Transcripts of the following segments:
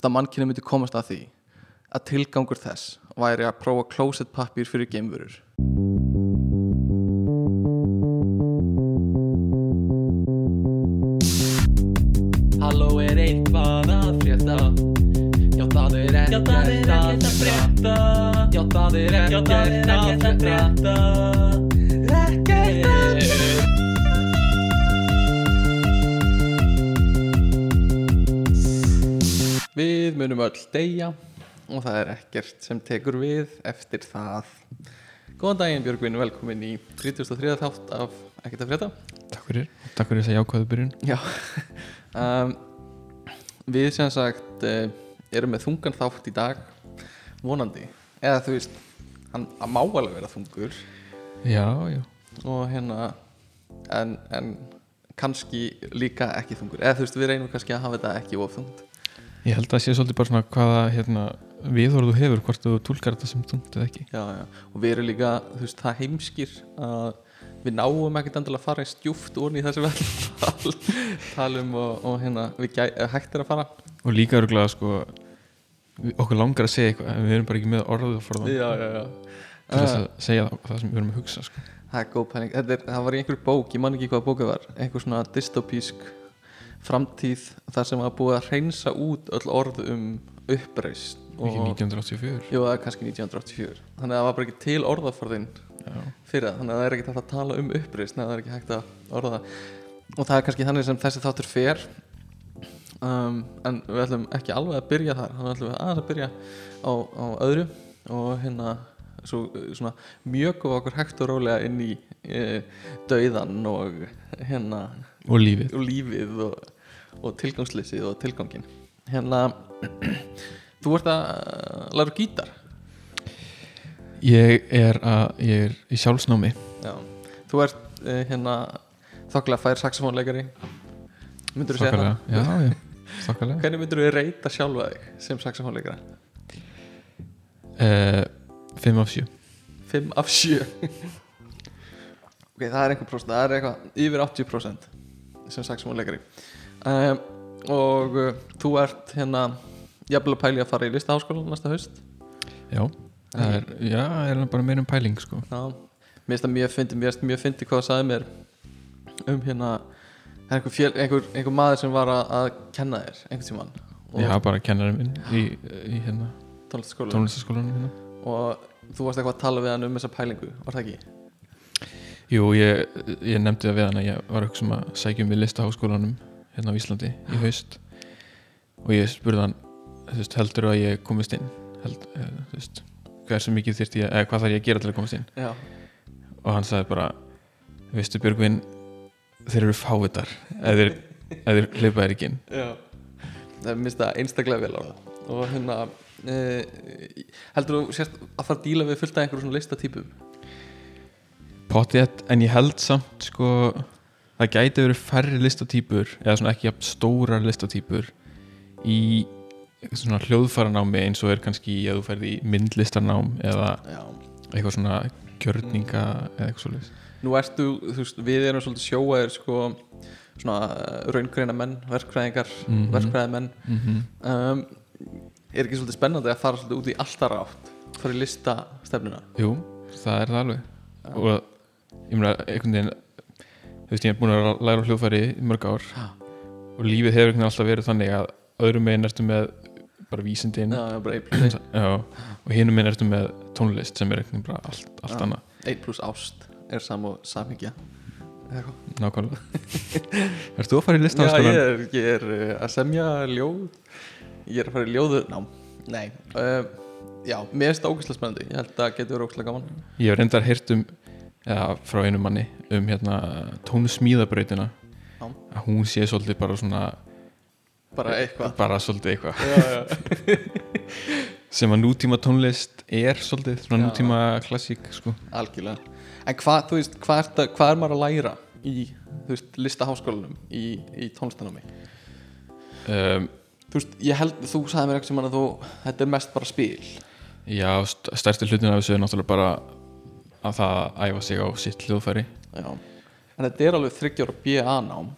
veist, að mannkynni myndi komast að því að tilgangur þess væri að prófa closet pappir fyrir geimverur. Halló er eitthvað að frétta. Já það er ekkert að frétta. Já það er ekkert að frétta munum öll deyja og það er ekkert sem tekur við eftir það. Góðan daginn Björgvin, velkomin í 33. þátt af Ekkert að frétta. Takk fyrir, takk fyrir þess að jákvæðu byrjun. Já. Um, Við sem sagt uh, erum með þungan þátt í dag vonandi, eða þú veist hann má alveg vera þungur. Já, já, og hérna en, en kannski líka ekki þungur. Eða þú veist við reynum kannski að hafa þetta ekki ofþungt ég held að sé svolítið bara svona hvaða hérna, viðhorð þú hefur hvort þú tólkar þetta sem tungt eða ekki. Já, já. og við erum líka þú veist það heimskir að við náum ekkert endilega að fara í stjúft orðin í þessu vel talum og, og hérna við gæ, eh, hægt er að fara. Og líka örgulega sko okkur langar að segja eitthvað en við erum bara ekki með orðið for það til þess að segja það, það sem við erum að hugsa sko. það er góð er, það var í einhverju bók, ég man ekki hvað bókið var. Einhver svona dystopísk framtíð þar sem var búið að hreinsa út öll orð um uppreist ekki 1984 Jú, er kannski 1984 Þannig að það var bara ekki til orðaforðin já. fyrir það. Þannig að það er ekki hægt að tala um uppreist Nei, það er ekki hægt að orða Og það er kannski þannig sem þessi þáttur fer. Um, En við ætlum ekki alveg að byrja þar. Þannig ætlum við aðeins að byrja á, á öðru Og hérna svo, svona, mjögum okkur hægt og rólega inn í e, dauðan og hérna og lífið. Og lífið og, og tilgangsleysið og tilgangin hérna þú ert að læra gítar. Ég er, að, ég er í sjálfsnámi. Já. þú ert uh, hérna þokkilega fær saxofónleikari. Myndur þú segja það? hvernig myndur þú reyta sjálfa þig sem saxofónleikara? uh, 5 af 7 5 af 7 ok, það er einhver prósent það er eitthvað yfir 80% sem saxofónleikari um, og uh, þú ert hérna jafnvel að pæli að fara í listaháskóla næsta haust já, það er, já, er bara meira um pæling sko. Já, mér finnst það mjög fyndi mér finnst mjög fyndi hvað það sagði mér um hérna er einhver, fjöl, einhver, einhver maður sem var að, að kenna þér einhvern tímann og já, bara kennarinn minn í, í hérna, tónlistaskóla tónlistaskólanum hérna. og þú varst eitthvað að tala við hann um þessa pælingu var það ekki? Jú, ég, ég nefndi það við hann að ég var eitthvað sem að sækja um við listaháskólanum hérna á Íslandi í haust. Og ég spurði hann þú veist, heldur að ég komist inn? Held, eh, þú veist, hvað er svo mikið þyrfti ég, eða hvað þarf ég að gera til að komast inn? Já, og hann sagði bara veistu Björgvin þeir eru fávitar. Eða þeir, þeir hleypa þér ekki inn. Já. Það er minnst það einstaklega vel á það og hérna e, heldur þú sérst að fara að díla við fullt af einhverjum svona listatýpum Pottið, en ég held samt sko það gæti verið færri listatýpur eða svona ekki jafn stórar listatýpur í svona hljóðfæranámi eins og er kannski að þú ferði í myndlistarnám eða Já. eitthvað svona gjörninga eða eitthvað svolítið Nú ertu, þú veist, við erum svolítið sjóaðir sko svona raungreina menn, verkfræðingar Mhm. verkfræði menn mm -hmm. um, er ekki svolítið spennandi að fara svolítið út í alltaf rátt fara í lista stefnuna Jú, það er það alveg. Og ég meina einhvern veginn þú veist ég er búin að læra hljóðfæri í mörg ár. Já. og lífið hefur einhvern veginn alltaf verið þannig að öðrum meginn ertu með bara vísindin. Já, bara 1 plus 1 Já, og hinum minn ertu með tónlist sem er einhvern veginn bara allt, allt Já. annað. 1 plus ást er sam og eitthvað. Nákvæmlega. Ertu þú að fara í Já, listaháskólan? ég er, ég er uh, að semja ljóð. Ég er að fara í ljóðu ná, nei. Uh, já, mér finnst það ógæslega spennandi. Ég held að það getur verið ógæslega gaman. Ég hef reyndar heyrt um eða, frá einu manni um hérna tónsmíðabrautina Já. að hún sé svolítið bara svona bara eitthvað. Bara svolítið eitthvað. Sem að nútíma tónlist er svolítið svona Já. nútíma klassík sko. algjörlega. En hvað, þú veist, hvað er, það, hvað er maður að læra í, þú veist, listaháskólanum í, í tónlistanámi? Um, þú veist, ég held, þú sagði mér ekki sem að þú þetta er mest bara spil. Já, st stærsti hlutin af þessu er náttúrulega bara að það að æfa sig á sitt hljóðfæri. Já. en þetta er alveg þryggjára BA nám.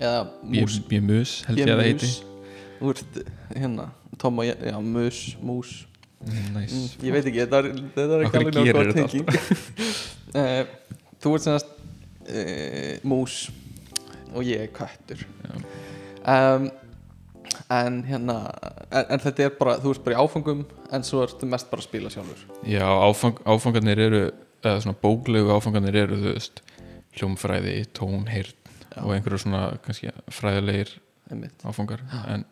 Eða mús. BMUS held ég að það heiti. Þú ert hérna Tom og ég, já, mus, mús. Næs mm, Ég veit ekki, þetta er, þetta er ekki alveg þetta tenging. Uh, Þú ert semast uh, mús og ég er köttur. Um, En hérna en, en þetta er bara, þú ert bara í áfangum en svo ertu mest bara að spila sjálfur Já, áfang, áfangarnir eru eða svona bóklegu áfangarnir eru þú veist, hljómfræði, tón, heyrn Já. og einhverju svona kannski fræðilegir einmitt. áfangar en,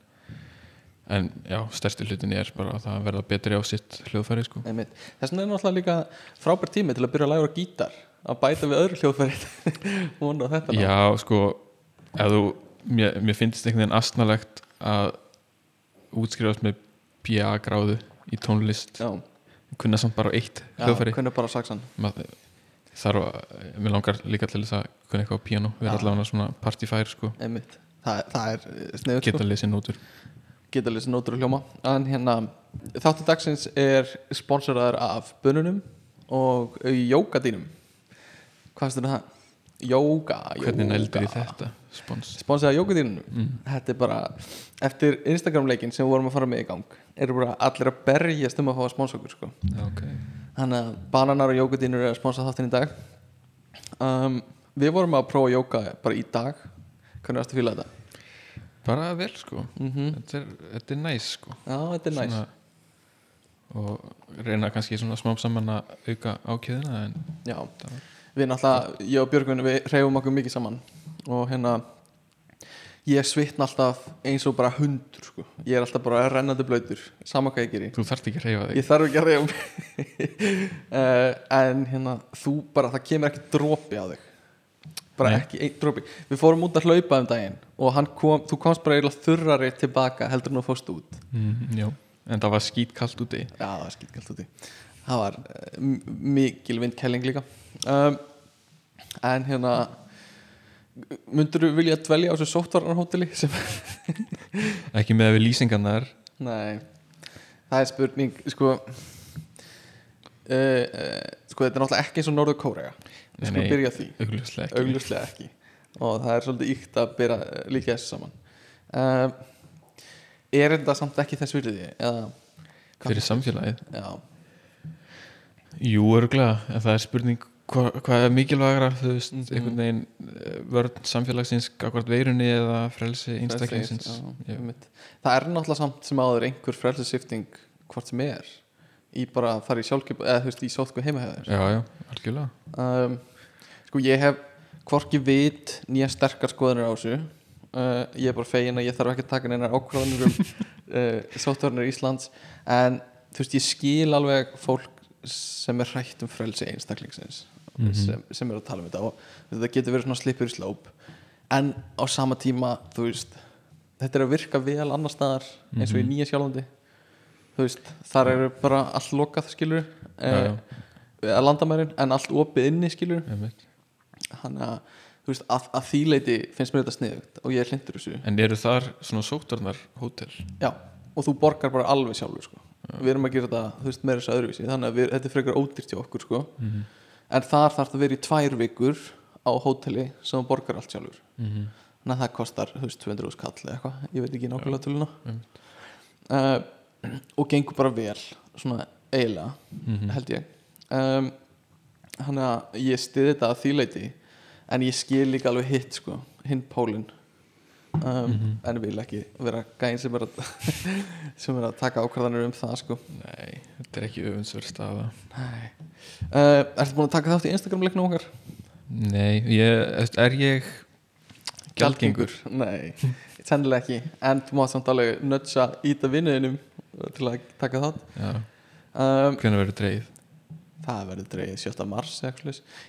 en já, stærsti hlutin er bara að það verða betri á sitt hljóðfæri sko. Þess vegna er náttúrulega líka frábær tími til að byrja að læra gítar að bæta við öðru hljóðfæri vona þetta ná. Já, sko ef þú, mér, mér finnst einhvern veginn astnalegt að útskrifast með BA gráðu í tónlist. Já, kunna samt bara á eitt hljóðfæri. kunni bara saxan Maður þarf að, mér langar líka til þess að kunna eitthvað á piano, við erum allavega svona partyfær sko, Einmitt. Þa, það er sniður geta að lesa nótur. Geta lýsið nótur og hljóma. En hérna, þáttu dagsins er sponsoraður af bönunum og jógadínum. Hvað finnst þér um það? Jóga, hvernig nældur í þetta spons? Sponsoraður af jógadínunum mm. þetta er bara, eftir Instagram leikin sem við vorum að fara með í gang eru bara allir að berjast um að fá að sponsa okkur sko. okay. þannig að bananar og jógadínur er að sponsa þáttinn í dag. Um, við vorum að prófa jóga bara í dag. Hvernig varstu að fíla þetta? bara vel sko. Mm þetta, er, er næs sko. Já, þetta er næs Svona- og reyna kannski svona smám saman að auka ákjöðina en Já, við náttúrulega, ég og Björgun við reyfum okkur mikið saman. Og hérna ég svitna alltaf eins og bara hundur sko. ég er alltaf bara rennandi blöytur sama hvað ég geri. Þú þarft ekki að reyfa þig. Ég þarf ekki að reyfa mig. Uh, en hérna þú bara, það kemur ekki dropi á þig. Bara Nei. ekki einn dropi. Við fórum út að hlaupa um daginn og kom, þú komst bara eiginlega þurrari tilbaka heldur en þú fórst út. Mm, já, en það var skít kallt úti. Já, það var skýtkalt úti. Það var uh, mikil vindkæling líka um, En hérna Mundur þú vilja dvelja á þessu sóttvarnarhóteli sem ekki með að við lýsingarnar. Nei. Það er spurning Sko uh, uh, Sko þetta er náttúrulega ekki eins og Norður Kórea. Við skulum byrja því. augljóslega ekki. Augljóslega ekki. Og það er svolítið ykt að byrja líka þessu saman. Um, Er þetta samt ekki þess virði? Eða fyrir samfélagið? Já, Jú, örgulega, en það er spurning hva, hvað er mikilvægra þú veist, Mhm. einhvern veginn eh, vörn samfélagsins akkvart veirunni eða frelsi einstaklingsins? það er náttúrulega samt sem áður einhver frelsesifting hvort sem er í bara að fara í sjálfkjöp eða þú veist í sótkvæð heimahæður já, já, algjörlega. Um, sko ég hef hvorki vit nýja sterkar skoðanir á þessu. Uh, ég er bara fegin að ég þarf ekki að taka neinar ákvörðanir um uh, sóttvarnir Íslands. En þú veist ég skil alveg fólk sem er hrætt um frelsi einstaklingsins Mhm. sem, sem er að tala um þetta og þetta getur verið svona slipur í slóp en á sama tíma veist þetta er að virka vel annar staðar eins og í Mhm. nýja sjálfandi veist, þar eru bara allt lokað skilur eh, að landamærin en allt opið inni skilur þannig að veist að, að því leiti finnst mér þetta sniðugt og ég er hlindur þessu En eru þar svona sóttarnar hótel? já, og þú borgar bara alveg sjálfur sko. við erum að gera þetta, veist, meira þess að öðruvísi þannig að við, þetta er frekar ódýrt hjá okkur sko. Mm -hmm. En þar þarf það að vera í tvær vikur á hóteli sem borgar allt sjálfur. Mhm. þannig að það kostar, veist, 200 skall eða eitthvað, ég veit ekki nákvæmlega töluna. Einmitt. uh, og gengur bara vel svona eiginlega Mhm. held ég. Um, hann að ég stiði þetta að því leiti en ég skil líka alveg hitt sko, hinn pólinn um, Mhm. en vil ekki vera gæn sem er að sem er að taka ákvarðanir um það sko Nei, þetta er ekki öfundsverð staða Nei. uh, Ertu búin að taka þátt í Instagram leiknum okkar? Nei, ég, er ég gjaldgengur? Nei, sennilega ekki en þú mátt samt alveg nötsa íta vinnuðinum til að taka þátt um, hvernig verður dreigð? Það verður dreigð 7. mars.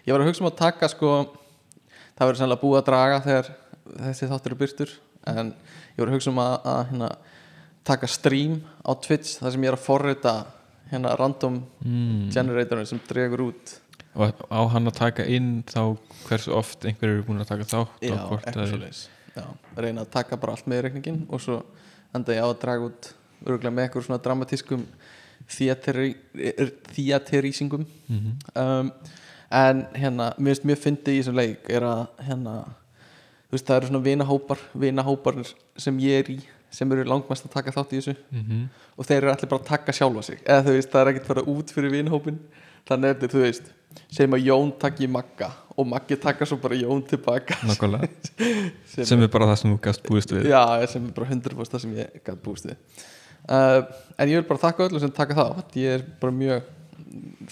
Ég var að hugsa um að taka sko Það verður sannlega búið að draga þegar þessi þáttur er byrtur En ég var að hugsa um að, að hérna, taka stream á Twitch þar sem ég er að forrita hérna random Mm. generatorinn sem dregur út Og á hann að taka inn þá hversu oft einhver eru búin að taka þátt Já, svoleiðis Já, reyna að taka bara allt með reikningin og svo enda ég á að draga út örgulega með eitthvað svona dramatískum theaterísingum Mhm. um, en hérna, mér finnst mjög fyndið í þessum leik er að hérna, veist, það eru svona vinahópar vinahópar sem ég er í sem eru langmest að taka þátt í þessu. Mm og þeir eru allir bara að taka sjálfa sig. Eða þú veist, það er ekkert fara út fyrir vinhópin þannig er þetta, þú veist segjum að Jón takki Magga. Og Maggi taka svo bara Jón tilbaka. Sem, sem er bara það sem þú gast búist við. Já, sem er bara 100% það sem ég gæti búist við. Uh, en ég vil bara þakka öllum sem taka þátt. Ég er bara mjög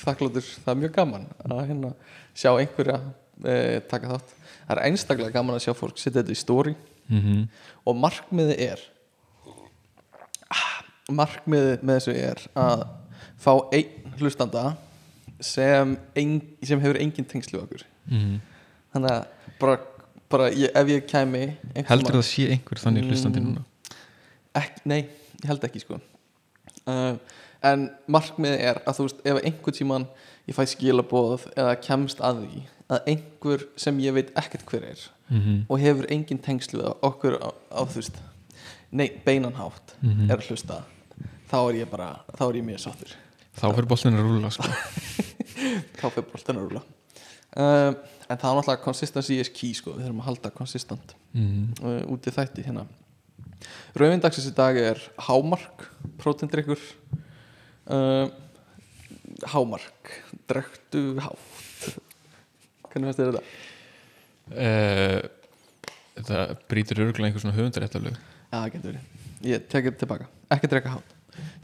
þakkláttur, það er mjög gaman að hérna sjá einhverja uh, taka þátt það er einstaklega gaman að sjá fólk setja þetta í story. Mm og markmiði er markmiði með þessu er að fá einn hlustanda sem, ein, sem hefur engin tengslu okkur. -hmm. þannig að bara, bara ég, ef ég einhvern heldur það sé einhver þannig Mm. hlustandi núna? Ekki, nei, ég held ekki sko. Uh, en markmiði er að þú veist, ef einhvern tímann ég fæ skilaboð eða kemst að því að einhver sem ég veit ekkert hver er mm og hefur engin tengslu á okkur á, á þú veist nei, beinanhátt Mhm. er að hlusta þá er ég bara, þá er ég mjög sáttur. Þá fyrir boltin að rúla sko. þá fyrir boltan að rúla uh, en það er náttúrulega consistency is key sko, við þurfum að halda konsistent mm uh, út í þætti hérna. Rauðvindagsins í dag er hámark prótendrykkur uh, hámark. Drektu hátt. Hvernig finnst þér þetta? uh, það brýtur örgulega einhver svona höfundaréttalög Já, það getur verið. Ég tek þetta tilbaka. Ekki drekka hátt.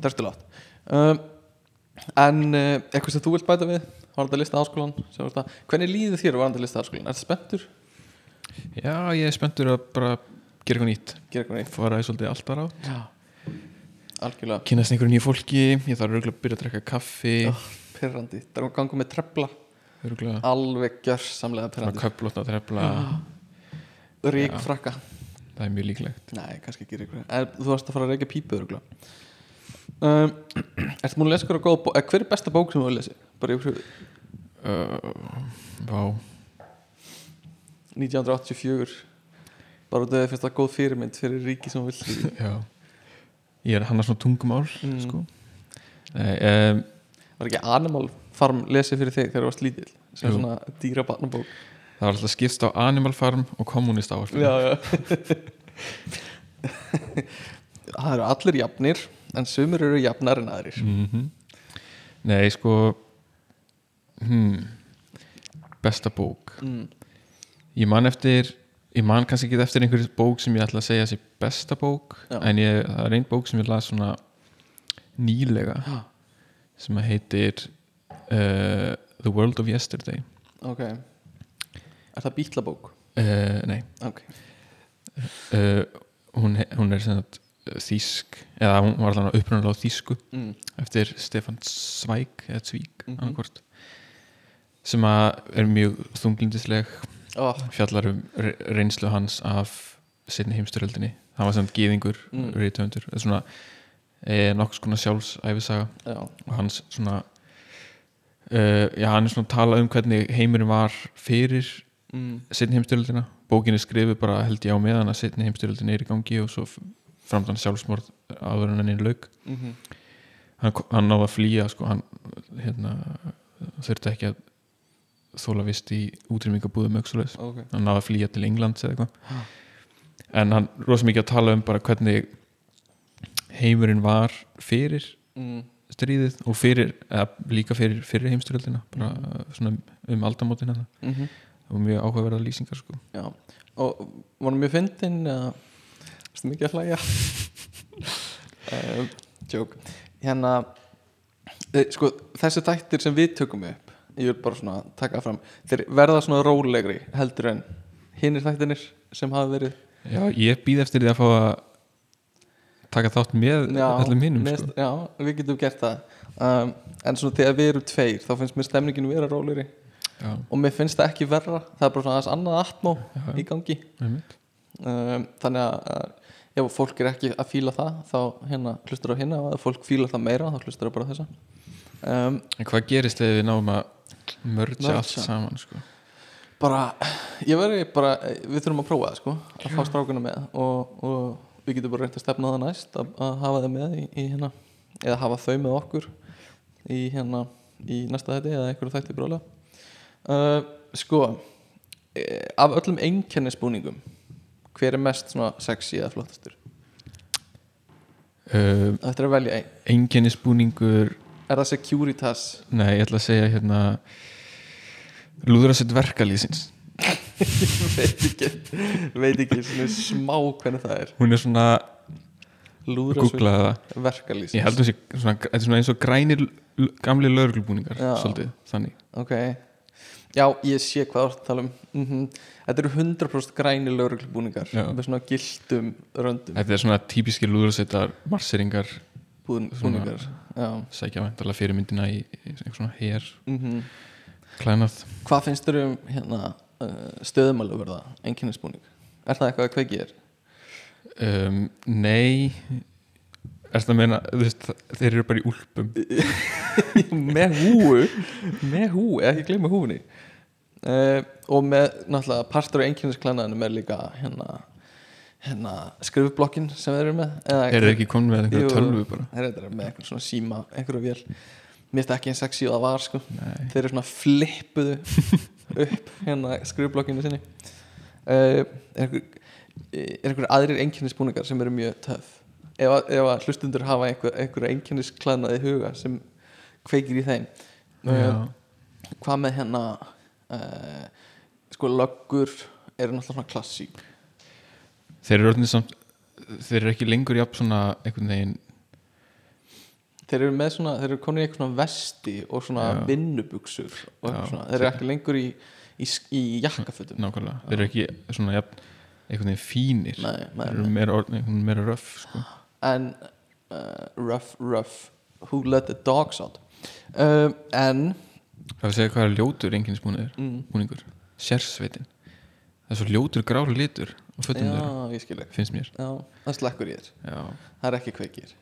Drekstu látt um, En uh, eitthvað sem þú vilt bæta við? Varandi lista áskólan Hvernig líður þér varandi lista áskólan? Er það spenntur? já ég er spenntur að bara gera eitthvað nýtt. Gera eitthvað neitt fara í svolítið allt bara á. Já Algjörlega. Kynast einhverju nýju fólki ég þarf örgulega að byrja að drekka kaffi. Oh, Pirrandi. Það er ganga með trefla. Örgulega Alveg gjörsamlega pirrandi. að trefla. Rík Já. frakka. Það er mjög líklegt. Nei, kannski ekki rík frakka. En þú varst að fara að reykja pípu örgulega um, Ertu múin að lesa hverja góða bók eh, Hver er besta bók sem þú hefur lesið? Bara yfir höfuð uh, vá. 1984 bara út af því að góð fyrirmynd fyrir ríki sem vill já ég er hann að svona tungumál Mm. sko. Nei, um, var ekki Animal Farm lesið fyrir þig þegar þú varst lítill? Sem Jú. svona dýra barnabók. Það var alltaf skipst á Animal Farm og Kommunist já það eru allir jafnir en sumir eru jafnar en aðrir. Mm nei sko hmm, besta bók. Mm. ég man eftir ég man kannski ekki eftir einhverjum bók sem ég ætla að segja sé besta bók Já. en ég, það er einn bók sem ég las svona nýlega Já. sem heitir uh, The World of Yesterday ok er það bítlabók? uh, nei ok uh, hún, hún er sem sagt þýsk eða hún var allavega upprunalega á þýsku mm. eftir Stefan Zweig eða Zvík Mhm. annarkvort sem að er mjög þunglindisleg oh, fjallar um re- reynslu hans af sinni heimstyröldinni hann var sem gýðingur, Mm. reytöfundur svona e, nokks konar sjálfsæfisaga já, og hans svona uh, já, hann er svona að tala um hvernig heimurinn var fyrir mm. sinni heimstyröldina bókin er skrifuð bara held ég á meðan að sinni heimstyröldin er í gangi og svo framdann sjálfsmorð áður en henni lauk. Mm hann, hann náði að flýja sko, hann hérna, þurfti ekki að þóla vist í útrýmingabúðum auksulegs ok. Hann náði að flýja til Englands eða eitthvað. En hann rosa mikið að tala um bara hvernig heimurinn var fyrir mm. stríðið og fyrir, líka fyrir fyrir heimstyrjöldina, bara svona um aldamótin Mm -hmm. það var mjög áhugaverða lýsingar sko. Og hann mjög fyndin varstu mikið að hlæja? Um, Joke. Hérna e, sko, þessi þættir sem við tökum upp ég vil bara svona taka fram þeir verða svona rólegri heldur en hinnir þættinir sem hafa verið. Já, ég býð eftir því að fá að taka þátt með öllum hinnum með- sko. Já, við getum gert það. Um, en svona þegar við erum tveir þá finnst mér stemningin vera rólegri. Já, og mér finnst það ekki verra það er bara svona aðeins annað atmó Já. í gangi. Um, þannig að ef fólk er ekki að fíla það þá hérna hlustur á hérna og ef fólk fíla það meira þá hlustur á bara þessa. Um, en hvað gerist þegar við náum að mörgja allt saman sko? bara, ég veri bara við þurfum að prófa það sko að fá strákuna með og, og við getum bara reynt að stefna það næst að, að hafa það með í, í hérna eða hafa þau með okkur í hérna í næsta þetta eða einhverju þætti brálega uh, sko eh, af öllum einkennisbúningum hver er mest svona sexy eða flottastur? Um, Þetta er að velja einn? Einkennisbúningur Er það Securitas? Nei, ég ætla að segja hérna Lúðrasett verkalýsins veit ekki Veit ekki svona smá hvernig það er. Hún er svona, það verkalýsins Ég held að þetta er svona eins og grænir gamli. Svolítið, þannig. Ok. Já, ég sé hvað að tala um. Mm Þetta eru 100% græni lauruglubúningar Já. með svona gildum röndum. Þetta er svona típiski búin, Svona- búningar. Sækja væntalega fyrirmyndina í, í svona hér mm klænað Hvað finnst þér um hérna, uh, stöðumalu verða, einkennisbúning? Er það eitthvað að kveiki þér? um, Nei. Er það að meina, þú veist, þeir eru bara í úlpum. Með húu? Með húu, ekki gleyma húunni uh, og með náttúrulega partur af einkennisklænaðinum er líka hérna, hérna skrifblokkin sem þeir eru með eða, Eru þeir ekki komin með einhverja tölvu bara? þeir eru með eitthvað svona síma einhverju vél. Mér það ekki eins sexy og það var sko. Nei. þeir eru svona flippuðu upp hérna skrifblokkinu sinni. Uh, er einhver er einhver aðrir einkennisbúningar sem eru mjög töf ef, ef að hlustundur hafa einhver, einhver einkennisklænaði huga sem kveikir í þeim. Uh, hvað með hérna uh, sko löggur eru náttúrulega svona klassík Þeir eru orðinni samt Þeir eru ekki lengur jafn svona einhvern veginn þeir eru með svona, þeir eru komin í eitthvað svona vesti og svona Já. vinnubuxur og Já. svona, þeir eru ekki lengur í í, í jakkafötum. Nákvæmlega. Þeir eru ekki svona jafn einhvern veginn fínir. Nei, nei, Þeir eru meira, orðnir- einhvern veginn meira röff sko. en uh, rough, rough. Who let the dogs out? Um, en Það er að segja hvað er ljótur einkennisbúningur mm, búningur Sérsveitin. Það er svo ljótur grári litur á fötum þeirra, ég finnst mér já, það slekkur í þér, Já. það er ekki kveikir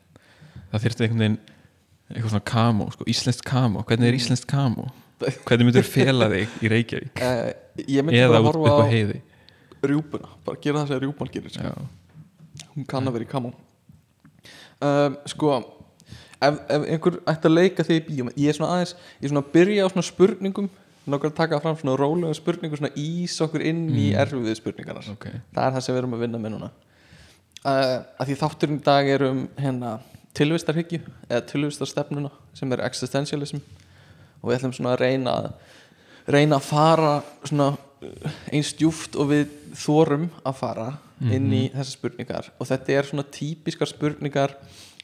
Það þyrfti einhvern veginn eitthvað svona kamo, sko, íslenskt kamo hvernig Mm. er íslenskt kamo? Hvernig myndur fela þig í Reykjavík? ég myndi Eða út upp á heiði rjúpuna bara gera það sem rjúpan gerir sko. Hún kann að vera í kamó um, sko ef, ef einhver ætti að leika þig í bíómynd ég er svona aðeins, ég er svona að byrja á svona spurningum nokkur að taka fram svona rólega spurningum svona ís okkur inn í Mm. erfiðu spurningarnar. Ok. Það er það sem við erum að vinna með núna. Uh, að því þátturinn í dag er um hérna tilvistarhyggju eða tilvistarstefnuna sem er existentialism. Og við ætlum svona að reyna reyna að fara svona uh, eins djúft og við þorum að fara inn í þessar spurningar. Og þetta er svona típiskar spurningar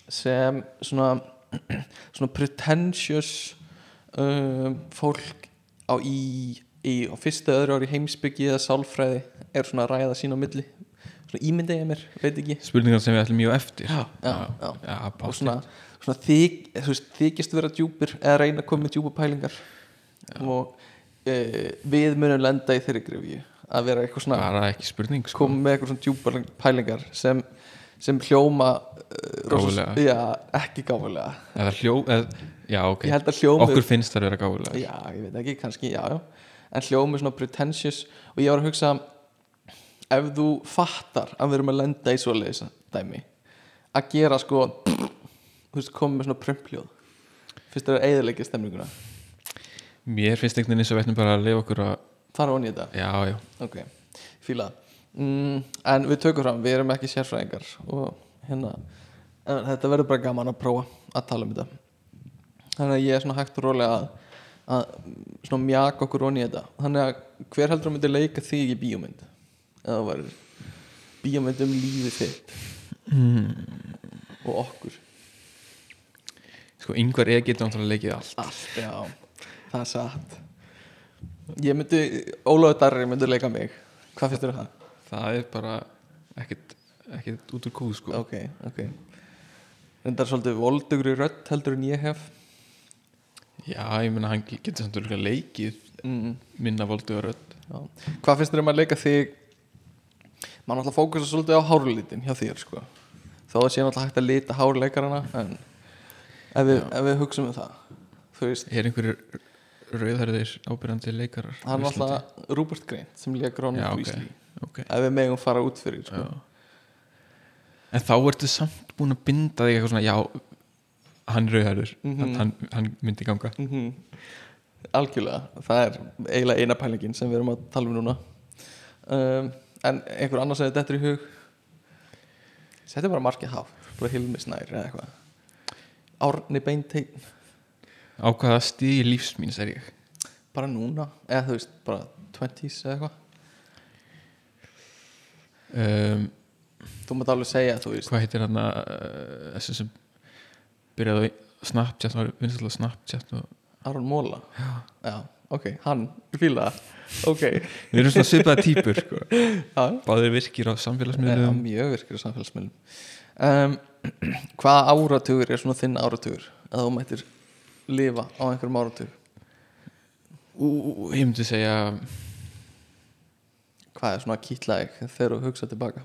sem svona svona pretentious um, fólk á í, í á fyrsta öðru ári heimsbyggi eða sálfræði er svona að ræða sín á milli. Svona ímyndið ég mér, veit ekki. Spurningar sem við ætlum mjög eftir. Já, já, já. já. og svona, svona þyk, veist, þykist vera djúpir eða reyna að koma með djúpa pælingar. Og e, við munum lenda í þeirri grifju að vera eitthvað svona sko. koma með eitthvað svona djúpa pælingar sem, sem hljóma uh, já, ekki gáfulega. Eða hljó eða, já ok, hljómi okkur finnst það að vera gáfulega já, ég veit ekki, kannski, já, já. En hljómi svona pretentious. Og ég var að hugsa ef þú fattar að við erum að lenda í svoleiðis dæmi að gera sko þú veist, koma með svona prumpljóð. Fyrst er að eðilegja stemninguna? Mér finnst einhvern veginn eins og við ætlum bara að lifa okkur að fara onni í þetta, já já, ok, fíla mm, en við tökum fram, við erum ekki sérfræðingar og hérna en þetta verður bara gaman að prófa að tala um þetta. Þannig að ég er svona hægt og rólega að, að svona mjaka okkur onni í þetta. Þannig að hver heldur að myndi leika þig í bíómynd? Eða var bíómynd um lífið þitt og okkur. Sko yngvar eða getur náttúrulega leikið allt. Allt, já, það er satt. Ég myndi, Ólafur Darri myndi leika mig. Hvað finnst þér um það? Það er bara ekkert, ekkert út úr kúð sko. Ok, ok. Reyndar svolítið voldugur í rödd heldur en ég hef. Já, ég meina hann getur samt örgulega leikið mm, minna voldu að rödd. Já. hvað finnst þér um að leika þig? Maður náttúrulega fókusa svolítið á hárlitin hjá þér sko. Að sé náttúrulega hægt að lita hárleikarana en ef við, ef við hugsaum um það þú veist, er einhverjur rauðhærðir ábyrjandi leikarar á það er náttúrulega Rupert Grint sem leika Ronald Já, ok. Weasley ok, ef við megum fara út fyrir sko. en þá ertu samt búin að binda þig eitthvað svona, já hann er rauðhærður, Mhm. hann, hann myndi ganga. Mm algjörlega. Það er eiginlega eina pælingin sem við erum að tala um núna. Um, en einhver annar sem þetta er í hug? Setja bara markið hátt bara Hilmi Snær eða eitthvað. Árni Beinteinn. Á hvaða stíði lífs míns er ég? Bara núna. Eða þú veist bara 20s eða eitthvað um, þú mátt alveg segja þú veist. Hvað heitir hann að uh, þessi sem byrjaði á Snapchat var vinstilega Snapchat og Aron Móla já. ok, hann, það. Ok, við erum svona svipaða típur sko. já, báðir virkir á samfélagsmiðlum. Mjög virkir á samfélagsmiðlum. Um, hvaða áratugur er svona þinn áratugur? Að þú mættir lifa á einhverjum áratug? Ú, ég myndi segja hvað er svona kýtlaðið þegar þú hugsa tilbaka?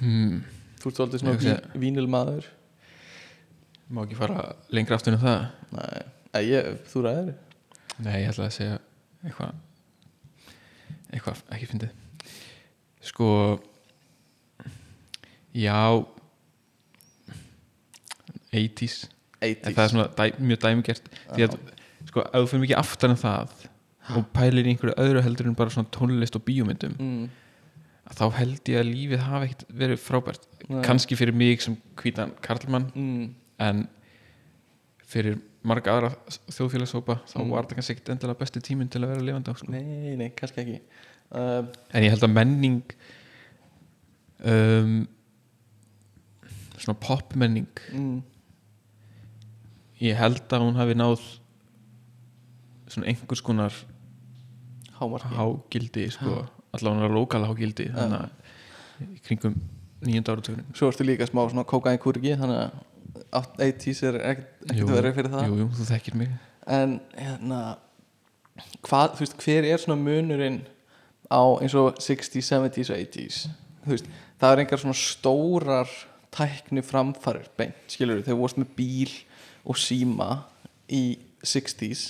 Hmm, þú ert svolítið svona hugsa- ví, vínilmaður. Má ekki fara lengra aftur en það? Nei, ég, þú ræðir. Nei, ég ætla að segja eitthvað eitthvað ekki fyndið. Sko já 80s En það er svona dæ, mjög dæmigert. Því að sko, ef þú fyrir mikið aftar en það og pælir í einhverju öðru heldur en bara svona tónlist og bíómyndum mm, þá held ég að lífið hafi ekkert verið frábært Nei. kannski fyrir mig sem hvítan karlmann mm, en fyrir marga aðra þjóðfélagshópa þá Mm. var það kannski ekkert endilega besti tíminn til að vera lifandi á sko. nei, nei, kannski ekki um, en ég held að menning um, svona popmenning mm, ég held að hún hafi náð svona einhvers konar hámarki. Hágildi sko, allavega lokala hágildi þannig að kringum nýjönda áratögunum svo ertu líka smá svona kókain kúriki þannig að 80s er ekkert verið fyrir það. jú, jú, þú þekkir mig. En hérna hvað, þú veist, hver er svona munurinn á eins og 60s, 70s og 80s þú veist, það er engar svona stórar tækni framfarir beint, skilur þegar þú varst með bíl og síma í 60s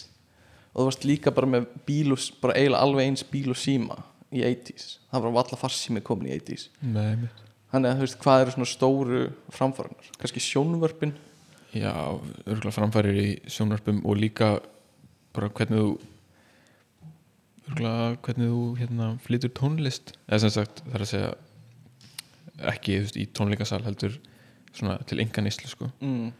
og þú varst líka bara með bíl og, bara eiginlega alveg eins bíl og síma í 80s, það var valla farsími komin í 80s Nei, þannig að þú veist, hvað eru svona stóru framfarinar, kannski sjónvörpin? Já, örgulega framfærir í sjónvarpum og líka bara hvernig þú örgulega hvernig þú hérna flytur tónlist. Eða sem sagt, það er að segja ekki veist, í tónleikasal heldur svona til enga neyslu sko. Mm,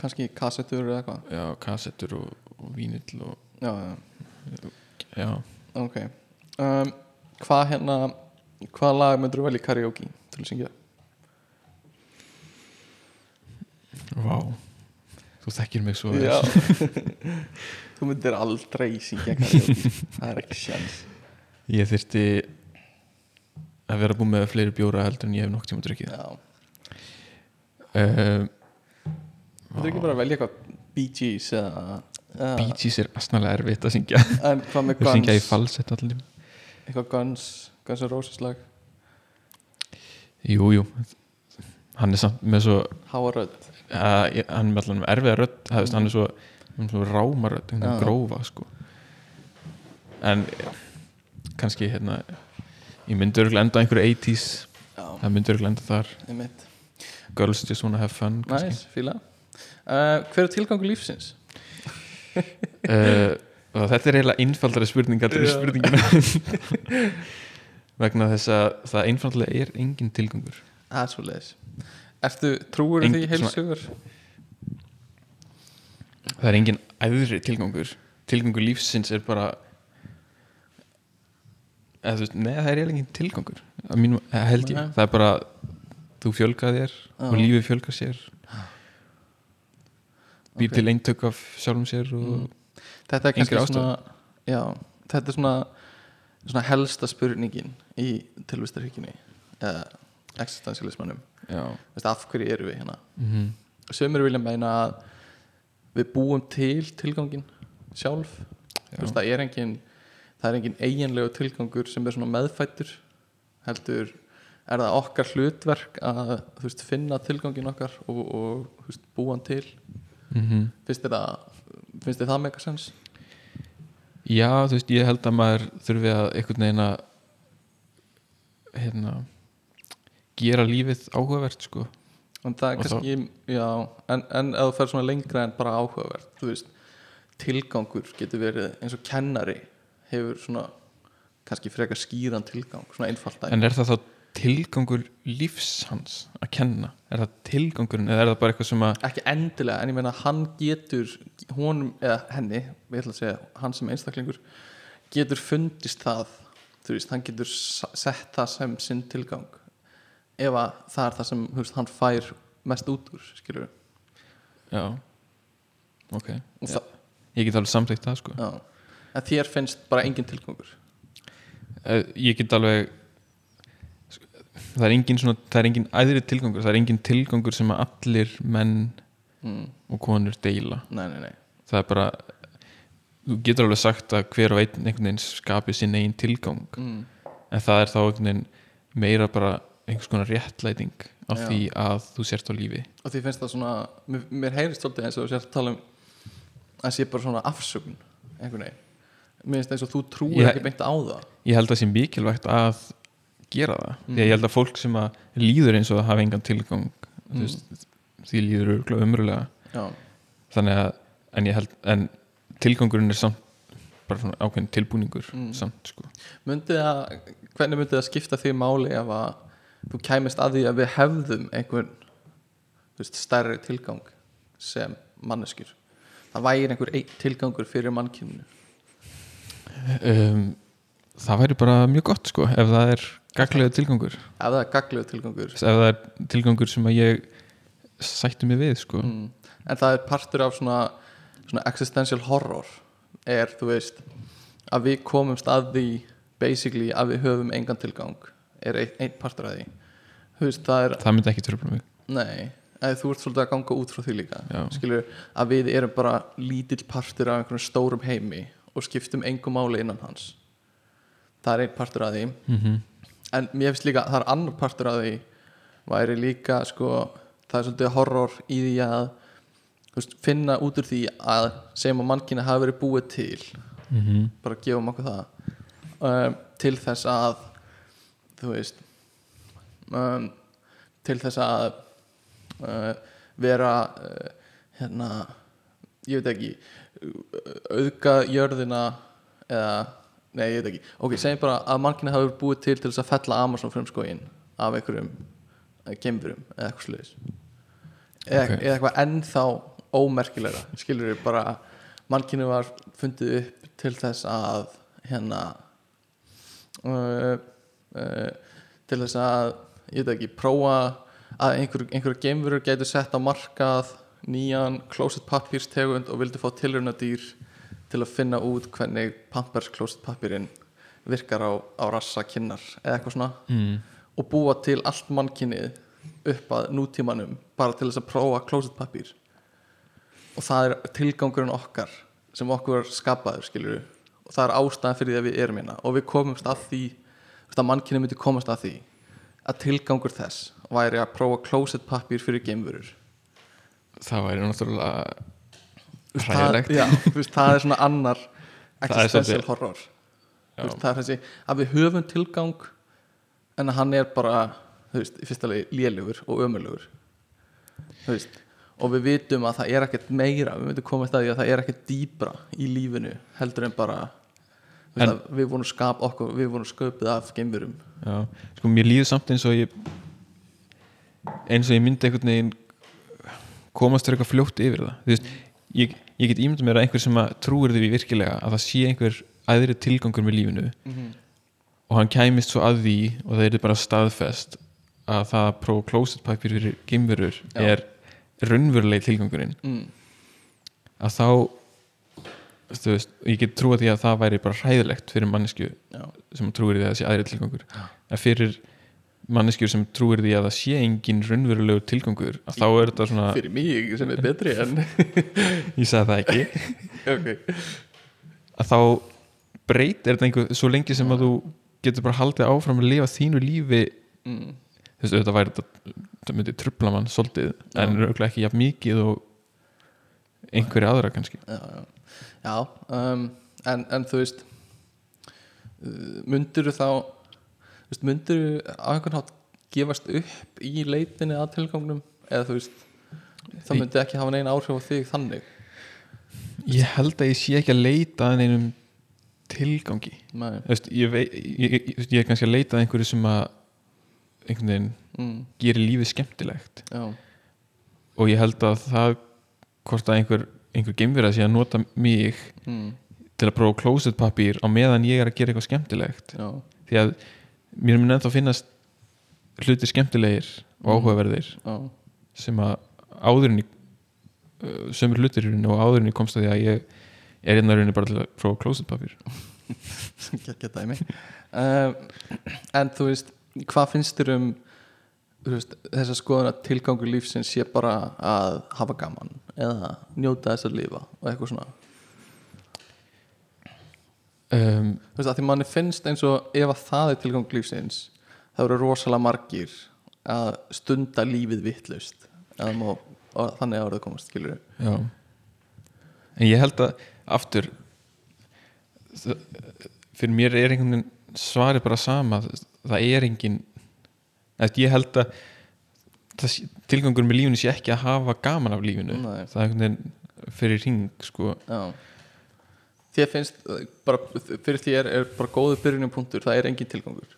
kannski kassettur eða eitthvað? Já, kassettur og, og vínill og já, já. Já, Ok. Um, Hvað hérna Hvað lag myndur þú velja karaoke til að syngja? vá. Þú þekkir mig svo vel. Þú myndir aldrei syngja karaoke. Það er ekki sjans ég þyrfti að vera búin með fleiri bjóra heldur en ég hef nokk tíma drukkið. Já. Uh, Myndur ekki bara velja eitthvað Gees eða, eða Bee Gees er asnalega erfitt að syngja. En hvað með Þú syngja í Guns? falsett allir Eitthvað Guns Guns N' Roses lag? Jú, jú. Hann er samt með svo Háa rödd. Uh, Hann er með allan erfiða rödd. Það, veist, Hann er svo, er svo ráma rödd Já. Grófa sko. En kannski hérna Ég myndi örgulega enda á einhverju 80s Já. Það myndi örgulega enda þar. Girls just wanna have fun fíla. Uh, Hver er tilgangur lífsins? Uh, og þetta er eiginlega einfaldari spurning en Já. spurningina vegna þess að það einfaldlega er engin tilgangur. Það er svo leiðis Ertu trúur Eng- því heilsugur? það er engin æðri tilgangur. Tilgangur lífsins er bara eða, veist, neða það er eiginlega engin tilgangur. Mínum, held ég, það er bara þú fjölga þér og Já. lífið fjölga sér býr til eintök af sjálfum sér Mm. Þetta er kannski svona Já, þetta er svona svona helsta spurningin í tilvistarhyggjunni eða existentialismannum já, Veist, af hverju eru við hérna? Mm Sumir vilja meina að við búum til tilgangin sjálf. Já. Veist, það er engin það er engin eiginlegu tilgangur sem er svona meðfættur heldur er það okkar hlutverk að veist, finna tilgangin okkar og, og veist, búa hann til mm finnst það finnst þér það mega sens? Já, þú veist, ég held að maður þurfi að einhvern veginn að hérna gera lífið áhugavert sko. En það er kannski, já en, en ef þú fer svona lengra en bara áhugavert þú veist, tilgangur getur verið eins og kennari hefur svona kannski frekar skýran tilgang, svona einfalt en er það þá tilgangur lífs hans að kenna? Er það tilgangurinn eða er það bara eitthvað sem að ekki endilega, en ég meina hann getur honum, eða henni við ætla að segja, hann sem einstaklingur getur fundist það þú veist, hann getur sett það sem sinn tilgang ef að það er það sem veist, hann fær mest út úr, skilur já, ok. Já. ég get alveg samþykkt það sko. Já, en þér finnst bara engin tilgangur? Eh, ég get alveg það er engin svona það er engin æðri tilgangur, það er engin tilgangur sem að allir menn mm. og konur deila nei, nei, nei, það er bara þú getur alveg sagt að hver og einn einhvern veginn skapi sinn eigin tilgang mm. en það er þá einhvern veginn meira bara einhvers konar réttlæting á Já. því að þú sért á lífi og því finnst það svona mér, mér heyrist svolítið eins og þú sért að tala um að sé bara svona afsökun einhvern veginn mér finnst eins og þú trúir Ég- ekki beint á það ég held að það sé mikilvægt að gera það Mm. því að ég held að fólk sem að líður eins og það hafa engan tilgang Mm. veist, því líður örugglega umröðlega þannig að en held en tilgangurinn er samt bara svona ákveðin tilbúningur Mm. samt sko myndi það hvernig myndi það skipta því máli ef að þú kæmist að því að við hefðum einhvern veist, stærri tilgang sem manneskjur það væri einhver einn tilgangur fyrir mannkyninu um, það væri bara mjög gott sko ef það er gaglega tilgangur. Ef það er gaglegu tilgangur. Ef það er tilgangur sem að ég sættu mig við sko. Mm. en það er partur af svona, svona existential horror er þú veist að við komumst að því basically að við höfum engan tilgang er einn ein partur af því. Veist það er það myndi ekki tröfla mig. Nei, þú ert svolítið að ganga út frá því líka skilur að við erum bara lítill partur af einhvern stórum heimi og skiptum engum máli innan hans. Það er einn partur af því. Mm en mér finnst líka, það er annar partur af því væri líka sko það er svolítið horror í því að veist, finna út úr því að segjum að mannkynni hafi verið búið til -hmm. bara gefum okkur það um, til þess að þú veist um, til þess að uh, vera uh, hérna ég veit ekki auðga jörðina eða, nei ég veit ekki. Ok, segjum bara að mannkynni hafi búið til til þess að fella Amazon frumskóin af einhverjum gemfurum eða eitthvað sluðis eða, Ok. eða eitthvað ennþá ómerkilegra. Skilur við bara mannkynni var fundið upp til þess að hérna uh, uh, til þess að ég veit ekki, prófa að einhver, einhverja geimverur gætu sett á markað nýjan closet papírstegund og vildi fá tilraunadýr til að finna út hvernig Pampers closet papírinn virkar á, á rassa kinnar eða eitthvað svona. Mm. og búa til allt mannkynnið upp að nútímanum bara til þess að prófa closet papír og það er tilgangurinn okkar sem okkur skapaður skilur og það er ástæðan fyrir því að við erum hérna. Og við komumst að því að mannkynni myndi komast að því að tilgangur þess væri að prófa closet papír fyrir geimverur. Það væri náttúrulega hræðilegt. það er svona annar existential horror. Veist, það er þessi að við höfum tilgang en að hann er bara veist, í fyrsta lagi lélugur og veist og við vitum að það er ekkert meira við myndum komast að því að það er ekkert dýbra í lífinu heldur en bara En- við vorum skap okkur við vorum sköpuð af geimverum sko mér líður samt eins og ég eins og ég myndi einhvern veginn komast þér eitthvað fljótt yfir það. Þú veist, ég, ég get ímyndað mér að einhver sem að trúir því virkilega að það sé einhver æðri tilgangur með lífinu og hann kæmist svo að því og það er bara staðfest að það að prófa closet papír fyrir gimverur er raunveruleg tilgangurinn. Mm. að þá þú veist, ég get trúa því að það væri bara hræðilegt fyrir mannesku já, sem trúir því að það sé aðri tilgangur. En fyrir manneskjur sem trúir því að það sé engin raunverulegur tilgangur að þá er þetta svona, fyrir mig sem er betri en ég sagði það ekki ok, að þá breyt er þetta einhver svo lengi sem að þú getur bara haldið áfram að lifa þínu lífi mm. þú veist, þetta væri þetta, þetta myndi trubla mann svolítið, en Já. rauglega ekki jafn mikið og einhverja aðra kannski já, já, já um, en, en þú veist myndir þá þú veist, myndir á einhvern hátt gefast upp í leitinni að tilgangnum? Eða þú veist það myndi ekki hafa neina áhrif á þig þannig? Ég held að ég sé ekki að leita að einum tilgangi. Þú veist, ég, vei, ég, ég, ég er kannski að leita að einhverju sem að einhvern veginn mm, gerir lífið skemmtilegt. Já, og ég held að það hvort að einhver, einhver geimverða sé að nota mig mm, til að prófa closet pappír á meðan ég er að gera eitthvað skemmtilegt. Já, því að mér mun ennþá finnast hluti skemmtilegir og áhugaverðir já, sem að áðurinn í uh, sömur hlutir í rauninni og áðurinn í komst að því að ég er hérna í rauninni bara til að prófa closet pappír. Geggja dæmi. Um, en þú veist hvað finnst þér um veist, þess að skoðuna tilgangur lífsins sé bara að hafa gaman eða njóta þess að lifa og eitthvað svona um, þú veist, að því manni finnst eins og ef að það er tilgangur lífsins það eru rosalega margir að stunda lífið vittlust þannig að orðið komast skilur já. En ég held að aftur fyrir mér er einhvern veginn svarið bara sama það er engin ég held að tilgangur með lífinu sé ekki að hafa gaman af lífinu. Nei. það er einhvern veginn fyrir ring sko. Já þér finnst, uh, bara fyrir þér er bara góðu byrjunum punktur, það er engin tilgangur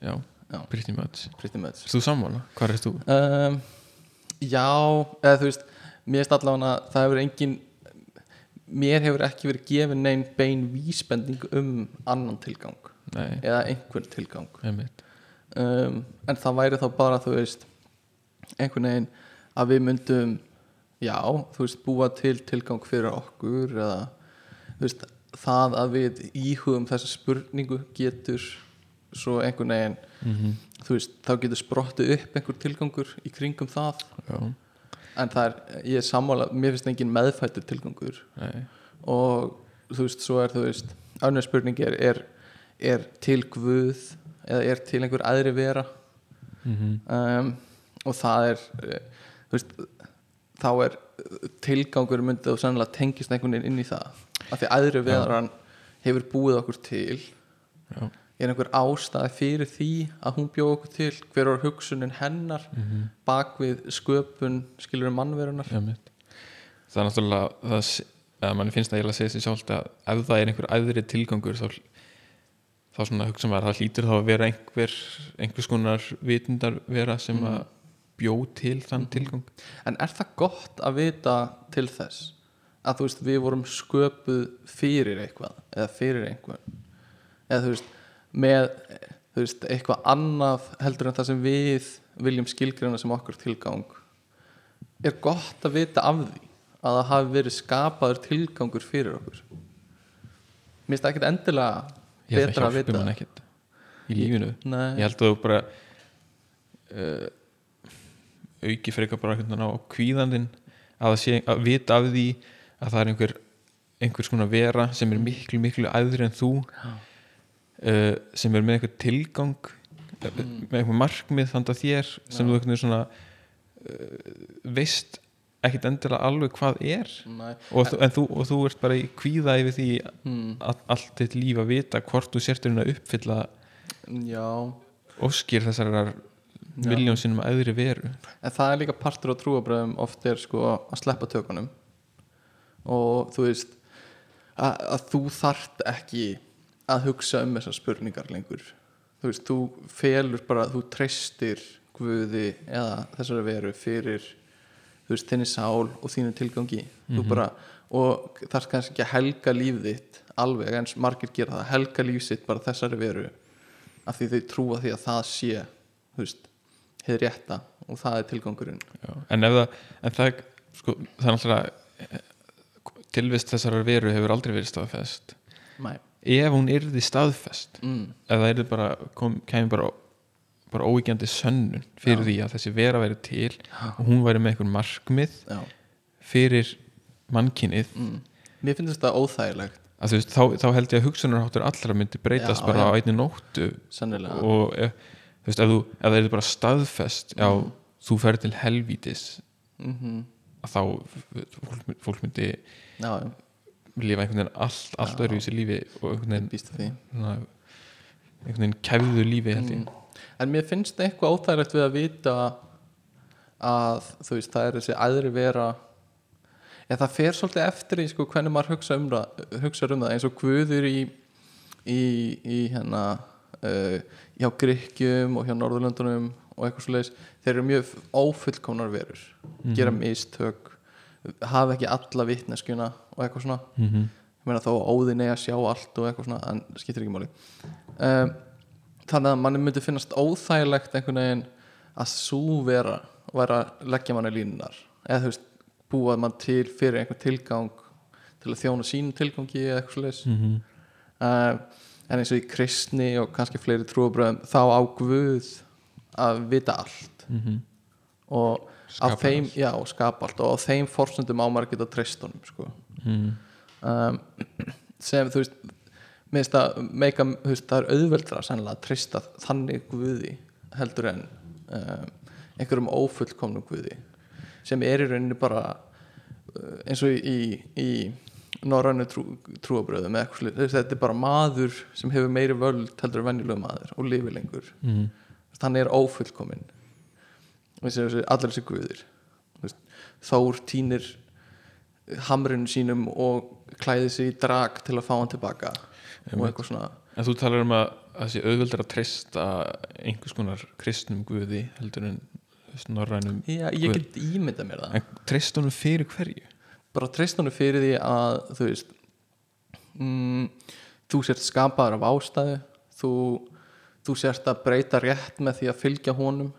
já, Já. pretty much pretty much Erst þú sammála? Hvað er þú? um, Já, eða þú veist mér finnst allavega að það hefur engin mér hefur ekki verið gefin neinn bein vísbending um annan tilgang Nei, eða einhvern tilgang um, en það væri þá bara þú veist einhvern veginn að við myndum já, þú veist, búa til tilgang fyrir okkur eða veist, það að við íhugum þessa spurningu getur svo einhvern veginn mm þú veist, þá getur sprottið upp einhver tilgangur í kringum það. Já, en það er, ég er sammála mér finnst engin meðfættur tilgangur. Nei. Og þú veist, svo er þú veist önnur spurning er, er er til Guð eða er til einhver aðri vera? Mm um, og það er eh, þú veist, þá er tilgangur myndið og sannlega tengist einhvern veginn inn í það. Af því aðri veran hefur búið okkur til. Já, er einhver ástæði fyrir því að hún bjóð okkur til? Hver var hugsunin hennar mm bak við sköpun skilur mannverunar einmitt Það er náttúrulega það, manni finnst það eiginlega að segja sér sjálft að ef það er einhver æðri tilgangur þá, þá svona hugsa maður að það hlýtur þá að vera einhver einhvers konar vitundar vera sem að bjó til þann tilgang. En er það gott að vita til þess að þú veist við vorum sköpuð fyrir eitthvað eða fyrir einhvern? Eða þú veist með þú veist, eitthvað annað heldur en það sem við viljum skilgreina sem okkur tilgang? Er gott að vita af því að það hafi verið skapaður tilgangur fyrir okkur? Mér finnst það ekkert endilega Ég held betra að að hjálpi vita mann ekkert í lífinu. Nei, Ég held að þú bara uh, auki frekar bara á kvíðandinn að, sé, að vita af því að það er einhver einhvers konar vera sem er miklu miklu æðri en þú uh, sem er með einhver tilgang uh, með einhver markmið þannig að þér sem þú einhvern veginn svona uh, veist ekkert endilega alveg hvað er. Og, þú, en þú, og þú ert bara í kvíða yfir því Hmm, að allt þitt líf að vita hvort þú sértur að uppfylla já. óskir þessar miljón sinnum aðri veru. En það er líka partur á trúabröðum oft er sko að sleppa tökunum. Og þú veist að, að þú þart ekki að hugsa um þessar spurningar lengur. Þú veist, þú felur bara þú treystir Guði eða þessari veru fyrir þú veist, þinni sál og þínu tilgangi. Þú bara, og þarf kannski ekki að helga líf þitt alveg eins margir gera það, helga líf sitt bara þessari veru af því þau trúa því að það sé þú veist, hefur rétta og það er tilgangurinn Já. en það en það, sko, það er eh, tilvist þessar veru hefur aldrei verið staðfest Nei. ef hún yrði staðfest Mm. ef það bara kom, kemur bara bara óíkjandi sönnun fyrir Já. því að þessi vera væri til og hún væri með einhver markmið Já. fyrir mannkinnið Mm. Mér finnst þetta óþægilegt veist, þá, þá held ég að hugsunarháttur allra myndi breytast bara á einni nóttu sennilega og ef, þú veist, ef, þú, ef það er bara staðfest já, þú ferð til helvítis mm að þá fólk, fólk myndi Já, lifa einhvern veginn allt, allt Já. öðru í sér lífi og einhvern veginn, svona, einhvern veginn kæfðu lífi held ég. Mm. En mér finnst eitthvað óþægilegt við að vita að þú veist, það er þessi aðri vera eða það fer svolítið eftir í sko hvernig maður hugsa um hugsa um það eins og Guður í, í, í hérna uh, hjá Grykkjum og hjá Norðurlöndunum og eitthvað svoleiðis þeir eru mjög ófullkomnar verur Mhm. gera mistök hafa ekki alla vitneskjuna og eitthvað svona Mhm. ég meina að óðin að sjá allt og eitthvað svona en skiptir ekki máli um, þannig að manni myndi finnast óþægilegt einhvern veginn að svo vera að leggja manni línunar eða þú veist búað mann til fyrir einhvern tilgang til að þjóna sínum tilgangi eða eitthvað svoleiðis Mhm. uh, en eins og í kristni og kannski fleiri trúabröðum þá á Guð að vita allt Mhm. og Skapa af þeim, allt. já, skapa allt og á þeim forsendum á maður að honum sko. Mhm. um, sem þú veist mér finnst að meika, þú veist, það er auðveldra sennilega að treysta þannig Guði heldur en um, einhverjum ófullkomnum Guði sem er í rauninni bara uh, eins og í, í, í norrænu trú, trúabröðum þetta er bara maður sem hefur meiri völd heldur en venjulega maður og lifir lengur. Mhm. hann er ófullkominn. Þessi, þessi, guðir. Þór týnir hamrinu sínum og klæði sig í drag til að fá hann tilbaka. Og Einmitt. eitthvað svona. En þú talar um að það sé auðveldur að treysta einhvers konar kristnum guði heldur en norrænum Já, ég get ímynda mér það. En treyst honum fyrir hverju? Bara treyst hann fyrir því að þú veist mm, þú sért skapaður af ástæðu þú, þú sért að breyta rétt með því að fylgja honum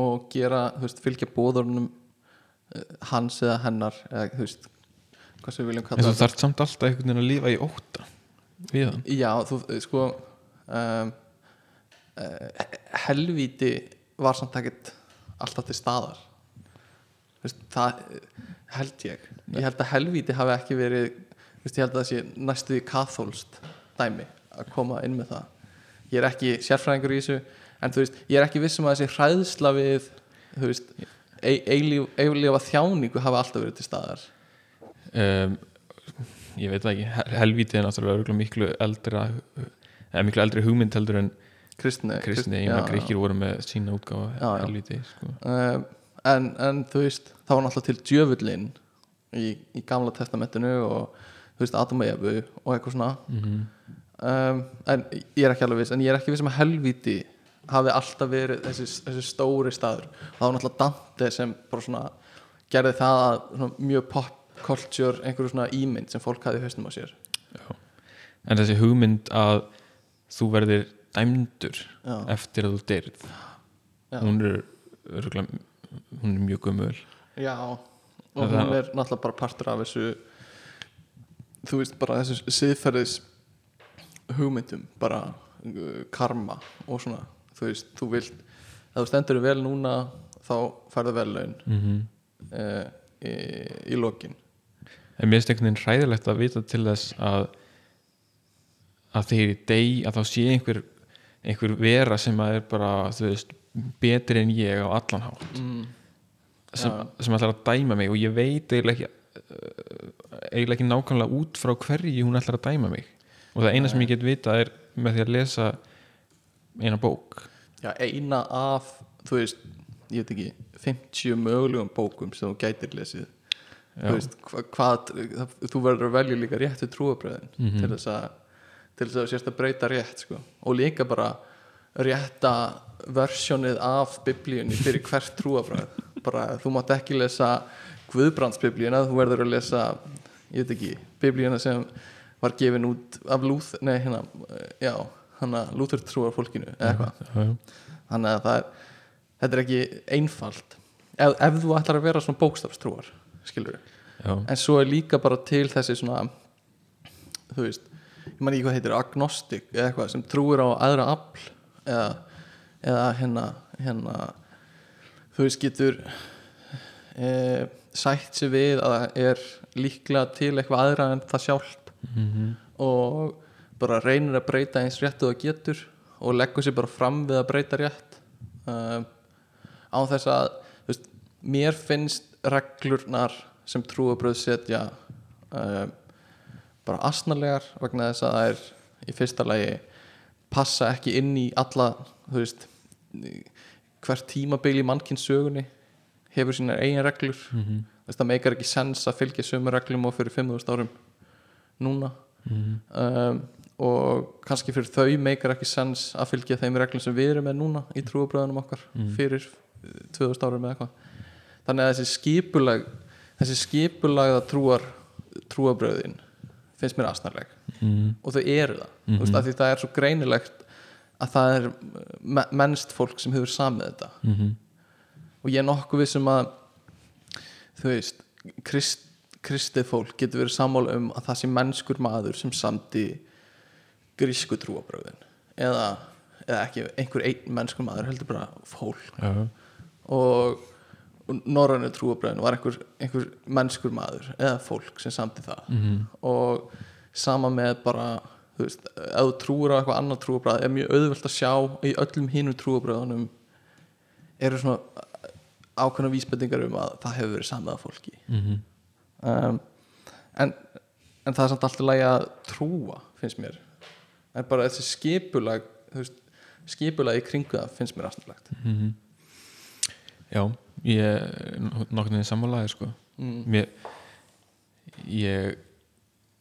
og gera, þú veist, fylgja bóðurunum hans eða hennar eða þú veist hvað sem við viljum En kalla þú þarf samt alltaf einhvern veginn að lifa í óta við hann. Já, þú, sko um, uh, helvíti var samt ekkert alltaf til staðar. Þú veist, það held ég ég held að helvíti hafi ekki verið veist, ég held að það sé næstu í kathólst dæmi að koma inn með það. Ég er ekki sérfræðingur í þessu en þú veist, ég er ekki vissum að þessi hræðsla við þú veist e eilífa þjáningu hafi alltaf verið til staðar. Um, Ég veit það ekki. Hel- Helvíti er náttúrulega miklu eldra eða miklu eldri hugmynd heldur en kristni, kristni, ég meina gríkir voru með sína já. helvíti sko. um, en, en þú veist það var náttúrulega til djöfullin í, í gamla testamentinu og þú veist Adam og Evu og eitthvað svona. Mm um, en ég er ekki alveg viss en ég er ekki viss um að helvíti hafi alltaf verið þessi, þessi stóri staður. Og það var náttúrulega Dante sem bara svona gerði það að svona, mjög pop culture einhverju svona ímynd sem fólk hafi í hausnum á sér. En þessi hugmynd að þú verðir dæmdur Já. eftir að þú dyrð. Já. hún er örugglega, hún er mjög gömul. Já, og hún er náttúrulega bara partur af þessu þú veist bara þessu siðferðis hugmyndum bara uh, karma og svona þú veist, þú vilt ef þú stendur vel núna þá færðu vel laun mm -hmm. uh, í, í lokin En mér finnst einhvern veginn hræðilegt að vita til þess að að þegar ég dey að þá sé einhver einhver vera sem að er bara þú veist, betri en ég á allan hátt mm. Sem, sem ætlar að dæma mig og ég veit eiginlega ekki eiginlega ekki nákvæmlega út frá hverju hún ætlar að dæma mig. Og það eina sem ég get vita er með því að lesa eina bók. Já, eina af þú veist, ég veit ekki 50 mögulegum bókum sem þú gætir lesið. Þú veist, hva, hvað þú verður að velja líka réttu trúabröðin Mhm. til þess að til þess að þú sérst að breyta rétt sko. og líka bara rétta versjónið af biblíunni fyrir hvert trúabröð bara þú mátt ekki lesa Guðbrandsbiblíuna, þú verður að lesa ég veit ekki, biblíuna sem var gefin út af Lúð nei, hérna, já, hana Lúður trúar fólkinu, eða eitthvað. þannig að það er þetta er ekki einfalt. Ef, ef þú ætlar að vera svona bókstafstrúar skilur en svo er líka bara til þessi svona þú veist ég man ekki hvað heitir, agnostik eða eitthvað sem trúir á aðra afl eða, eða hérna hérna þú veist getur e, sætt sér við að það er líklega til eitthvað aðra en það sjálft Mhm. og bara reynir að breyta eins rétt og það getur og leggur sér bara fram við að breyta rétt um, á þess að veist, mér finnst reglurnar sem trúabröð setja um, bara asnalegar vegna þess að það er í fyrsta lagi passa ekki inn í alla þú veist hvert tímabil í mannkins sögunni hefur sínar eigin reglur Mhm. Þú veist, það meikar ekki sens að fylgja sömu reglum og fyrir 5.000 árum núna Mhm. um, og kannski fyrir þau meikar ekki sens að fylgja þeim reglum sem við erum með núna í trúabröðunum okkar Mhm. fyrir eh, 2000 árum eða eitthvað þannig að þessi skipulag þessi skipulagða trúar trúabröðin finnst mér asnarleg mm. og þau eru það Mhm. þú veist, að því það er svo greinilegt að það er me- mennst fólk sem hefur samið þetta. Mm og ég er nokkuð vissum að þú veist krist, kristið fólk getur verið sammála um að það sé mennskur maður sem samdi grísku trúabröðin eða, eða ekki einhver einn mennskur maður heldur bara fólk. Já, og norrænu trúabröðin var einhver, einhver mennskur maður eða fólk sem samdi það. Mm og sama með bara þú veist, ef þú trúur á eitthvað annað trúabröð er mjög auðvelt að sjá í öllum hínum trúabröðunum eru svona ákveðna vísbendingar um að það hefur verið samið af fólki -hmm. um, en, en það er samt alltaf lægi að trúa finnst mér en bara þessi skipulag veist, skipulag í kringu það finnst mér afturlegt Mhm. Já, ég er nokkurn veginn sammálaði sko mm. mér ég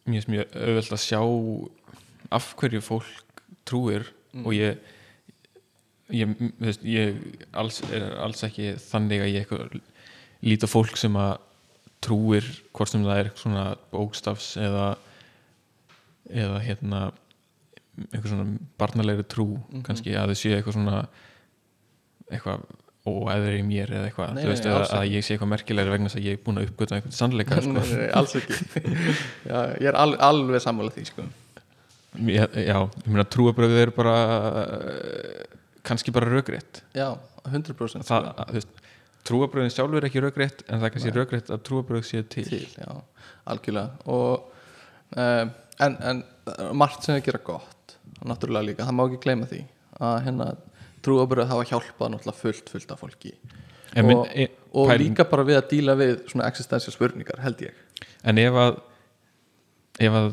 mér er mjög auðvelt að sjá af hverju fólk trúir Mm. og ég ég, veist, ég alls, er alls ekki þannig að ég eitthvað líta fólk sem að trúir hvort sem það er svona bókstafs eða eða hérna eitthvað svona barnalegri trú Mhm. kannski að þau séu eitthvað svona eitthvað óæðri í mér eða eitthvað, þú veist, nei, að ekki. ég sé eitthvað merkilegri vegna þess að ég er búin að uppgöta einhvern sannleika sko. nei, nei, alls ekki Já, ég er al, alveg sammála því sko. Já, ég meina trúabröfið eru bara uh, kannski bara rökrétt. Já, 100% það, sko. trúabröfin sjálfur er ekki rökrétt en það er kannski rökrétt að trúabröf séu til, til já, algjörlega. Og um, en, en margt sem að gera gott náttúrulega líka, það má ekki gleyma því að hérna trúabröð hafa hjálpað fullt, fullt af fólki. En, og, e, og pæling- líka bara við að díla við svona existential spurningar held ég. En ef að ef að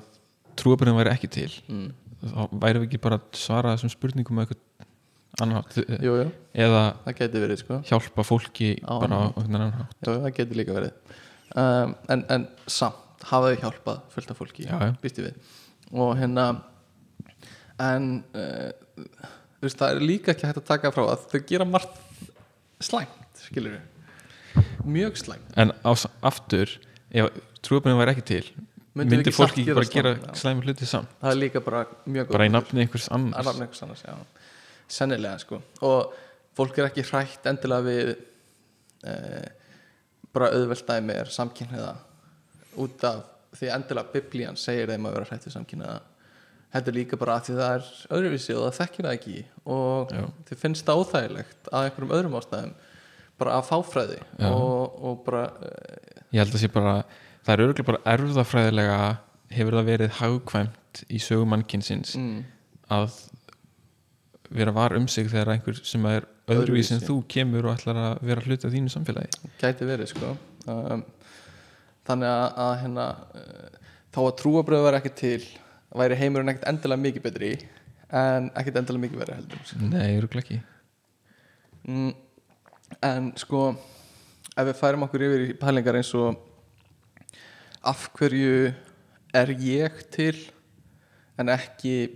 trúabröfin væri ekki til mm. þá væri við ekki bara að svara þessum spurningum með eitthvað annan hátt jú, eða verið sko. hjálpa fólki Á bara á einhvern annan hátt. Jú, það geti líka verið. Um, en, en samt hafa þau hjálpað fullt af fólki býst ég við? Og hérna en uh, veist, það er líka ekki hægt að taka frá að þau gera margt slæmt skilur við mjög slæmt. En á, aftur, ef trúabröfin væri ekki til Myndum við myndi ekki fólk samt ekki gera gera slæmi hluti samt? Það er líka bara mjög bara í nafni einhvers annars. einhvers annars, sennilega sko. Og fólk er ekki hrætt endilega við uh, bara auðvelt dæmi er samkynniða út af því endilega biblían segir þeim að vera hrætt við samkynniða þetta er líka bara að því það er öðruvísi og það þekkir það ekki. Og Já. þið finnst það óþægilegt að einhverjum öðrum ástæðum. Bara að fáfræði Já. og, og bara uh, ég held að sé bara það er örgulega bara erfðafræðilega hefur það verið hagkvæmt í sögu mannkynsins mm, að vera var um sig þegar einhver sem er öðruvísi en Öðruvísi. þú kemur og ætlar að vera hluti af þínu samfélagi gæti verið sko um, þannig að, að hérna uh, þá að trúabröð væri ekki til væri heimurinn ekkert endilega mikið betri en ekkert endilega mikið verið heldur sko. nei, örgulega ekki mm, en sko ef við færum okkur yfir í pælingar eins og af hverju er ég til en ekki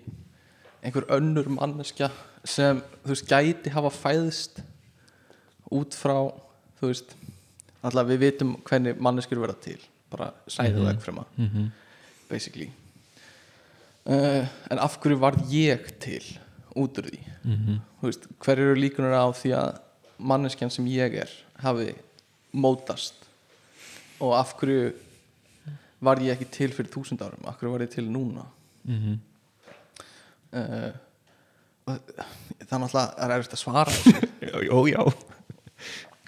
einhver önnur manneskja sem þú veist gæti hafa fæðst út frá þú veist alltaf við vitum hvernig manneskjur verða til bara sæðu Mhm. og ekkfrema mm -hmm. basically uh, en af hverju varð ég til út úr því Þú veist, hver eru líkunar á því að manneskjan sem ég er hafi mótast og af hverju var ég ekki til fyrir þúsund árum hverju var ég til núna Mhm. uh, og það er náttúrulega það er erfitt að svara. Jó, já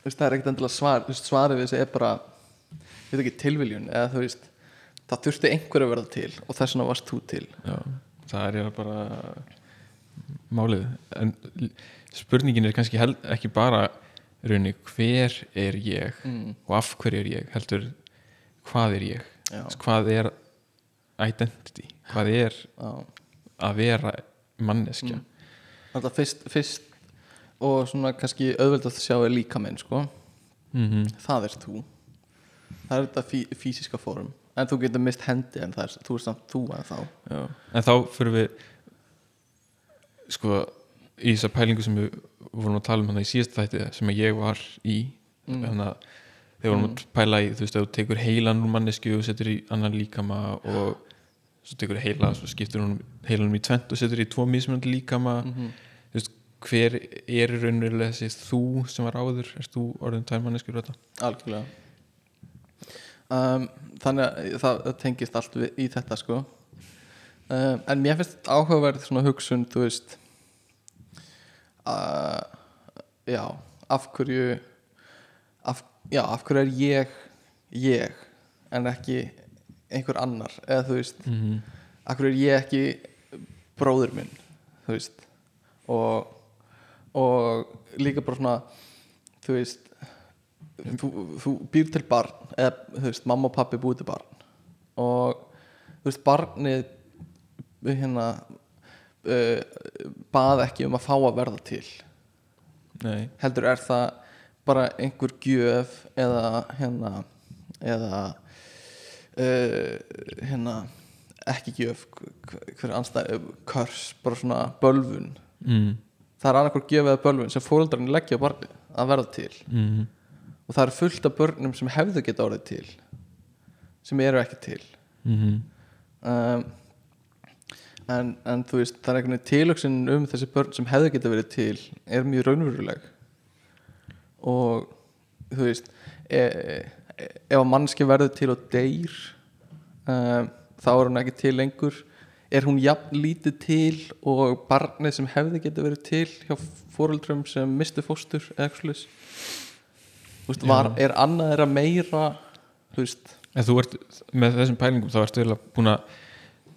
veist, það er ekkert endilega svar svarið við þessu er bara ég veit ekki tilviljun eða þú veist það þurfti einhver að verða til og þess vegna varst þú til Já, það er ég bara málið en spurningin er kannski held, ekki bara raunni hver er ég mm. og af hverju er ég heldur hvað er ég Já. hvað er identity hvað er Já. að vera manneskja Mm. Alltaf fyrst, fyrst og svona kannski auðveldast að sjá er líka minn sko mm það er þú það er þetta fí, fysiska fórum en þú getur mist hendi en er, þú er samt þú en þá Já. en þá fyrir við sko í þessar pælingu sem við vorum að tala um hann í síðast þætti sem ég var í Mm. þannig að þegar vorum að pæla í þú veist, ef þú tekur heilan úr mannesku og setur í annan líkama og svo tekur heila, svo skiptur hún heilanum í tvent og setur í tvo mismunandi líkama. Mhm. þú veist, hver er raunverulega þessi þú sem var áður? Erst þú orðin tvær manneskur þetta algjörlega. Um, þannig að það, það tengist allt við, í þetta sko. Um, en mér finnst áhugaverð svona hugsun þú veist uh, já af hverju af, já, af hverju er ég ég en ekki einhver annar? Eða þú veist mm -hmm. af hverju er ég ekki bróður minn? Þú veist og, og líka bara svona þú veist þú, þú býr til barn eða þú veist, mamma og pappi búið til barn. Og þú veist, barnið hérna uh, bað ekki um að fá að verða til. Nei, heldur er það bara einhver gjöf eða hérna eða uh, hérna ekki gjöf hver- hver anstæð, körs, bara svona bölvun mm. það er annarkvort gjöf eða bölvun sem fóreldrarnir leggja á barnið að verða til Mm. og það er fullt af börnum sem hefðu geta orðið til sem eru ekki til Mm. um, en, en þú veist það er einhvern veginn tilöksin um þessi börn sem hefðu geta verið til er mjög raunveruleg og þú veist e, e, ef að mannski verður til og deyr um, þá er hún ekki til lengur. Er hún jafn lítið til og barnið sem hefði geta verið til hjá fóreldrum sem mistu fóstur eða eitthvað var, er annað þeirra meira þú veist? En þú ert, með þessum pælingum þá ertu eiginlega búin að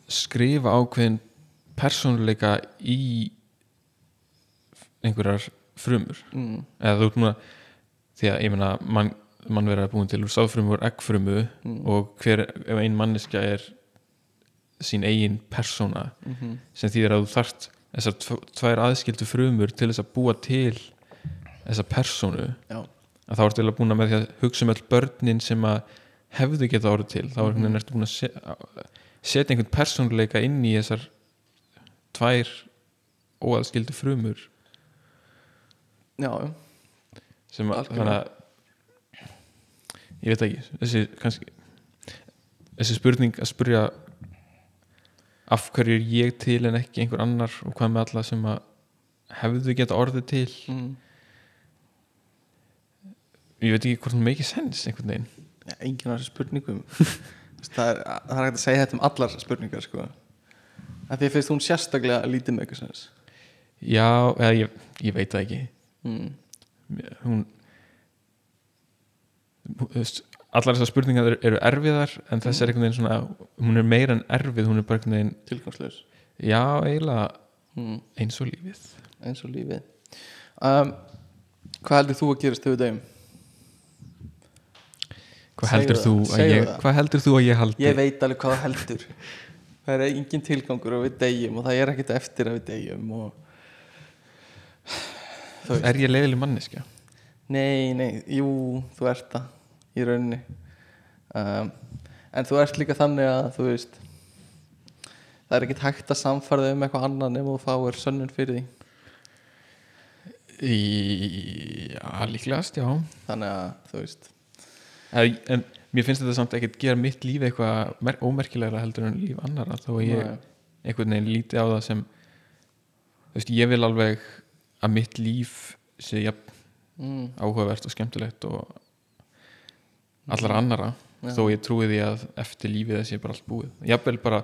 skrifa ákveðin persónuleika í einhverjar frumur. Mm, eða þú ert búin að því að ég meina mann, mann verið að búin til úr sáfrumu og eggfrumu Mm. og hver, ef ein manneskja er sín eigin persóna mm sem þýðir að þú þarft þessar tv- tvær aðskildu frumur til þess að búa til þessa persónu já, að þá ertu búin að með því að hugsa um öll börnin sem að hefðu geta orðið til. Þá mm ertu búin að se setja einhvern persónuleika inn í þessar tvær óaðskildu frumur. Já, sem að að ég veit ekki þessi kannski þessi spurning að spurja af hverju er ég til en ekki einhver annar og hvað með alla sem að hefðu geta orðið til mm. ég veit ekki hvort hún make sense einhvern veginn Já, enginn af þessu spurningum það, er, hægt að segja þetta um allar spurningar sko. að því finnst hún sérstaklega lítið eitthvað sens já, eða ég, ég veit það ekki mm. Hún allar þessar spurningar eru, erfiðar en þess er einhvern veginn svona hún er meira en erfið, hún er bara einhvern veginn tilgangslaus. Já, eiginlega mm. eins og lífið. Eins og lífið. Um, hvað heldur þú að gerast við dögum? hvað heldur, þú að ég, hvað heldur þú að ég haldi? Ég veit alveg hvað heldur. Það er engin tilgangur að við degjum og það er ekkert eftir að við degjum og veist er ég leiðileg manneskja? Nei, nei, jú, þú ert það í rauninni. Um, en þú ert líka þannig að þú veist það er ekkert hægt að samfæra um eitthvað annað nema þú fáir sönnun fyrir því. Í, já, líklegast, já. Þannig að þú veist. En, en mér finnst þetta samt ekkert gera mitt líf eitthvað mer- ómerkilegra heldur en líf annara þó að ég einhvern veginn líti á það sem þú veist, ég vil alveg að mitt líf sé jafn mm, áhugavert og skemmtilegt og allara annara Já. þó ég trúi því að eftir lífið þessi er bara allt búið. Jafnvel bara,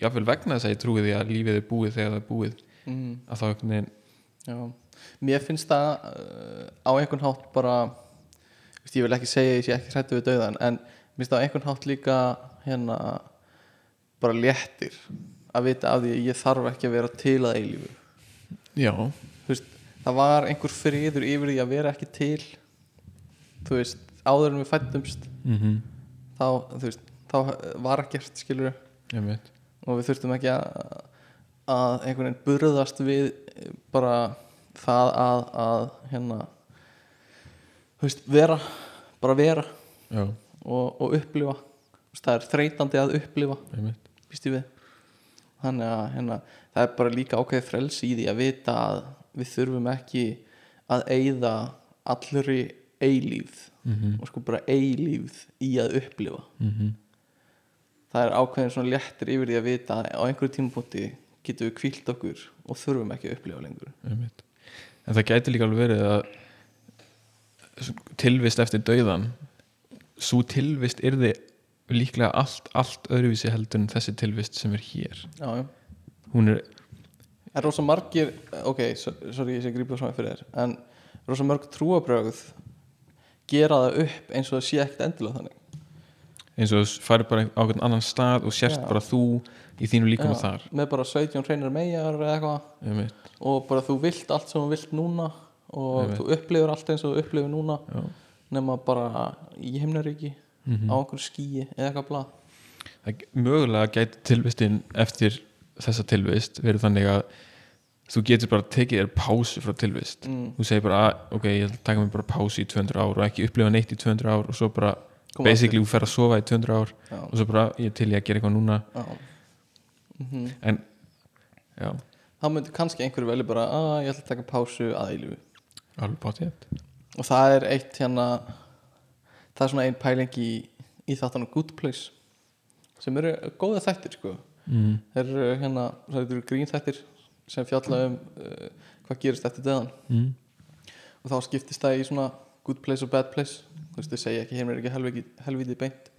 jafnvel vegna þess að ég trúi því að lífið er búið þegar það er búið mm, að þá einhvern veginn já. mér finnst það uh, á einhvern hátt bara veist, ég vil ekki segja ég sé ekki hrættu við dauðan en mér finnst það á einhvern hátt líka hérna bara léttir að vita af því að ég þarf ekki að vera til að eilífu. Já, veist, það var einhver friður yfir því að vera ekki til þú veist, áður en við fættumst mm þá, þú veist, þá var ekkert skilur ég veit og við þurftum ekki að, að einhvern veginn burðast við bara það að, að hérna þú veist, vera bara vera já, og, og upplifa. Það er þreytandi að upplifa býst ég við. Þannig að hérna, það er bara líka ákveðið frelsi í því að vita að við þurfum ekki að eyða allri eilífð. Mhm, og sko bara eilífð í að upplifa. Mhm, það er ákveðin svona léttir yfir því að vita að á einhverju tímapunkti getum við kvílt okkur og þurfum ekki að upplifa lengur. En það gæti líka alveg verið að tilvist eftir dauðan svo tilvist yrði líklega allt, allt öðruvísi heldur en þessi tilvist sem er hér. Já, já. hún er, er rosa margir ok, so- sorry ég sé grípa svona fyrir þér en rosa mörg trúabrögð gera það upp eins og það sé ekkert endilega þannig. Eins og þú farið bara á einhvern annan stað og sérst bara þú í þínu líkama Já, þar. með bara 17 hreinar megar eða eitthvað. Og bara þú vilt allt sem þú vilt núna og Einmitt. þú upplifir allt eins og þú upplifir núna já, nema bara í himnaríki mhm. á einhverju skíi eða eitthvað blað. Það mögulega gæti tilvistin eftir þessa tilvist verið þannig að þú getur bara tekið þér pásu frá tilvist. Mm. þú segir bara, að, ok, ég að taka mig bara pásu í 200 ár og ekki upplifa neitt í 200 ár. Og svo bara, Koma basically, þú fer að sofa í 200 ár Já, og svo bara, ég til ég að gera eitthvað núna. Já. Mm en, já, þá myndi kannski einhverju veli bara að ég ætla að taka pásu að eilífu. Alveg bátt og það er eitt hérna það er svona ein pæling í, í þáttanum Good Place sem eru góða þættir sko. Mm. þeir eru hérna, það eru grín þættir sem fjalla um uh, hvað gerist eftir döðan. Mm. og þá skiptist það í svona good place og bad place. Þú veist, þau segja ekki, heim er ekki helviti, helviti beint.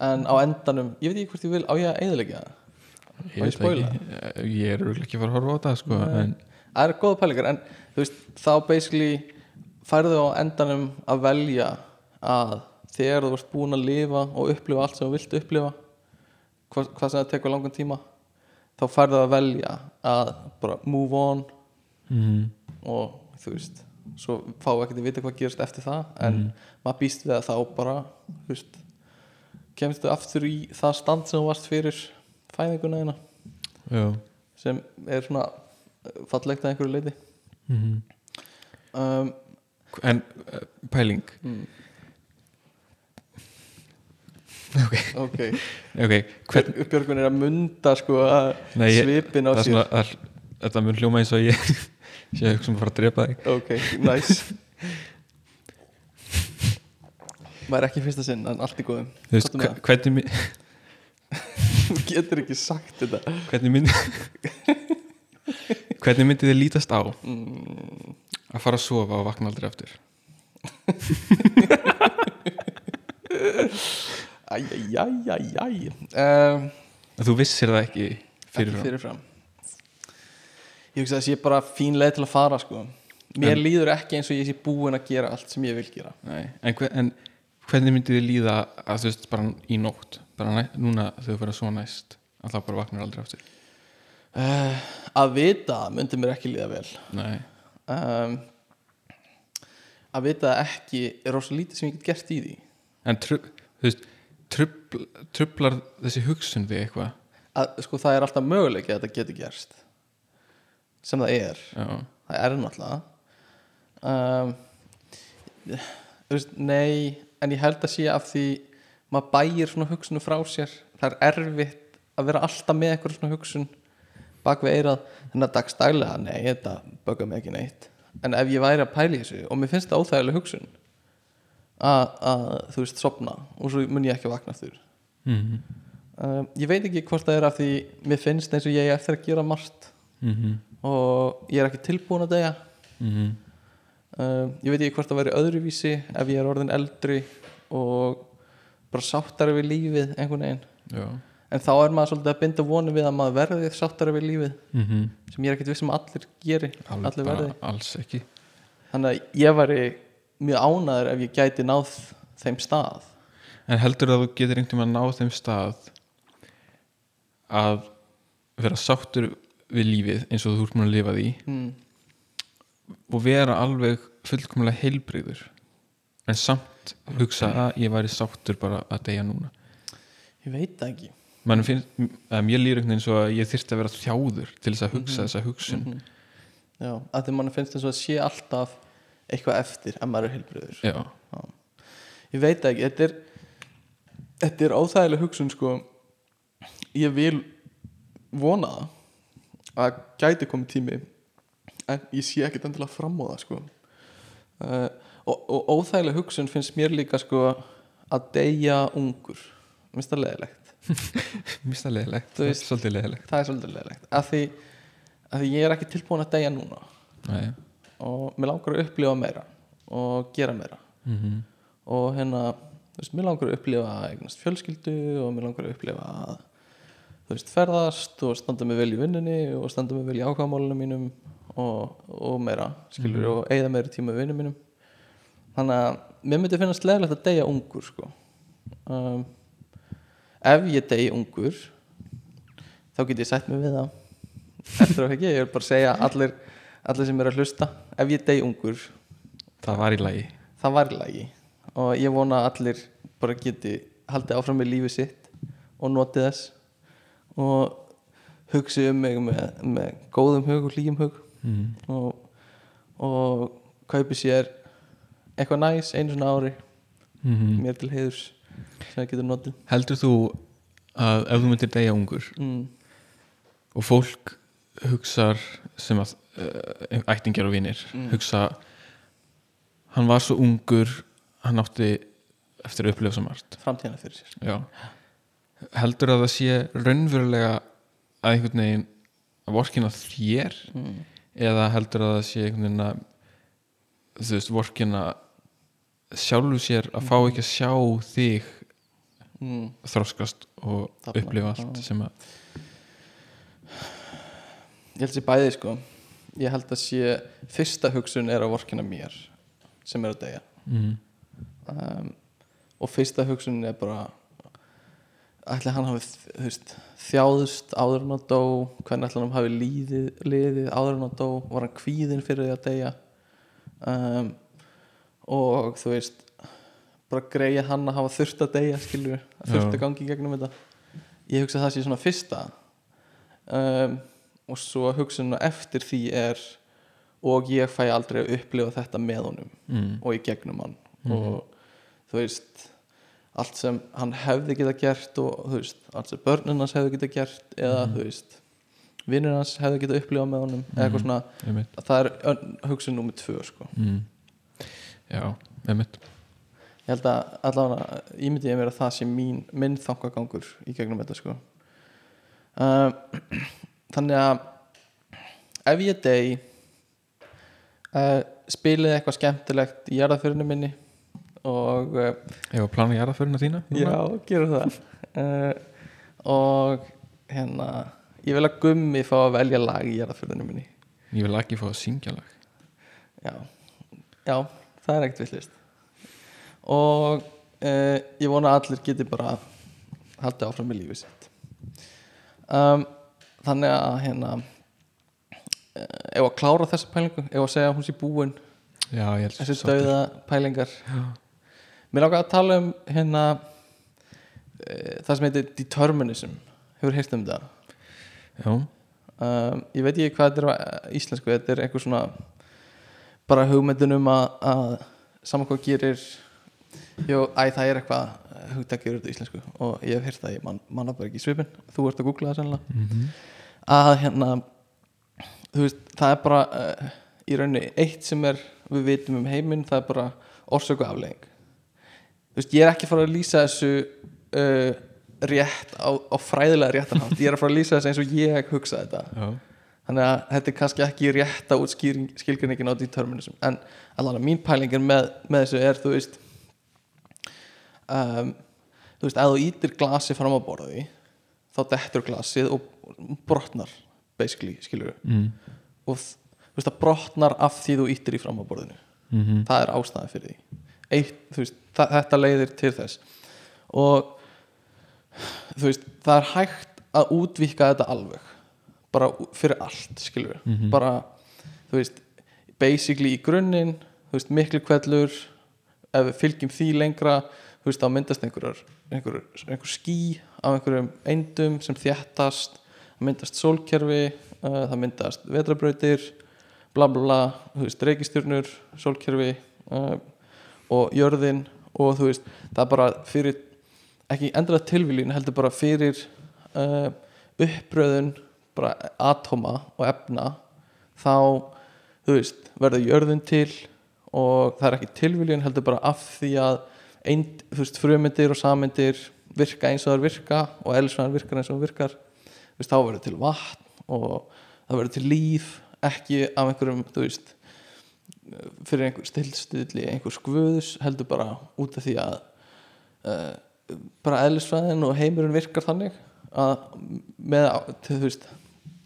En á endanum, ég veit ekki hvort ég vil á ég að eðalega það? Ég, Má ég spoila? ekki, ég er ekki fara að horfa á þetta sko, en, það eru góða pælingar en þú veist, þá basically færðu á endanum að velja að þegar þú ert búin að lifa og upplifa allt sem þú vilt upplifa hvað, hvað sem það tekur langan tíma þá færðu að velja að bara move on mm. og þú veist svo fá ekki að vita hvað gerist eftir það en Mhm. maður býst við að þá bara þú veist kemst þú aftur í það stand sem þú varst fyrir fæðinguna þína já sem er svona uh, fallegt að einhverju leiti mm. um, en uh, pæling mm, ok, ok, ok, hvern, Björgun er að munda sko að Nei, ég- svipin á það er sér. að, þetta mun hljóma eins og ég sé að hugsa um að fara að drepa þig. Ok, nice. Maður er ekki fyrsta sinn en allt í góðum þú veist, hvernig mi- þú getur ekki sagt þetta. Hvernig myndi hvernig myndi þið lítast á? Mm, að fara að sofa og vakna aldrei aftur æjæjæjæjæj um, að þú vissir það ekki fyrirfram Ekki fyrirfram. Ég hugsa að það sé bara fín leið til að fara sko. Mér En- líður ekki eins og ég sé búin að gera allt sem ég vil gera. Nei, en, hver, en hvernig myndi þið líða að þú veist bara í nótt bara næ, núna þegar þú fyrir að svo næst að það bara vaknar aldrei aftur? Uh, Að vita myndi mér ekki líða vel. Nei, um, Að vita ekki er rosa lítið sem ég get gert í því. En trub, þú veist trubl, trublar þessi hugsun þig eitthvað? Að, sko, Það er alltaf möguleiki að þetta geti gerst. Sem það er. Já, það er náttúrulega. Um, nei en ég held að sé af því maður bæir svona hugsunum frá sér. Það er erfitt að vera alltaf með eitthvað svona hugsun bak við eirað þannig að dagstælega, nei, þetta mig ekki neitt. En ef ég væri að pæla í þessu og mér finnst það óþægileg hugsun að, þú veist, sopna og svo mun ég ekki vakna aftur. Mm um, ég veit ekki hvort það er af því mér finnst eins og ég eftir að gera margt -hmm. og ég er ekki tilbúin að deyja. Mm um, ég veit ekki hvort það væri öðruvísi ef ég er orðin eldri og bara sáttari við lífið einhvern veginn. Já. En þá er maður svolítið að binda vonu við að maður verði sáttari við lífið mm sem ég er ekkert vissum að allir geri allir verði. alls ekki. Þannig að ég væri mjög ánæður ef ég gæti náð þeim stað. En heldur að þú getur einhvern veginn að ná þeim stað að vera sáttur við lífið eins og þú ert múin að lifa því mm. og vera alveg fullkomlega heilbrigður en samt hugsa að ég væri sáttur bara að deyja núna? Ég veit ekki. Finnst, að mér líður einhvern veginn svo að ég þyrfti að vera þjáður til þess að hugsa þessa hugsun. Mhm. já, að því mann finnst þess að sé alltaf eitthvað eftir ef maður er heilbriður Já, ég veit það ekki, þetta er þetta er óþægileg hugsun sko. Ég vil vona það að gæti komið tími en ég sé ekkert endilega fram á það sko. Uh, og, og óþægileg hugsun finnst mér líka sko að deyja ungur. Minnst það leðilegt Mist það leðilegt, Þú veist- svolítið leðilegt það er svolítið leðilegt af því, af því ég er ekki tilbúin að deyja núna. Nei og mér langar að upplifa meira og gera meira. Mm og hérna, þú veist, mér langar að upplifa eignast fjölskyldu og mér langar að upplifa að þú veist, ferðast og standa mig vel í vinnunni og standa mig vel í ákvæðamálunum mínum og, og meira, skilur og eigða meira tíma við vinnum mínum. Þannig að mér myndi finnast leðilegt að deyja ungur sko. Um, ef ég dey ungur þá get ég sætt mig við það. Eftir að ekki, ég er bara segja allir, allir sem er að hlusta ef ég dey ungur Það var í lagi það var í lagi og ég vona að allir bara geti haldið áfram með lífið sitt og notið þess og hugsi um mig með, með góðum hug og hlýjum hug mm. og, og kaupi sér eitthvað næs einu svona ári Mm mér til heiðurs sem það getur notið Heldur þú að ef þú myndir deyja ungur mm. og fólk hugsar sem að uh, ættingjar og vinir Mm. hugsa hann var svo ungur hann átti eftir að upplifa svo margt framtíðana fyrir sér Já. heldur að það sé raunverulega að einhvern veginn að vorkina þér mm. eða heldur að það sé einhvern veginn að þú veist vorkina sjálfu sér að fá ekki að sjá þig Mm. þroskast og Þarna, upplifa allt sem að ég held sér bæði sko. Ég held að sé fyrsta hugsun er að vorkina mér sem er að deyja. Mm. um, og fyrsta hugsun er bara ætli hann hafi veist, þjáðust áður en að dó hvernig ætli hann hafi líðið, liðið áður en að dó var hann kvíðin fyrir því að deyja? Um, og þú veist bara greið hann að hafa þurft að deyja skilur, að þurft að gangi gegnum þetta. Ég hugsa að það sé svona fyrsta. Um, og svo hugsun eftir því er og ég fæ aldrei að upplifa þetta með honum Mm. og í gegnum hann og þú veist allt sem hann hefði geta gert og þú veist, allt sem börnin hans hefði geta gert eða þú veist vinnir hans hefði geta upplifað með honum eða eitthvað svona, einmitt. það er hugsun númer tvö sko. Mm. já, einmitt ég held að allavega ímyndi ég mér að það sé mín, minn þangagangur í gegnum þetta sko. um, þannig að ef ég dey uh, spilið eitthvað skemmtilegt í jarðaförinu minni og uh, Ég var að plana jarðaförina þína? Núna? Já, gerum það. Uh, Og hérna Ég vil að gummi fá að velja lag í jarðaförðinu minni. Ég vil ekki fá að syngja lag. Já, já það er ekkert villist Og uh, ég vona að allir geti bara haldið áfram með lífið sitt. Um, Þannig að hérna uh, Ef að klára þessa pælingu Ef að segja hún sé búin Já, Þessi dauða pælingar. Mér langar að tala um hérna uh, það sem heitir determinism. Hefur heyrt um það? Já, um, Ég veit ekki hvað þetta er íslensku Þetta er einhver svona bara hugmyndin um að, saman hvað gerir Jó, æ, það er eitthvað út á íslensku og ég hef heyrt það, ég man, manna bara ekki svipin þú ert að googla það sennilega. Mhm. að hérna þú veist, það er bara uh, í rauninni eitt sem er við vitum um heiminn, það er bara orsöku aflegging þú veist, ég er ekki að fara að lýsa þessu uh, rétt á, á fræðilega réttarhátt, ég er að fara að lýsa þessu eins og ég hugsa þetta. Já, þannig að þetta er kannski ekki rétt að skilgjörningin á determinism en allavega mín pæling er með, með þessu er þú veist um, þú veist, ef þú ítir glasi fram á borði þá dettur glasið og brotnar basically, skilur mm. og þú veist, það brotnar af því þú ítir í fram á borðinu. Mm það er ástæðan fyrir því. Eitt, veist, þetta leiðir til þess. Og þú veist, það er hægt að útvíka þetta alveg. Bara fyrir allt, skilur við Mhm. bara, þú veist basically í grunninn, þú veist, miklu kvellur ef við fylgjum því lengra þú veist, þá myndast einhverjar einhver, einhver ský af einhverjum eindum sem þjættast það myndast sólkerfi uh, það myndast vetrabrautir bla bla bla, þú veist, reikistjörnur sólkerfi uh, og jörðin og þú veist, það er bara fyrir ekki endilega tilviljun heldur bara fyrir uh, uppröðun bara atóma og efna þá þú veist, verður jörðin til og það er ekki tilviljun heldur bara af því að eind, þú veist, frumyndir og samyndir virka eins og það virka og eðlisfræðan virkar eins og það virkar þú veist, þá verður til vatn og það verður til líf ekki af einhverjum, þú veist fyrir einhver stillstilli einhver skvöðus heldur bara út af því að uh, bara eðlisfræðin og heimurinn virkar þannig að með þú veist,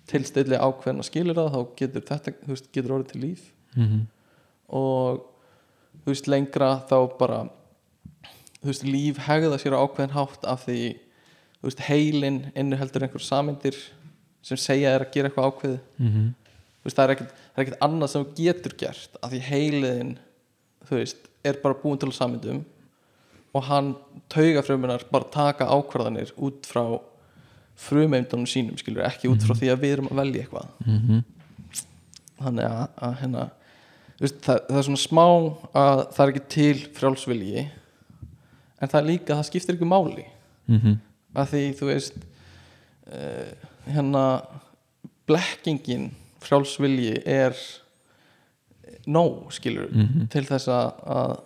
tilstilli ákveðna skilir það þá getur þetta þú veist, getur orðið til líf. Mm og þú veist lengra þá bara veist líf hegða sér á ákveðin hátt af því veist heilin innur heldur einhver samyndir sem segja er að gera eitthvað ákveði -hmm. þú veist það er ekkert, er annað sem þú getur gert af því veist er bara búin til samyndum og hann taugafrumunar bara taka ákvarðanir út frá frumeindunum sínum skilur ekki út frá því að við erum að velja eitthvað Mhm. þannig að, að hérna það, það er svona smá að það er ekki til frjálsvilji en það líka, það skiptir ekki máli Mhm. að því þú veist uh, hérna blekkingin frjálsvilji er nóg skilur Mhm. til þess að, að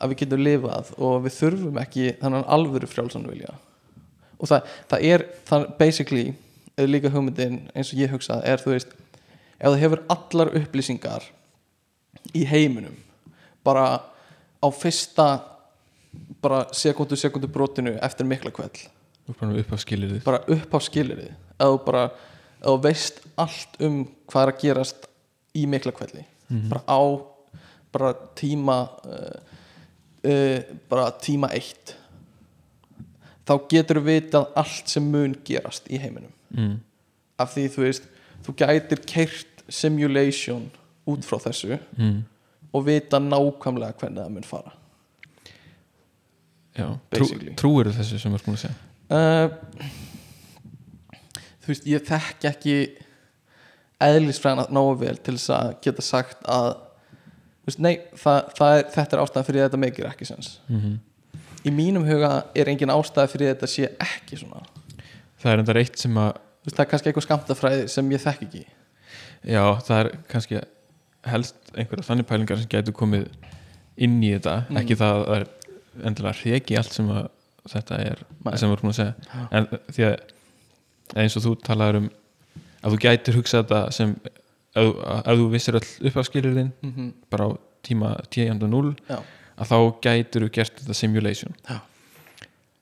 að við getum lifað og við þurfum ekki þannig alvöru frjálsanvilja og það, það er það basically er líka hugmyndin eins og ég hugsað er þú veist ef það hefur allar upplýsingar í heiminum bara á fyrsta bara sekundu sekundu brotinu eftir mikla kveld upp af skilir þið bara upp á skilirði þú bara þú veist allt um hvað er að gerast í mikla kvelli bara á bara tíma uh, uh, bara tíma eitt. Þá getur við vitað allt sem mun gerast í heiminum. Mm. af því þú veist þú gætir keirt simulation út frá þessu Mm. og vita nákvæmlega hvernig það mun fara trú, trúir þessu sem er búin að segja? Uh, þú veist ég þekki ekki eðlisfræðina nógu vel til þess að geta sagt að veist, nei, það, það er, þetta er ástæða fyrir að þetta meikir ekki sens mm í mínum huga er engin ástæða fyrir að þetta sé ekki svona. Það er enda eitt sem að veist, það er kannski eitthvað skamtafræði sem ég þekki ekki. Já, það er kannski helst einhverja þannig pælingar sem getur komið inn í þetta. Mm. ekki það að það er endilega hreki allt sem að þetta er Nei. sem við erum að segja. En því að eins og þú talaður um að þú gætir hugsað þetta sem þú- ef þú vissir all upp af skilurðin mm -hmm. bara á tíma 10.0 já, að þá gætir þú gert þetta simulation. Já.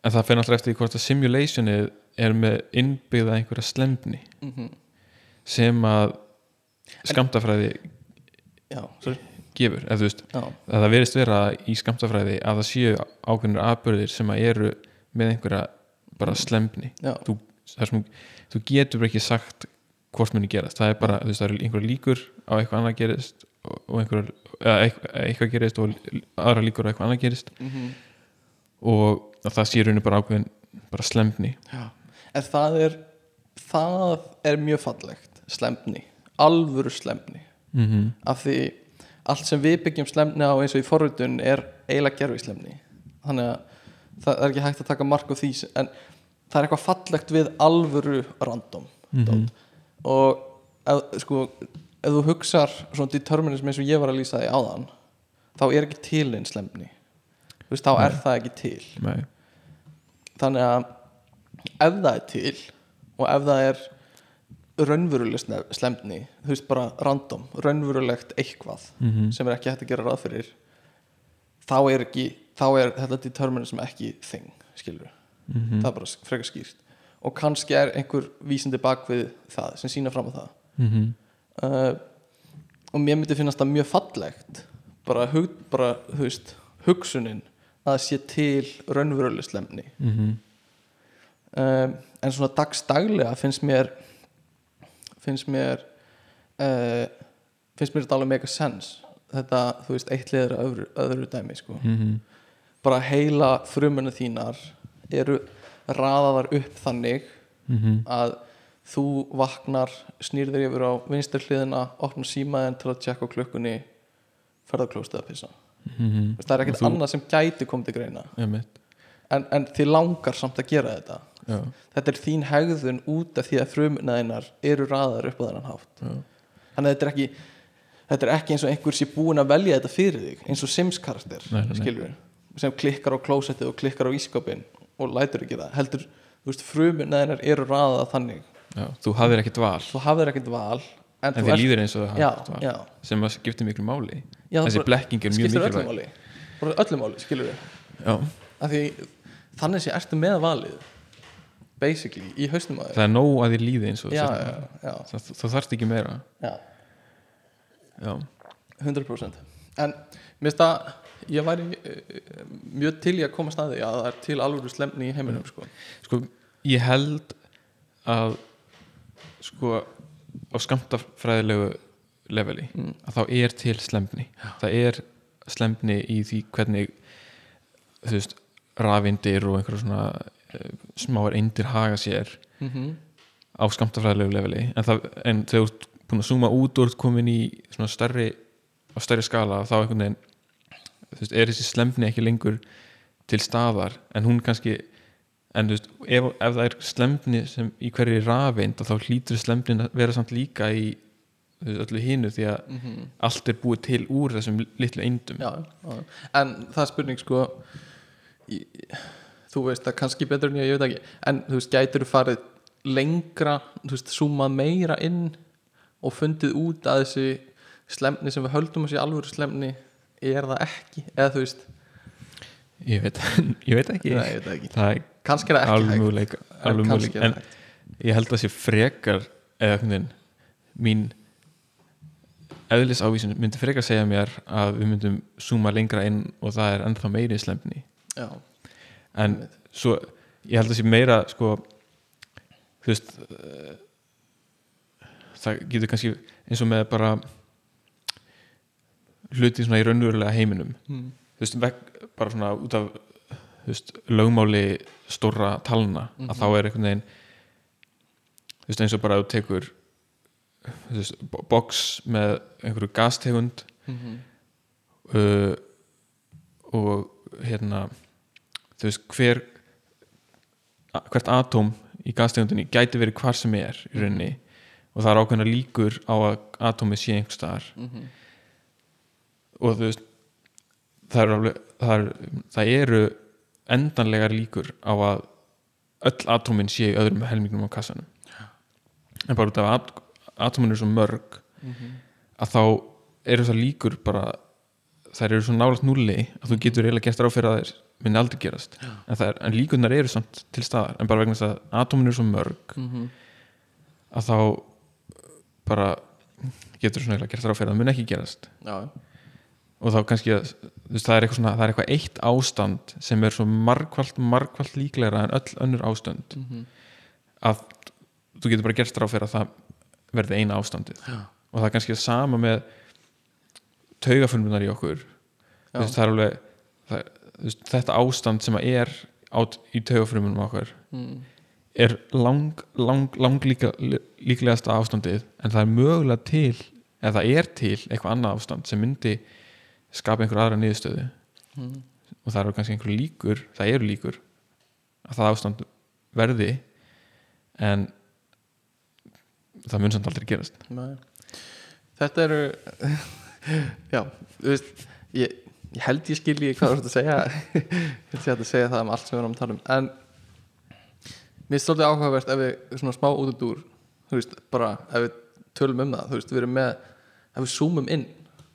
en það fyrir alltaf eftir því hvort að simulationið er með innbyggða einhverja slembni mm sem að skamtafræði já, sorry gefur, eða þú veist það verist vera í skamtafræði að það séu ákveðnir aðbörðir sem að eru með einhverja bara slembni. Já, þú, sem, þú getur ekki sagt hvort muni gerast, það er bara þú veist, það eru einhverja líkur á eitthvað annað gerist og, og einhverja, eða eitthvað, gerist og aðra líkur á eitthvað annað gerist. Mm og að það sé rauninu bara ákveðin bara slembni. Já. En það er það er mjög fallegt slemni, alvöru slemni mm -hmm. af því allt sem við byggjum slemni á eins og í forrutun er eiginlega gerfislemni þannig að það er ekki hægt að taka mark á því en það er eitthvað fallegt við alvöru random dót. og ef, sko, ef þú hugsar svona determinism eins og ég var að lýsa því áðan þá er ekki til einn slemni Þú veist, þá er það ekki til. Nei. þannig að ef það er til og ef það er raunveruleg slemni þú veist bara random, raunverulegt eitthvað Mhm. sem er ekki hægt að gera ráð fyrir þá er ekki þá er þetta determinism ekki þing skilur Mhm. það er bara frekar skýrt og kannski er einhver vísindi bak við það sem sína fram á það Mhm. uh, og mér myndi finnast það mjög fallegt bara, hug, bara veist, hugsunin að sé til raunveruleg slemni Mhm. um, en svona dagstaglega finnst mér finnst mér uh, finnst mér þetta alveg mega sens þetta, þú veist, eitt liður öðru, öðru dæmi sko. Mhm. bara heila frumuna þínar eru raðaðar upp þannig Mhm. að þú vaknar snýrðir yfir á vinstur hliðina opnar símaðin til að tjekka á klukkunni ferða klóstið að pissa. Þú veist, það er ekkert þú- annað sem gæti komið til greina en, en þið langar samt að gera þetta já, þetta er þín hegðun út af því að frumnaðinnar eru raðar upp á þennan hátt. Já, þannig að þetta er ekki þetta er ekki eins og einhver sé búin að velja þetta fyrir þig eins og Sims karakter Nei, nei, nei. skilur sem klikkar á klósettið og klikkar á ískapin og lætur ekki það. Heldur, þú veist, frumnaðinnar eru raðað þannig. Já, þú hafðir ekkert val. Þú hafðir ekkert val en, en þið líður eins og það já, hafðir val já, sem að skiptir miklu máli. Já, þessi blekking er mjög skiptir mikilvæg. bara öllu máli, skilur við þannig sé ertu með valið basically, í haustum að það er nóg að þið líði eins og já, já, já, það þarft ekki meira. Já, já, 100% en mér finnst að ég væri uh, mjög til í að koma staði að það er til alvöru slemni í heiminum sko. sko, ég held að sko á skamtafræðilegu leveli Mm. að þá er til slembni það er slembni í því hvernig þú veist rafindir og einhverja svona smáar eindir haga sér mm -hmm. á skamtafræðilegu leveli en, það, en þegar þú ert búin að zooma út og ert komin í svona stærri á stærri skala þá einhvern veginn veist, er þessi slembni ekki lengur til staðar en hún kannski en veist, ef, ef það er slembni sem í hverju rafeind þá hlýtur slembnin að vera samt líka í öllu hinu því að allt er búið til úr þessum litlu eindum já, já. en það er spurning sko í, þú veist það kannski betur en ég, ég veit ekki. En þú veist, gætur þú farið lengra þú veist, zoomað meira inn og fundið út að þessi slemni sem við höldum að sé alvöru slemni er það ekki, eða þú veist ég, veit, ég veit ekki. Nei, ég veit það ekki. það er kannski er það ekki alveg en alveg er en það ég held að sé frekar eða veginn mín eðlis ávísun myndi frekar segja mér að við myndum zooma lengra inn og það er ennþá meiri slempni já, en svo ég held að sé meira sko þú veist eh, það getur kannski eins og með bara hluti svona í raunverulega heiminum. Mm. þú veist, veg, bara svona út af þú veist, lögmáli stóra talna, að þá er einhvern veginn þú veist, eins og bara þú tekur þú veist, bo- box með einhverju gastegund Mm uh, og hérna þú veist, hver hvert atóm í gastegundinni gæti verið hvar sem er í rauninni og það er ákveðna líkur á að atómið sé einhvers staðar. Og þú veist það eru, alveg, það, er, það eru endanlegar líkur á að öll atómin sé í öðrum helmingnum á kassanum. En bara út af at, atómin eru svo mörg að þá eru það líkur bara þær eru svo nálægt núli að þú getur eiginlega gert ráð fyrir að þær minni aldrei gerast. En, er, en líkurnar eru samt til staðar en bara vegna þess að atómin eru svo mörg -hmm. að þá bara getur svona eiginlega gert ráð fyrir að það mun ekki gerast. Já, og þá kannski að veist, það, er eitthvað svona, það er eitthvað eitt ástand sem er svo margvalt, margvalt líklegra en öll önnur ástand. Mhm. að þú getur bara gert ráð fyrir að það verði eina ástandið. Já. og það er kannski sama með taugafulmunar í okkur. Það er alveg það, veist, þetta ástand sem að er át í taugafulmunum okkur mm. er lang, lang, lang líka, líklegasta ástandið en það er mögulega til eða það er til eitthvað annað ástand sem myndi skapa einhver aðra niðurstöðu Mm. og það eru kannski einhver líkur það eru líkur að það ástand verði en það mun samt aldrei gerast Nei. þetta eru já, þú veist ég, ég held ég skilji hvað þú ert að segja. Ég held ég að segja það um allt sem við erum að tala um. En mér er svolítið áhugavert ef við svona smá út út úr þú veist, bara ef við tölum um það. Þú veist, við erum með, ef við zoomum inn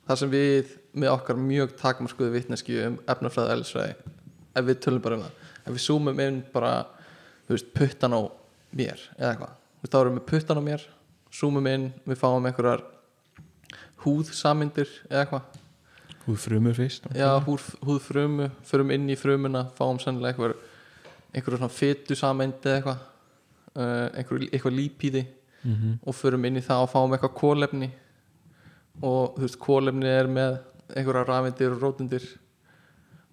það sem við með okkar mjög takmarskuðu vitneski um efnafræði og eðlisfræði ef við tölum bara um það. Ef við zoomum inn bara þú veist, puttan á mér eða eitthvað, þú veist, þá erum við puttan á mér zoomum inn, við fáum einhverjar húðsamindir eða eitthvað húð frumur fyrst já, húð, húðfrumu, förum inn í frumuna fáum sennilega einhver einhverju svona fytu sameind eða eitthvað uh, einhverju, eitthvað lípíði mm -hmm. og förum inn í það og fáum eitthvað kólefni og þú veist, kólefni er með einhverja rafeindir og rótindir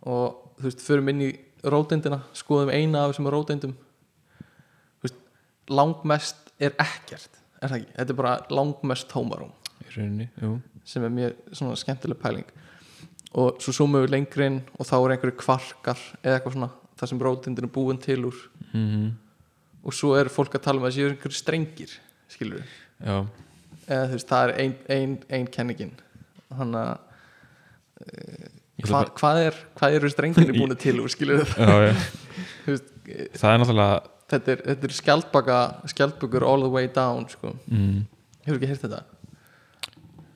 og þú veist, förum inn í rótindina, skoðum eina af þessum rótindum þú veist, langmest er ekkert er það ekki, þetta er bara langmest tómarum í rauninni, jú. Sem er mjög svona skemmtileg pæling og svo zoomum við lengri inn og þá er einhverju kvarkar eða eitthvað svona þar sem rótindin er búin til úr mm og svo er fólk að tala um að það séu einhverju strengir skilur við, já, eða þú veist, það er ein, ein, ein kenningin þannig að Ég hva, hvað er hvað eru strengirni búin til úr skilur við já, já. Veist, það er náttúrulega þetta er, þetta er skjaldbaka skjaldbökur all the way down sko. mm, hefur ekki heyrt þetta?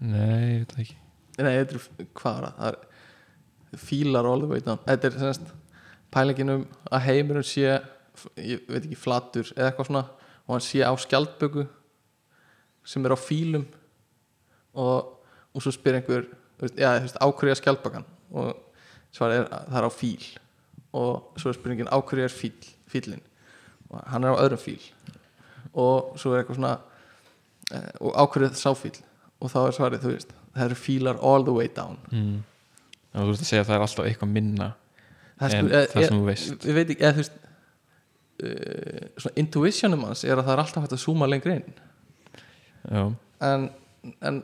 nei, ég veit það ekki Nei, þetta er, hvað er það? það er fílar way down. Þetta er semst pælingin um að heimurinn sé ég veit ekki, flatur eða eitthvað svona og hann sé á skjaldböku sem er á fílum og, og svo spyr einhver já, þú veist, ákverja skjaldbakan og svar er að það er á fíl. Og svo er spurningin ákverja er fíl, fílin og hann er á öðrum fíl. Og svo er eitthvað svona eh, og ákverja sá fíl og þá er svarið, þú veist, það eru fílar all the way down. Mm. Þú veist að segja að það er alltaf eitthvað minna það En það sem þú veist. ég veit ekki, eða þú veist uh, svona intuitionum hans er að það er alltaf hægt að zooma lengri inn. En, en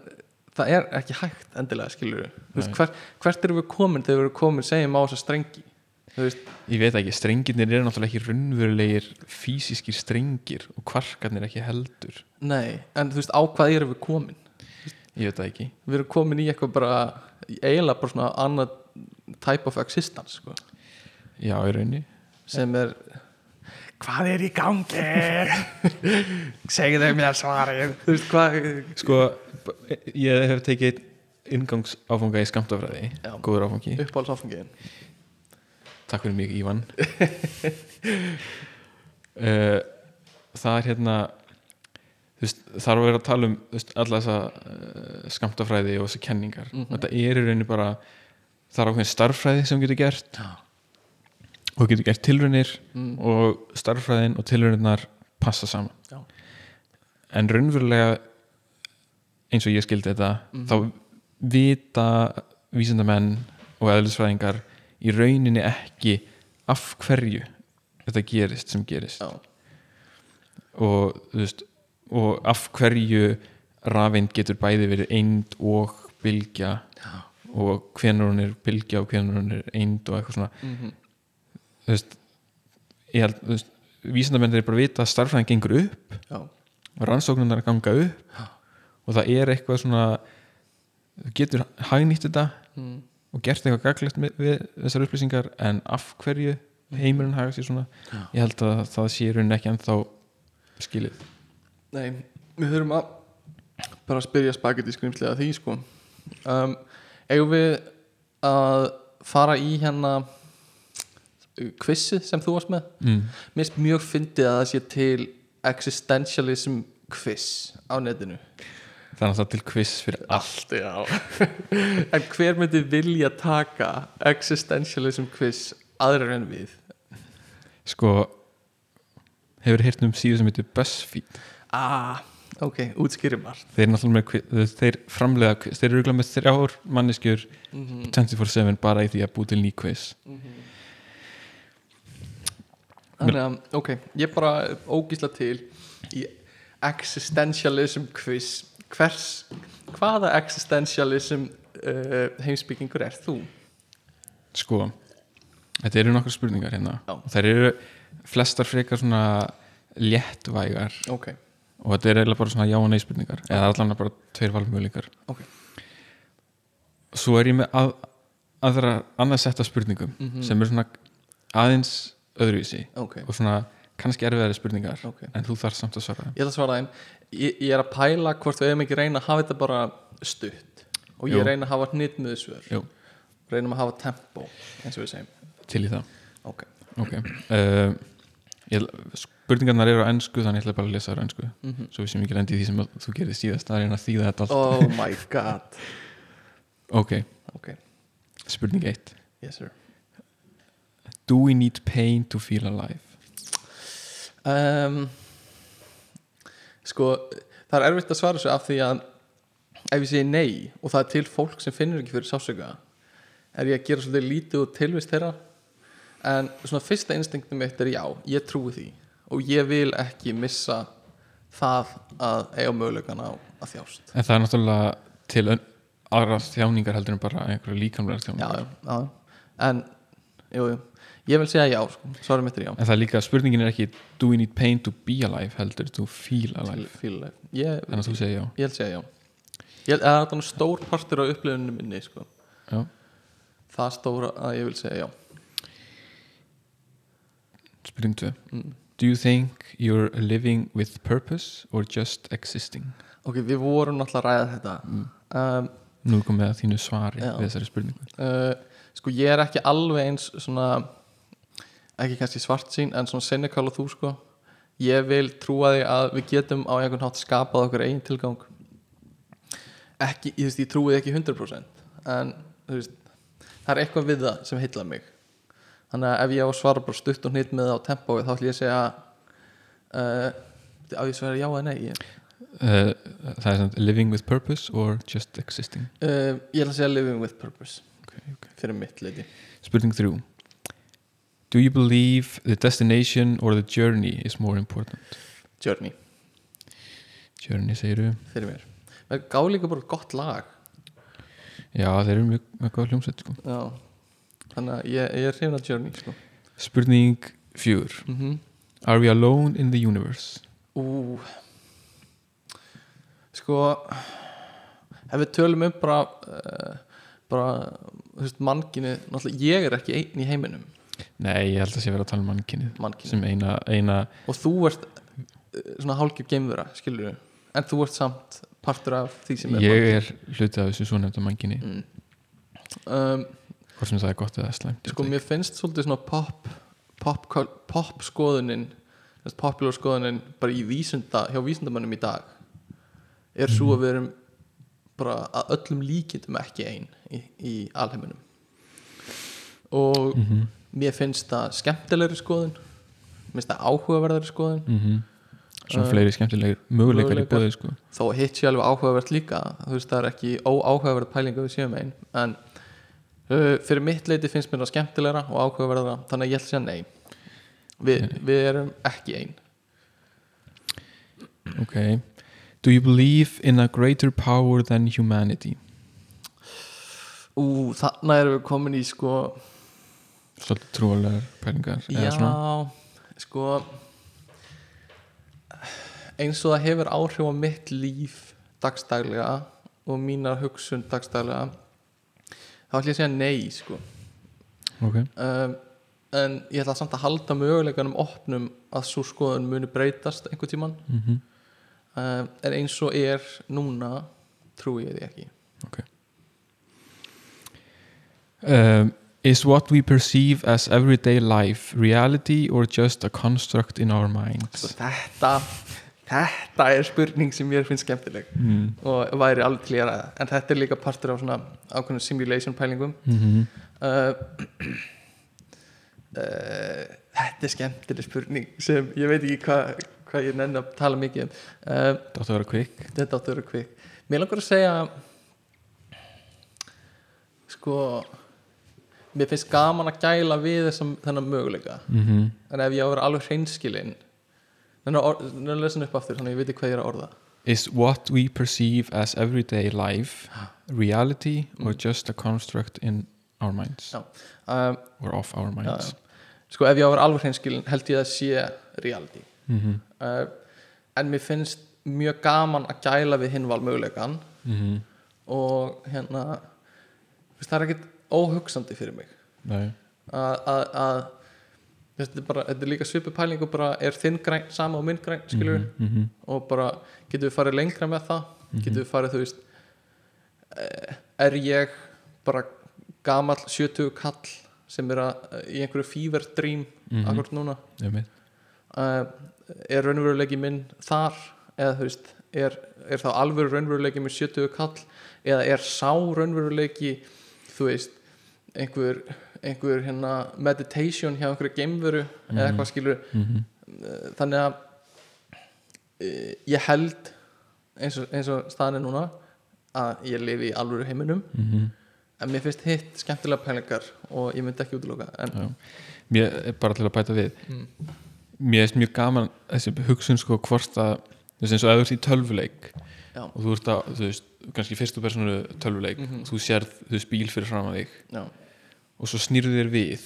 það er ekki hægt endilega skilur við. Hver, hvert erum við komin þegar við erum komin segjum á þessa strengi? Ég veit ekki, strengirnir eru náttúrulega ekki raunverulegir fysískir strengir og kvarkarnir ekki heldur. Nei, en þú veist á hvað erum við komin ég veit það ekki. Við erum komin í eitthvað bara eiginlega bara svona annað type of existence sko, já, í raunni sem er hvað er í gangi? Segðu mér svarið. Þú veist hvað sko, ég hef tekið inngangs áfanga í skamtafræði góður áfangi, uppáhaldsáfengiðin takk fyrir mig Ívan. Uh, það er hérna veist, þarf að vera að tala um veist, alla þessa uh, skamtafræði og þessa kenningar Mhm. þetta er í rauninni bara það er ákveðin starffræði sem getur gert Já. og getur gert tilraunir mm. og starffræðin og tilrauninnar passa saman Já. en raunverulega eins og ég skildi þetta Mhm. þá vita vísindamenn og eðlisfræðingar í rauninni ekki af hverju þetta gerist sem gerist Já. og, þú veist, og af hverju rafeind getur bæði verið eind og bylgja Já. og hvenær hún er bylgja og hvenær hún er eind og eitthvað svona Mm þú veist, ég held, þú veist vísindamenn er bara að vita að starffræðin gengur upp Já. og rannsóknunar ganga upp Já. og það er eitthvað svona þú getur hagnýtt þetta Mm. og gert eitthvað gaglegt við þessar upplýsingar en af hverju heimurinn haga sér svona ég held að það sé í rauninni ekki ennþá skilið Nei, við þurfum að bara að spyrja spagetti skrimslega því sko. Um, eigum við að fara í hérna quizið sem þú varst með? Mm. mér finnst mjög fyndið að það sé til existentialism quiz á netinu. Það er náttúrulega til quiz fyrir all allt, en hver myndi vilja taka existentialism quiz aðrar en við? Sko hefur heyrt um síðu sem heitir BuzzFeed ah, ok, útskýri margt. Þeir er náttúrulega með þeir- þeir framlega þeir eru með þrjár manneskjur mm -hmm. 24-7 bara í því að búi til ný quiz. Þannig að, ok, ég bara ógísla til í existentialism quiz. Hvers, hvaða existentialism uh, heimsbyggingur er þú? Sko, þetta eru nokkur spurningar hérna. Já. þær eru flestar frekar svona léttvægar. Ok, og þetta er eiginlega bara svona já og nei spurningar. Eða allan bara tveir valmöguleikar. Ok. Svo er ég með að, aðra annað setta spurningum Mhm. sem er svona aðeins öðruvísi Ok, og svona kannski erfiðari spurningar Ok. en þú þarf samt að svara ég ætla að svara þeim. Ég, ég er að pæla hvort við hefum ekki reyna að hafa þetta bara stutt. Og ég Jú. reyna að hafa hnitmiðu svör Jú. reynum að hafa tempo eins og við segjum. Til í það. Ok, Ok. Uh, ég, Spurningarnar eru á ennsku þannig ég ætla bara að lesa það á ennsku Mhm. svo við sem ekki lendi í því sem þú gerir síðast það er eina að þýða þetta allt. Oh my god. Ok, Ok, spurning 1 yes sir. Do we need pain to feel alive? um, Sko, það er erfitt að svara þessu af því að ef ég segi nei og það er til fólk sem finnur ekki fyrir sásöka er ég að gera svolítið lítið og tilvist þeirra? En svona fyrsta instinktum mitt er já, ég trúi því og ég vil ekki missa það að eiga mögulegan á að þjást En það er náttúrulega til aðra þjáningar heldur en bara einhverju líkamlega já, þjáningar já, já. en jú, jú. ég vil segja já, sko. svarum mitt er já en það er líka, spurningin er ekki do we need pain to be alive heldur to feel alive Feel- ég, þannig að þú segir já ég vil segja já ég, það er stór partur á upplifunum minni sko. Það stóra að ég vil segja já spurning 2 mm. Do you think you're living with purpose or just existing? Ok, við vorum náttúrulega að ræða þetta. Mm. um, nú er komið að þínu svari Já. við þessari spurningu. Uh, sko ég er ekki alveg eins svona ekki kannski svart sín en svona cynical og þú sko. Ég vil trúa því að við getum á einhvern hátt skapað okkur eigin tilgang. Ekki, ég, ég trúi því ekki 100% en þú veist það er eitthvað við það sem heilla mig þannig að ef ég á að svara bara stutt og hnýtt með það á tempóið þá ætlum ég að segja uh, á ég svara já eða nei? Uh, það er samt living with purpose or just existing? Uh, ég ætla að segja living with purpose. Okay, okay. fyrir mitt leiti spurning 3 do you believe the destination or the journey is more important? Journey. Journey segiru fyrir mér. Það gá líka bara gott lag. Já þeir eru mjög, mjög góð hljómsveit sko. já. Þannig að ég, ég er hrifin að journey sko. spurning 4 mm -hmm. are we alone in the universe? Ú. Sko ef við tölum um bara uh, bara þú veist, mannkynið náttúrulega ég er ekki einn í heiminum. Nei ég held að sé verið að tala um mannkynið sem eina, eina og þú ert uh, svona hálkjöf geimvera skilur en þú ert samt partur af því sem er ég er hluti af þessu svo nefnda mannkynni mm. um, hvort sem það er gott eða slæmt sko mér finnst svolítið svona pop pop, pop skoðunin popular skoðunin bara í vísinda hjá vísindamönnum í dag er svo að við erum bara að öllum líkindum ekki ein í, í alheiminum og ekki. Mhm, mér finnst það skemmtilegri skoðun mér finnst það áhugaverðari skoðun mhm. svo Uh, fleiri skemmtilegir möguleikar í bóði sko. þó hitt alveg áhugavert líka þú veist það er ekki óáhugaverð pæling að við séum einn en fyrir mitt leiti finnst mér það skemmtilegra og áhugaverðara þannig að ég að segja nei. Nei. við erum ekki einn ok. Do you believe in a greater power than humanity? Ú, þannig erum við komin í sko svolítið trúalegar pælingar já, sko eins og það hefur áhrif á mitt líf dagstaglega og mínar hugsun dagstaglega þá ætla ég að segja nei sko. Ok, um, en ég ætla samt að halda möguleikanum opnum að svo skoðun muni breytast einhvern tíman mm um, en eins og er núna trúi ég því ekki. Um, is what we perceive as everyday life reality or just a construct in our minds? Svo þetta þetta er spurning sem mér finnst skemmtileg mm. og væri alveg til ég að ræða en þetta er líka partur af svona ákveðnum simulation pælingum. Mm uh, uh, þetta er skemmtileg spurning sem ég veit ekki hvað hva ég nenni að tala mikið um. Uh, áttu að vera kvik mér langar að segja sko mér finnst gaman að gæla við þessum þennan möguleika. Mm -hmm. en ef ég á að vera alveg hreinskilinn lesa hann upp aftur þannig að ég veit hvað ég er að orða is what we perceive as everyday life reality or Mm. just a construct in our minds Já. um, or of our minds já. sko ef ég á að vera alveg hreinskilinn held ég að sé reality mm -hmm. uh, en mér finnst mjög gaman að gæla við hinn valmöguleikan Mm -hmm. og hérna það er ekkert óhugsandi fyrir mig að þetta er, bara, þetta er líka svipu pæling og bara er þinn græn sama og minn græn skilur mm -hmm. og bara getum við farið lengra með það? Getum við farið þú veist eh, er ég bara gamall 70 kall sem er að, í einhverju fever dream Mhm. akkur núna? Uh, er raunveruleiki minn þar? Eða þú veist er, er þá alveg raunveruleiki með 70 kall? Eða er sá raunveruleiki þú veist einhver, einhver hérna meditation hjá einhverju geimveru eða eitthvað skilur Mhm. uh, þannig að uh, ég held eins og, eins og staðan er núna að ég lifi í alvöru heiminum Mhm. en mér finnst hitt skemmtilega pælingar og ég myndi ekki mér er bara til að bæta við mm, mér er mjög gaman þessi hugsun sko hvort að þú veist eins og ef þú ert í tölvuleik Já. og þú ert að, þú veist, kannski fyrstu personu tölvuleik, Mhm. þú sérð þú veist bíl fyrir fram að þig já, og svo snýrðu þér við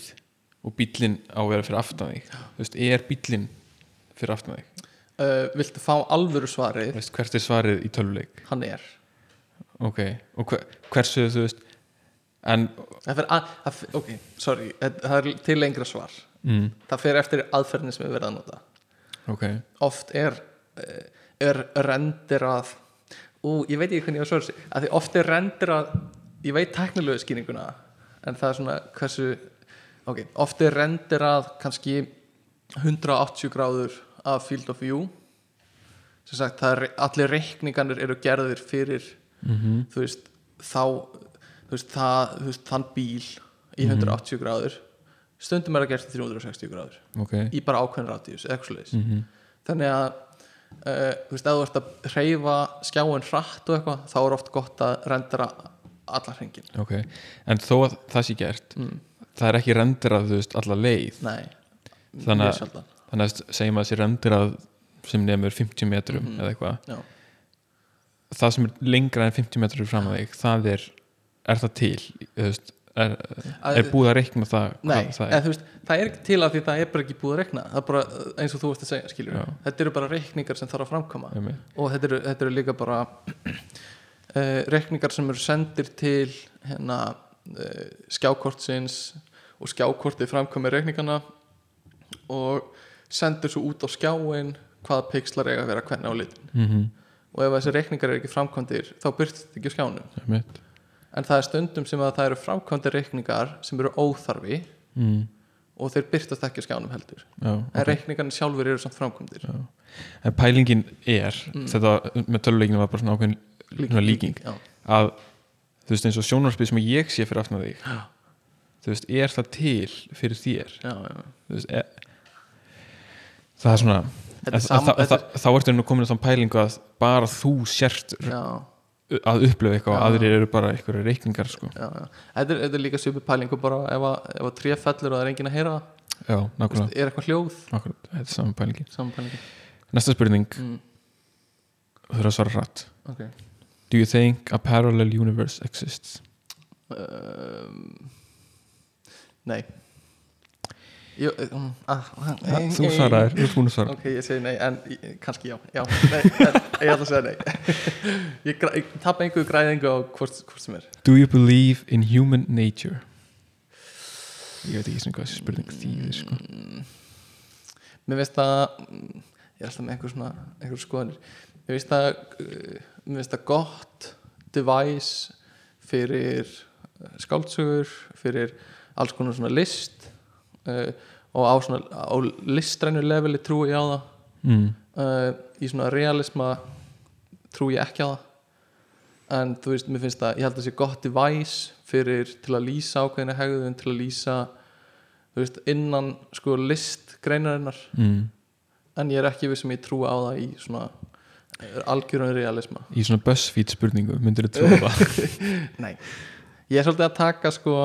og bíllinn á að vera fyrir aftan þig. Þú veist, er bíllinn fyrir aftan þig? Uh, viltu fá alvöru svarið? Veist, hvert er svarið í tölvuleik? Hann er. Ok, og hver, hversu þú veist en það fer að, það, fer- ok, sorry það það er til lengra svar. Mm, það fer eftir aðferðin sem við verðum að nota. Ok, oft er eh, er renderað ú, ég veit ekki hvernig ég var svör að því oft er renderað ég veit teknilegu skýringuna en það er svona hversu ok, oft er renderað kannski 180 gráður af field of view. Sem sagt, er, allir reikninganir eru gerðir fyrir mm þú veist, þá þú veist, það, þú veist, þann bíl í 180 gráður. Stundum er það gert í 360 gráður. Ok. Í bara ákveðin radius eitthvað svoleiðis. Mm þannig að uh, þú veist, ef þú ert að hreyfa skjáin hratt og eitthvað þá er oft gott að rendera allar hringin ok, en þó að það sé gert mm. það er ekki renderað, þú veist, alla leið. Nei, Þannig að- þannig að segjum að það sé renderað sem nefnir 50 metrum Mhm. eða eitthvað. Það sem er lengra en 50 metrum fram að þig það er, er það til veist, er, er búið að reikna það Nei, það en er þú veist, það er ekki til að því það er bara ekki búið að reikna. Það er bara eins og þú veist að segja, þetta eru bara reikningar sem þarf að framkoma. Einmitt. og þetta eru, þetta eru líka bara uh, reikningar sem eru sendir til hérna uh, skjákortsins og skjákortið framkomi reikningana og sendir svo út á skjáin hvaða pixlar eiga að vera hvernig á litin mm og ef þessi reikningar er ekki framkvæmdir þá byrst þetta ekki á skjánum en það er stundum sem að það eru framkvæmdir reikningar sem eru óþarfi mm. og þeir byrtast ekki á skjánum heldur Já, en ok. reikningarnir sjálfur eru samt framkvæmdir Já. en pælingin er Mm. þetta með töluleikinu var bara svona ákveðin líking. Já. að þú veist eins og sjónarspið sem ég sé fyrir aftan þig Já. þú veist, er það til fyrir þér? Já, veist, er, það er svona er sam- að- að- þá ertu nú komin að þann pælingu að bara þú sért að upplifa eitthvað og aðrir eru bara einhverju reikningar sko. Þetta, er, þetta er líka svipu pælingu bara ef að, ef að tré fellur og það er enginn að heyra. Já, nákvæmlega veist, er eitthvað hljóð? Akkurat, þetta er saman pælingi. Næsta spurning, mm, þú þurfa að svara hratt. Ok Do you think a parallel universe exists? um, nei Jú, um, ah, Ja, þú svaraðir, þú er búin að svara ok, ég segi nei, en kannski já, já nei, en, ég ætla að segja nei ég, ég tapa einhverju græðingu á hvort, hvort sem er Do you believe in human nature? Ég veit ekki svona hvað spurning þýðir sko. Mm, mér veist að mm, ég er alltaf með einhver svona einhver skoðanir mér veist að uh, mér veist að gott device fyrir uh, skáldsögur fyrir alls konar svona list uh, og á svona á listrænu leveli trúi ég á það mm. uh, í svona realisma trúi ég ekki á það en þú veist, mér finnst að ég held að sé gott device fyrir til að lýsa ákveðina hegðun til að lýsa þú veist, innan sko list greinarinnar Mm. en ég er ekki við sem ég trúi á það í svona algjörun realisma Í svona BuzzFeed spurningu myndir þú trúa? Nei, ég er svolítið að taka sko,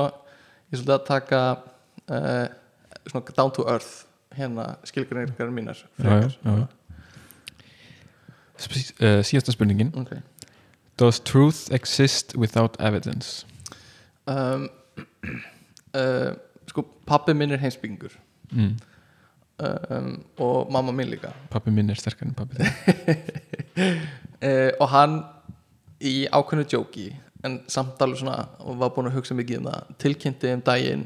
ég er svolítið að taka uh, svona down to earth hérna skilgreiningar mínar já, já, já. Uh, Síðasta spurningin Okay. Does truth exist without evidence? Um, uh, sko, pappi minn er heimsbyggingur Mm. Um, og mamma minn líka. Pappi minn er sterkar en pappi uh, og hann í ákveðnu djóki en samt alveg svona og var búin að hugsa mikið um það tilkynnti um daginn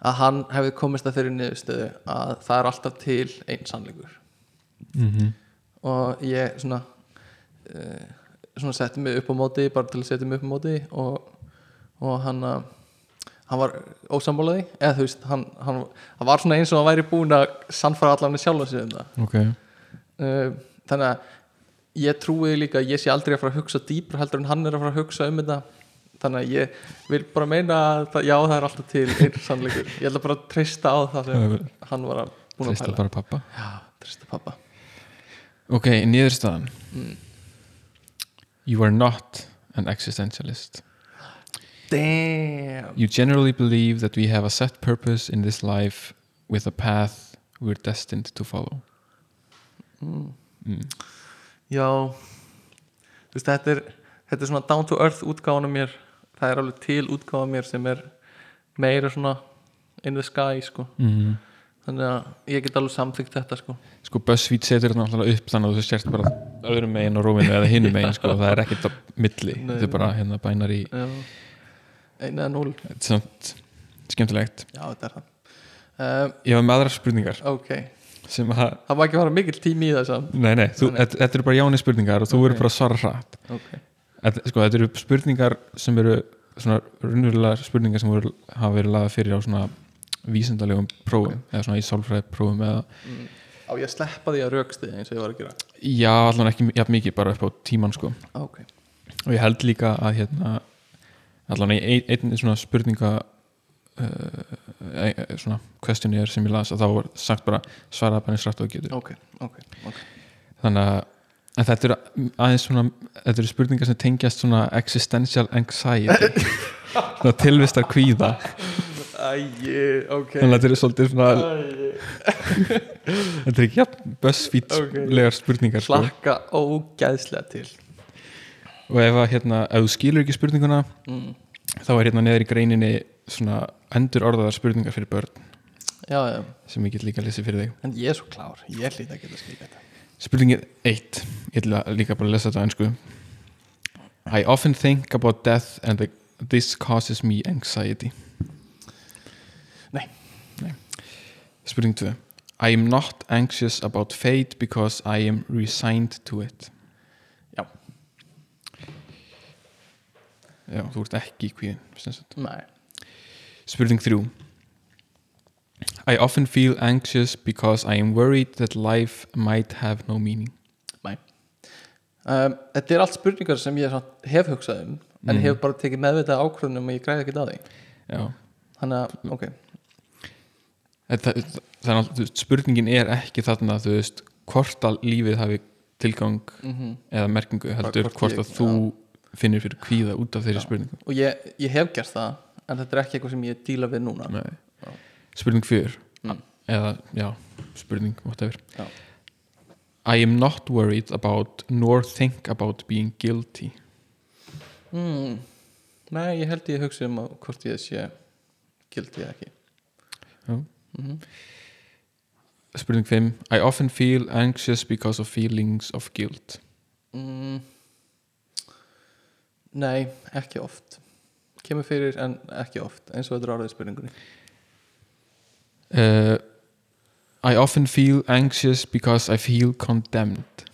að hann hefði komist að þeirri niðurstöðu að það er alltaf til einn sannleikur. Mm -hmm. og ég svona uh, svona setti mig upp á móti bara til að setja mig upp á móti og, og hann að hann var ósammálaði eða þú veist, hann, hann, hann var svona eins og hann væri búin að sannfara allan sjálf sig um það. Ok, uh, þannig að ég trúi líka að ég sé aldrei að fara að hugsa dýpra heldur en hann er að fara að hugsa um þetta. Þannig að ég vil bara meina að já það er alltaf til einn sannleikur. Ég ætla bara að treysta á það sem hann var að búin að treysta pæla. bara pappa já, treysta pappa Ok, niðurstaðan. Mm. You are not an existentialist damn You generally believe that we have a set purpose in this life with a path we're destined to follow mm. mm. Já Þú veist, þetta er, þetta er svona down to earth útgáðan af mér það er alveg til útgáðan af mér sem er meira svona in the sky sko mm. þannig að ég get alveg samþykkt þetta sko sko BuzzFeed setur þetta náttúrulega upp þannig að þú sért bara öðrum megin á rúminu eða hinum megin sko, það er ekkert á milli þetta er bara hérna bænar í já. Einu eða núl þetta er samt skemmtilegt. Já þetta er það. Um, ég var með aðrar spurningar. Ok, sem að, það var ekki að fara mikill tími í þess nei nei, þú, Nei. þetta, eru bara jáni spurningar og þú Ok. verður bara að svara hratt ok, þetta, sko, þetta eru spurningar sem eru svona raunverulega spurningar sem voru, hafa verið laða fyrir á svona vísindalegum prófum eða svona í sálfræði prófum eða mm. á ég sleppa því að raukstið eins og ég var að gera? Já, allan ekki jafn mikið bara upp á tíman sko. Ok, og ég held líka að hérna allan í ein, einn svona spurninga uh, svona questionnaire sem ég las að þá var sagt bara svaraði bara eins rætt og getur. Ok, ok, ok. Þannig að þetta eru aðeins svona þetta eru spurningar sem tengjast svona existential anxiety. Svona tilvistar kvíða. Æji, ok. Þannig að þetta eru svolítið svona þetta er ekki jafn buzzfeed-legar spurningar sko. slakka ógæðslega til og ef að hérna, ef þú skilur ekki spurninguna mm. þá er hérna neður í greininni svona endur orðaðar spurningar fyrir börn. Já, já, sem ég get líka að lesa fyrir þig. En ég er svo klár. Ég hlýt að geta skrifa þetta. Spurningin eitt. Ég ætla líka bara að lesa þetta á ennsku I often think about death and the, this causes me anxiety. Nei. Nei. spurning 2 I am not anxious about fate because I am resigned to it Já, þú ert ekki í kvíðin Spurning 3 I often feel anxious because I am worried that life might have no meaning. Nei. Um, þetta er allt spurningar sem ég hef hugsað um en Mhm. hef bara tekið meðvitað ákvörðunum og ég græði ekki að því. Já, þannig að, ok, það, er alltaf, spurningin er ekki þarna þú veist, hvort að lífið hafi tilgang mm eða merkingu heldur hvort hvort ég- að þú finnir fyrir kvíða út af þeirri Já. spurningu og ég, ég hef gert það en þetta er ekki eitthvað sem ég díla við núna Nei. Spurning 4 Mm. eða, já, spurning whatever Já. I am not worried about nor think about being guilty mm. nei, ég held ég hugsa um að hvort ég sé gildi eða ekki mm Spurning 5 I often feel anxious because of feelings of guilt mm. Nei, ekki oft. Kemur fyrir en ekki oft eins og þetta er orðið spurningunni. Uh, I often feel anxious because I feel condemned.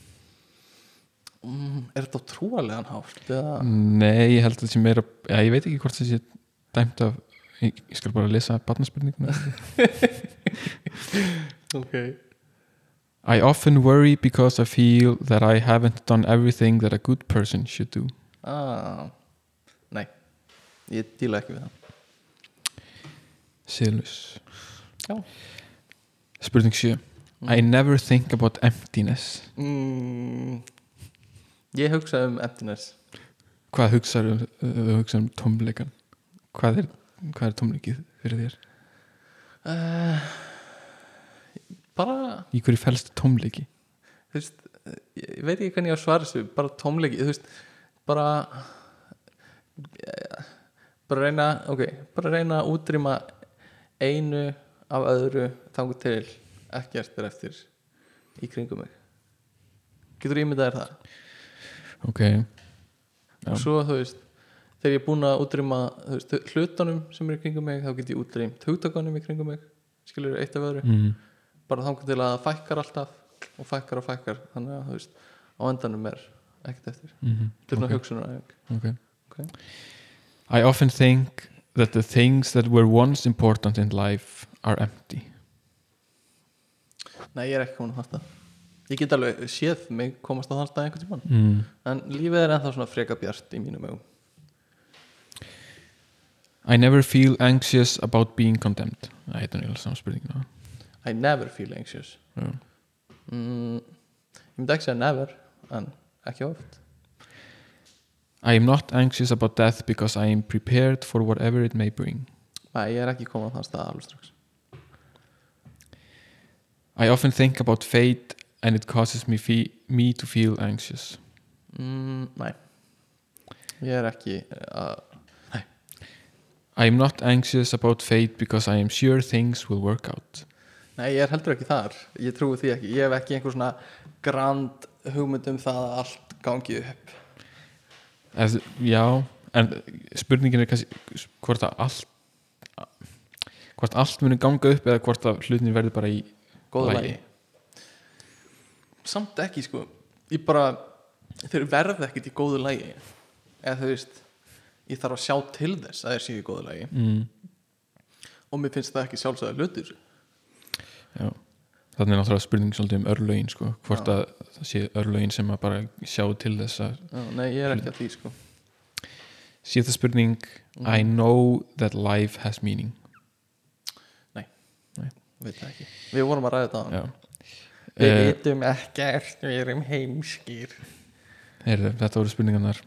Mm. er þetta trúarlegan hátt eða? Nei, ég held að þetta sé meira já, ég veit ekki hvort það sé dæmt af ég, ég skal bara lesa barnaspurninguna. Ok. I often worry because I feel that I haven't done everything that a good person should do ah. nei, ég díla ekki við það Silus Já. Spurning 7 I never think about emptiness mm. ég hugsa um emptiness Hvað hugsar um, uh, hugsa um tómleikan? Hvað er, hvað er tómleikið fyrir þér? uh, bara Í hverju fælst tómleiki? þú veist, ég veit ekki hvernig ég á svara þessu bara tómleiki, þú veist bara bara reyna ok, bara reyna að útrýma einu af öðru þangu til ekkert er eftir í kringum mig. Getur ímyndað er það? Ok. Og svo þú veist þegar ég er búin að útrýma veist, hlutunum sem er í kringum mig þá get ég útrýmt hugtakonum í kringum mig skilur eitt af öðru. Mm. bara þangu til að það fækkar alltaf og fækkar og fækkar þannig að þú veist á endanum er ekkert eftir Mm þetta er svona Ok. hugsunar okay. Ok. I often think that the things that were once important in life are empty nei ég er ekki komin að þetta ég get alveg séð mig komast þann stað einhvern tímann mm. en lífið er ennþá svona freka bjart í mínum augum I never feel anxious about being condemned Það heitir nýlega saman spurningina I never feel anxious Já. mm, ég myndi ekki segja never en ekki oft. I am not anxious about death because I am prepared for whatever it may bring. Nei ég er ekki komin á þann stað alveg strax. I often think about fate and it causes me, fe me to feel anxious. Mm, nei. Ég er ekki uh, I'm not anxious about fate because I am sure things will work out. Nei, ég er heldur ekki þar. Ég trúi því ekki, ég hef ekki einhver svona grand hugmynd um það að allt gangi upp? Eð, Já, en spurningin er kannski hvort að allt hvort allt muni ganga upp eða hvort að hlutin verði bara í Góða lagi. Samt ekki sko. Ég bara, þeir verða ekkert í góðu lagi. Eða þú veist Ég þarf að sjá til þess að þeir séu í góðu lagi. Mm, Og mér finnst það ekki sjálfsögða hlutur Já Þannig er náttúrulega spurning svolítið um örlögin sko, hvort Já. að það sé örlögin sem að bara sjá til þess að Já, Nei, ég er ekki að því sko. Síðasta spurning I know that life has meaning. Veit það ekki. Við vorum að ræða Já. Við Eh, vitum ekkert, við erum heimskir. Heyrðu, þetta voru spurningarnar.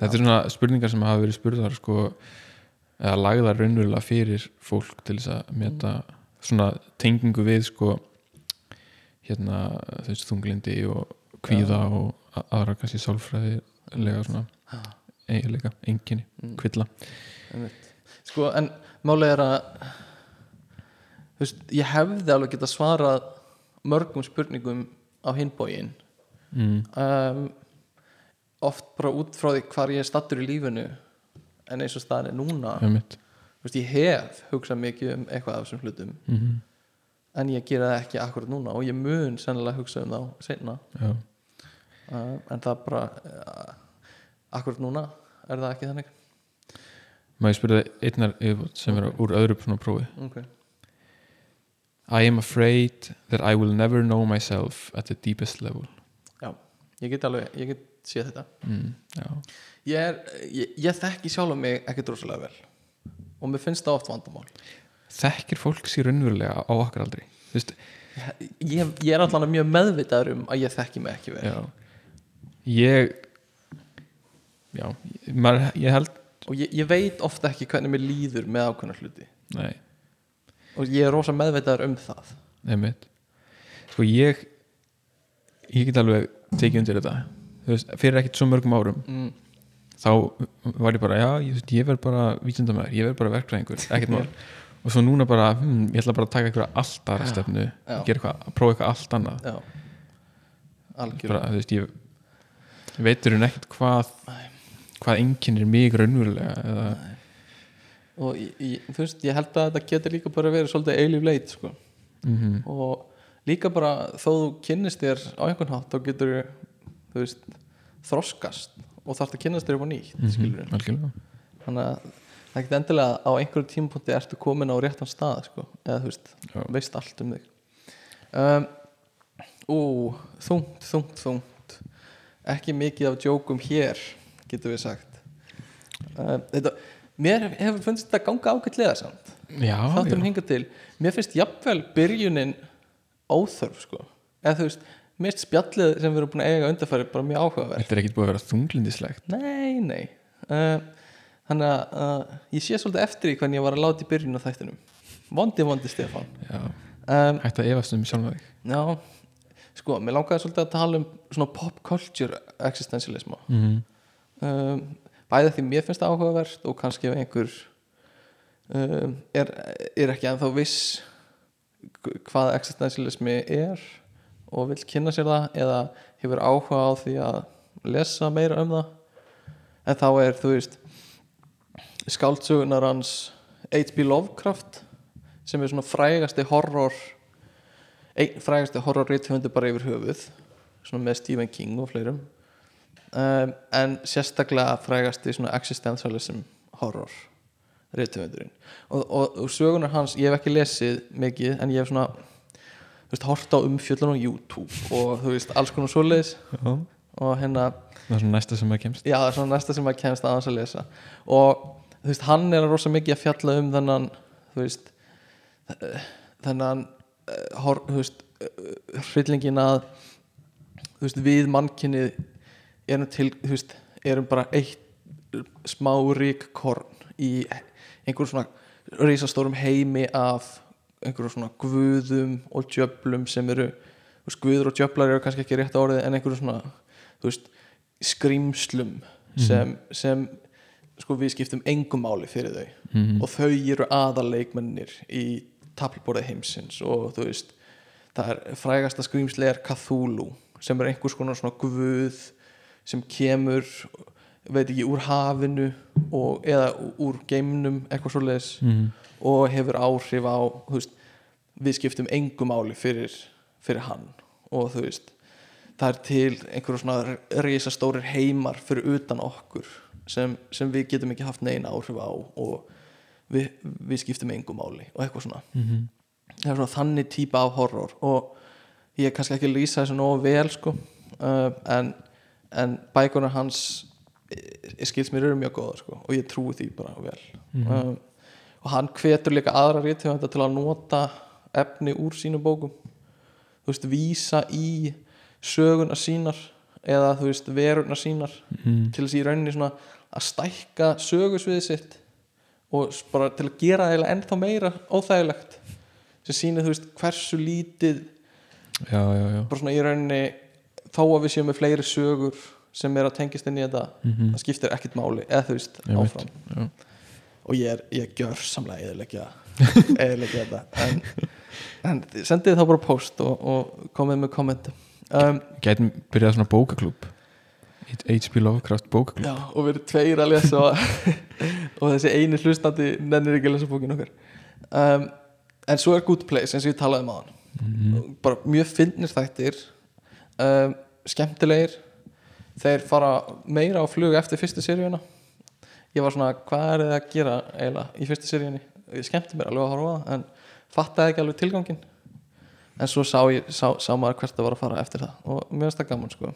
Þetta er svona spurningar sem hafa verið spurðar sko, eða lagðar raunverulega fyrir fólk til þess að meta svona tengingu við sko, hérna veist þunglindi og kvíða og a- aðra kannski sálfræðilega svona eiginlega, enginni, Mm. kvilla. Sko, en málið er að þú veist, ég hefði alveg getað svarað mörgum spurningum á hinbógin mm. um, oft bara út frá því hvar ég er stattur í lífinu en eins og staðan er núna. Þú veist, ég hef hugsað mikið um eitthvað af þessum hlutum. Mm en ég gera það ekki akkurat núna og ég mun sennilega hugsa um þá seinna. Já, uh, en það bara uh, akkurat núna er það ekki þannig. Maður spurði einnar sem er úr öðru svona prófi? Okay. I am afraid that I will never know myself at the deepest level. Já, ég get alveg ég get séð þetta. Mm. Ég, ég, ég þekki sjálf mig ekki droslega vel. Og mér finnst það oft vandamál þekkir fólk sér raunverulega á okkar aldrei þú veist, ég, ég er allan mjög meðvitaður um að ég þekki mig ekki vel. Já. Ég já, maður, ég held og ég, ég veit ofta ekki hvernig mér líður með ákveðna hluti. Nei, og ég er rosa meðvitaður um það. Einmitt. Sko ég ég get alveg tekið undir þetta. Veist, fyrir ekkert svo mörgum árum mm, þá var ég bara, já, ég, ég verð bara vísindamæður, ég verð bara verkfræðingur, ekkert mál og svo núna bara, hm, ég ætla bara að taka eitthvað allt aðra stefnu, að prófa eitthvað allt annað. Bara, þú veist, ég veitur hún ekkert hvað hvað einkennir mig raunverulega eða, og ég, ég, þú veist, ég held að þetta getur líka bara verið svolítið eilíf leit sko. mm og líka bara þó þú kynnist þér á einhvern hátt þá getur þú veist, þroskast og þarfst að kynnast þér upp á nýtt mm -hmm, þannig að það er ekkert endilega á einhverjum tímapunkti ertu komin á réttan stað sko. eða þú veist, Já. veist allt um þig. Um, Ú, þungt, þungt, þungt. Ekki mikið af djókum hér getur við sagt. Um, þetta, mér hefur fundist þetta ganga ágætlega samt. Þáttum hinga til. Mér finnst jafnvel byrjunin óþörf sko. Eða þú veist, mist spjallið sem við erum búin að eiga undarfæri bara mjög áhugaverð þetta er ekkert búið að vera þunglindislegt nei, nei. Uh, þannig að uh, ég sé svolítið eftir í hvernig ég var að láta í byrjun á þættinum. Vondi, vondi Stefán. Já, um, hægt að efast um sjálfa þig. Já, sko, mér langaði svolítið að tala um svona pop culture existentialism mm um, bæði því mér finnst það áhugavert og kannski ef einhver um, er, er ekki ennþá viss hvað existentialismi er og vil kynna sér það eða hefur áhuga á því að lesa meira um það. En þá er þú veist skáldsögunar hans H.P. Lovecraft sem er svona frægasti horror einn frægasti horror rithöfundur bara yfir höfuð svona með Stephen King og fleirum. Um, en sérstaklega frægasti svona existentialism horror rithöfundurinn. Og, og, og sögunar hans, ég hef ekki lesið mikið en ég hef svona veist, hort á umfjöllun á YouTube og þú veist, alls konar svoleiðis. Og hérna, það er svona næsta sem það kemst. Já, það er svona næsta sem maður kemst aðeins að lesa. Og þú veist, hann er rosa mikið að fjalla um þennan þú veist eh, þennan eh, hor, þú veist, eh, hryllingin að þú veist, við mannkynnið erum til, þú veist, erum bara eitt smá rík korn í einhverjum svona reisastórum heimi af einhverjum svona guðum og djöflum sem eru þú veist, guður og djöflar eru kannski ekki rétt orðið en einhverjum svona þú veist, skrýmslum sem, sem sko við skiptum engum máli fyrir þau Mhm. og þau eru aðaleikmennir í tablborði heimsins og þú veist það er frægasta skrýmsli er Cthulhu sem er einhvers konar svona guð sem kemur veit ekki úr hafinu og, eða úr geimnum eitthvað svoleiðis Mhm. og hefur áhrif á veist, við skiptum engum máli fyrir, fyrir hann og þú veist það er til einhverjum svona risastórir heimar fyrir utan okkur sem, sem við getum ekki haft neina áhrif á og við, við skiptum engum máli og eitthvað svona. Mhm. það er svona þannig típa af horror og ég er kannski ekki að lýsa þessu nógu vel sko. Uh, en, en bækunar hans ég skils mér eru mjög góðar sko og ég trúi því bara vel. Mhm. um, og hann hvetur líka aðra ríðtegunda til að nota efni úr sínum bókum. Þú veist, vísa í söguna sínar eða þú veist, veruna sínar Mhm. til þess í rauninni svona að stækka sögusviðið sitt og bara til að gera það eiginlega ennþá meira óþægilegt sem sýnir þú veist hversu lítið já, já, já bara svona í rauninni þó að við séum með fleiri sögur sem er að tengist inn í þetta Mhm. það skiptir ekkert máli eða þú veist Ég veit, áfram já. og ég er, ég gjör samlega eðilegja eðilegja þetta en, en sendið þá bara post og, og komið með komment um, Gætum byrjað svona bókaklúb H.P. Lovecraft bókaklúb já, og við erum tveir að lesa og, og þessi eini hlustandi nennir ekki að lesa bókin okkar. Um, en svo er Good Place eins og ég talaði um á hann Mhm. bara mjög finnir þættir um, skemmtilegir. Þeir fara meira á flug eftir fyrstu seríuna. Ég var svona, hvað er þið að gera eiginlega í fyrstu seríunni? Ég skemmti mér alveg að horfa það en fattaði ekki alveg tilgangin en svo sá, ég, sá, sá maður hvert það var að fara eftir það. Og mér finnst það gaman sko.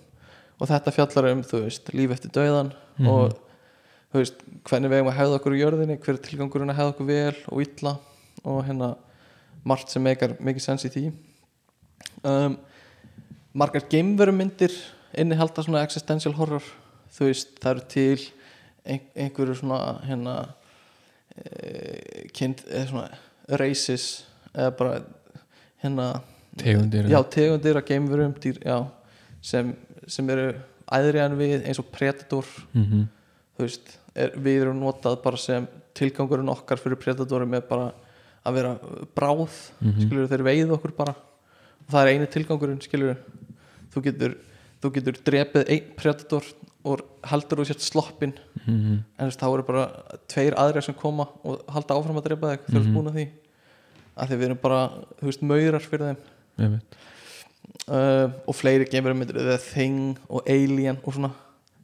Og þetta fjallar um, þú veist, líf eftir dauðan Mhm. og þú veist, hvernig við eigum að hefða okkur í jörðinni hver er tilgangurinn að hefða okkur vel og illa og hérna margt sem meikar mikið sens í því. Um, margar geimverumyndir innihalda svona existential horror. Þú veist, það eru til ein, einhverju svona hérna e, kind, eða svona races eða bara hérna Tegundir já, tegundir af geimverum dýr, já, sem, sem eru æðri en við eins og Predator Mhm. þú veist, er, við erum notað bara sem tilgangurinn okkar fyrir Predatorum er bara að vera bráð Mhm. skilur þeir veið okkur bara og það er eini tilgangurinn skilur þú getur, þú getur drepið einn Predator og heldur þú sért sloppin Mhm. en þú veist, þá eru bara tveir aðrir sem koma og halda áfram að drepa þig þegar þú Mhm. ert búin að því því við erum bara, þú veist, maurar fyrir þeim. Uh, og fleiri geimverum myndir The Thing og Alien og svona.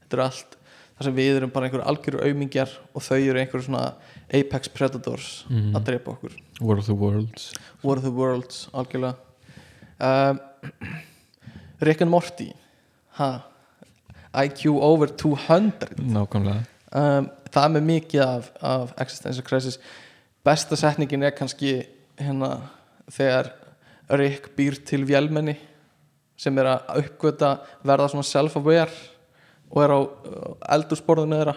Þetta er allt þar sem við erum bara einhverju algjöru aumingjar og þau eru einhverju svona Apex Predators Mhm. að drepa okkur. War of the Worlds. War of the Worlds, algjörlega. Um, Rick and Morty. Ha, IQ over 200 Nákvæmlega. Um, það er með mikið af, af existential crisis. Besta setningin er kannski hérna þegar Rick býr til vélmenni sem er að uppgöta verða svona self-aware og er á uh, eldursporðinu þeirra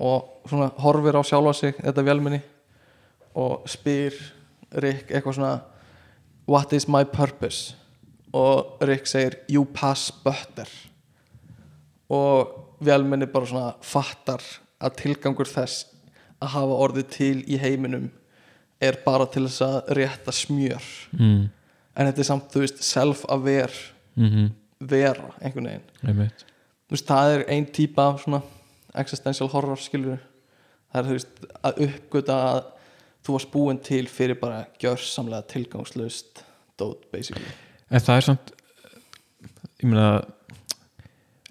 og svona horfir á sjálfa sig þetta vélmenni og spyr Rick eitthvað svona what is my purpose? Og Rick segir you pass butter. Og vélmenni bara svona fattar að tilgangur þess að hafa orðið til í heiminum er bara til þess að rétta smjör. Mm. en þetta er samt, þú veist, self-aware mm vera, einhvern veginn. Einmitt. Þú veist, það er ein típa af svona existential horror skilur það er, þú veist, að uppgöta að þú varst búin til fyrir bara gjörsamlega tilgangslaust dót, basically. En það er samt ég meina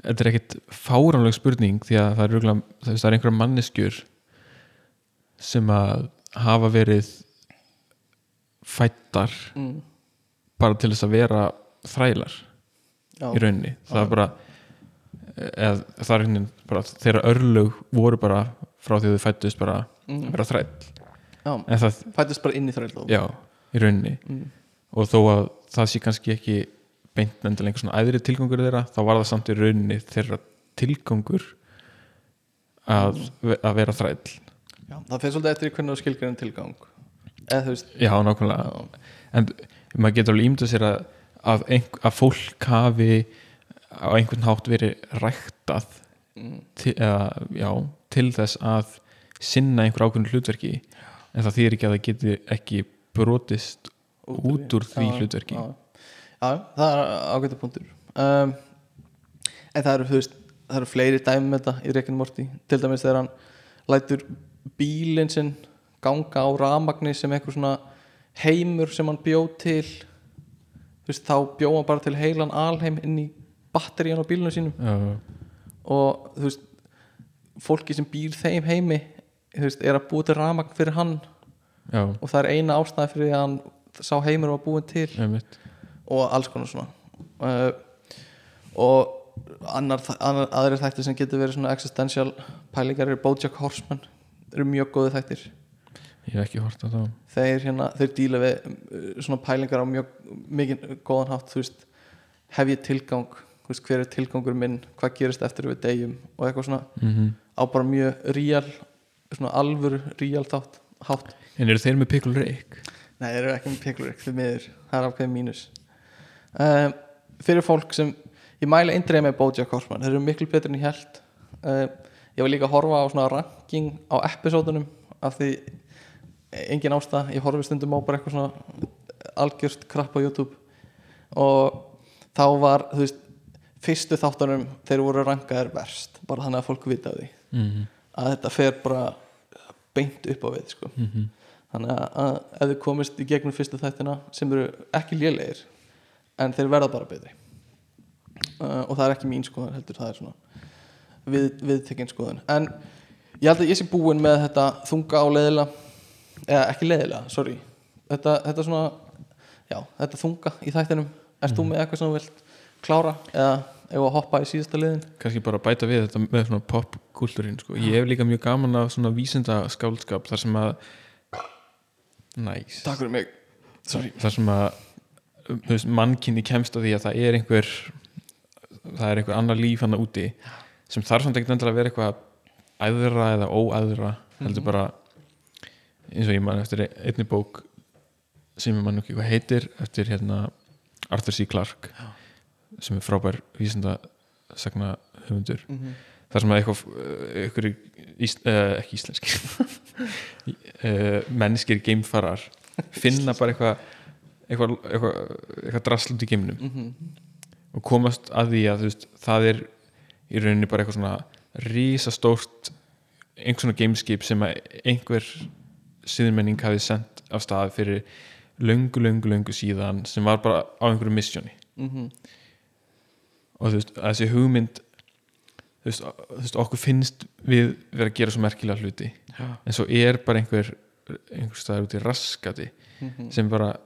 þetta er ekkit fáránleg spurning því að það er, er einhverja manneskjur sem að hafa verið fættar mm. bara til þess að vera þrælar Já, í rauninni. Það er bara eða, það er einhvern veginn bara þeirra örlög voru bara frá því að þau fættust bara að mm. vera þræll. Já, en það, fættist bara inn í þrældóð já, í rauninni. Mm. og þó að það sé kannski ekki beint endilega einhver svona æðri tilgangur þeirra þá var það samt í rauninni þeirra tilgangur að, að vera þræll já, það fyrir svolítið eftir hvernig þú skilgræðin tilgang. Eða þú veist já, nákvæmlega. En maður getur alveg ímyndað sér að, að, einhver, að fólk hafi á einhvern hátt verið ræktað mm. til, eða, já, til þess að sinna einhver ákveðnu hlutverki. En það þýr ekki að það geti ekki brotist út úr því. Já, hlutverki. já, það er ágættu punktur. Um, en það eru, veist það eru fleiri dæmi með þetta í Rick and Morty. Til dæmis þegar hann lætur bílinn sinn ganga á ramagni sem einhver svona heimur sem hann bjó til. Þú veist, þá bjó hann bara til heilan alheim inn í batterían á bílunum sínum. Já, og þú veist fólki sem býr þeim heimi veist, er að búa til ramagn fyrir hann. Já, og það er eina ástæði fyrir að hann sá heimur var búin til. Einmitt. Og alls konar svona. Uh, og annar, annar, aðrir þættir sem getur verið svona existential pælingar eru Bojack Horseman eru mjög góði þættir. Ég hef ekki hort á það þeir, hérna, þeir díla við uh, svona pælingar á mjög mikið góðan hátt veist, hef ég tilgang veist, hver er tilgangur minn, hvað gerist eftir við degjum og eitthvað svona mm á bara mjög real svona alvöru real þátt hátt. En eru þeir með Pickle Rick? Nei, þeir eru ekki með piklur því miður, það er ákveðið mínus. Um, Fyrir fólk sem ég mæla eindreið með Bojack Horseman þeir eru miklu betur en ég held um, Ég var líka að horfa á svona ranking á episódunum af því engin ástæð, ég horfi stundum á bara eitthvað svona algjört krapp á YouTube. Og þá var, þú veist fyrstu þáttunum þeir voru rankaðir verst bara þannig að fólk vita því. Mm að þetta fer bara beint upp á við sko. -hmm. þannig að, ef þið komist í gegnum fyrstu þættina sem eru ekki lélegir en þeir verða bara betri. Uh, og það er ekki mín skoðan heldur það er svona við, viðtekinn skoðan en ég held að ég sé búinn með þetta þunga á leðilega eða ekki leðilega, sorry. Þetta, þetta svona, já, þetta þunga í þættinum, erst þú með eitthvað sem þú vilt klára eða ef að hoppa í síðasta liðin? Kannski bara bæta við þetta með svona popkultúrin sko. ég hef líka mjög gaman af svona vísinda skáldskap þar sem að næs Takk fyrir mig, sorry. Þar sem að mannkinni kemst á því að það er einhver það er einhver annar líf hann úti sem þarf samt ekkert endilega að vera eitthvað æðra eða óæðra heldur bara eins og ég man eftir einni bók sem ég man ekki hvað heitir eftir hérna Arthur C. Clarke sem er frábær vísinda sagna höfundur mm -hmm. þar sem að eitthvað eitthvað ís, uh, ekki íslenski uh, mennskir geimfarar finna bara eitthvað eitthvað, eitthvað, eitthvað draslut í geimnum Mhm. og komast að því að veist, það er í rauninni bara eitthvað svona rísastórt einhvers svona gameskip sem að einhver síðurmenning hafi sendt af stað fyrir löngu, löngu, löngu síðan sem var bara á einhverju missjóni Mhm. og þú veist, þessi hugmynd þú veist, þú veist, okkur finnst við vera að gera svo merkilega hluti Já. en svo er bara einhver einhver staðar út í raskati Mhm. sem bara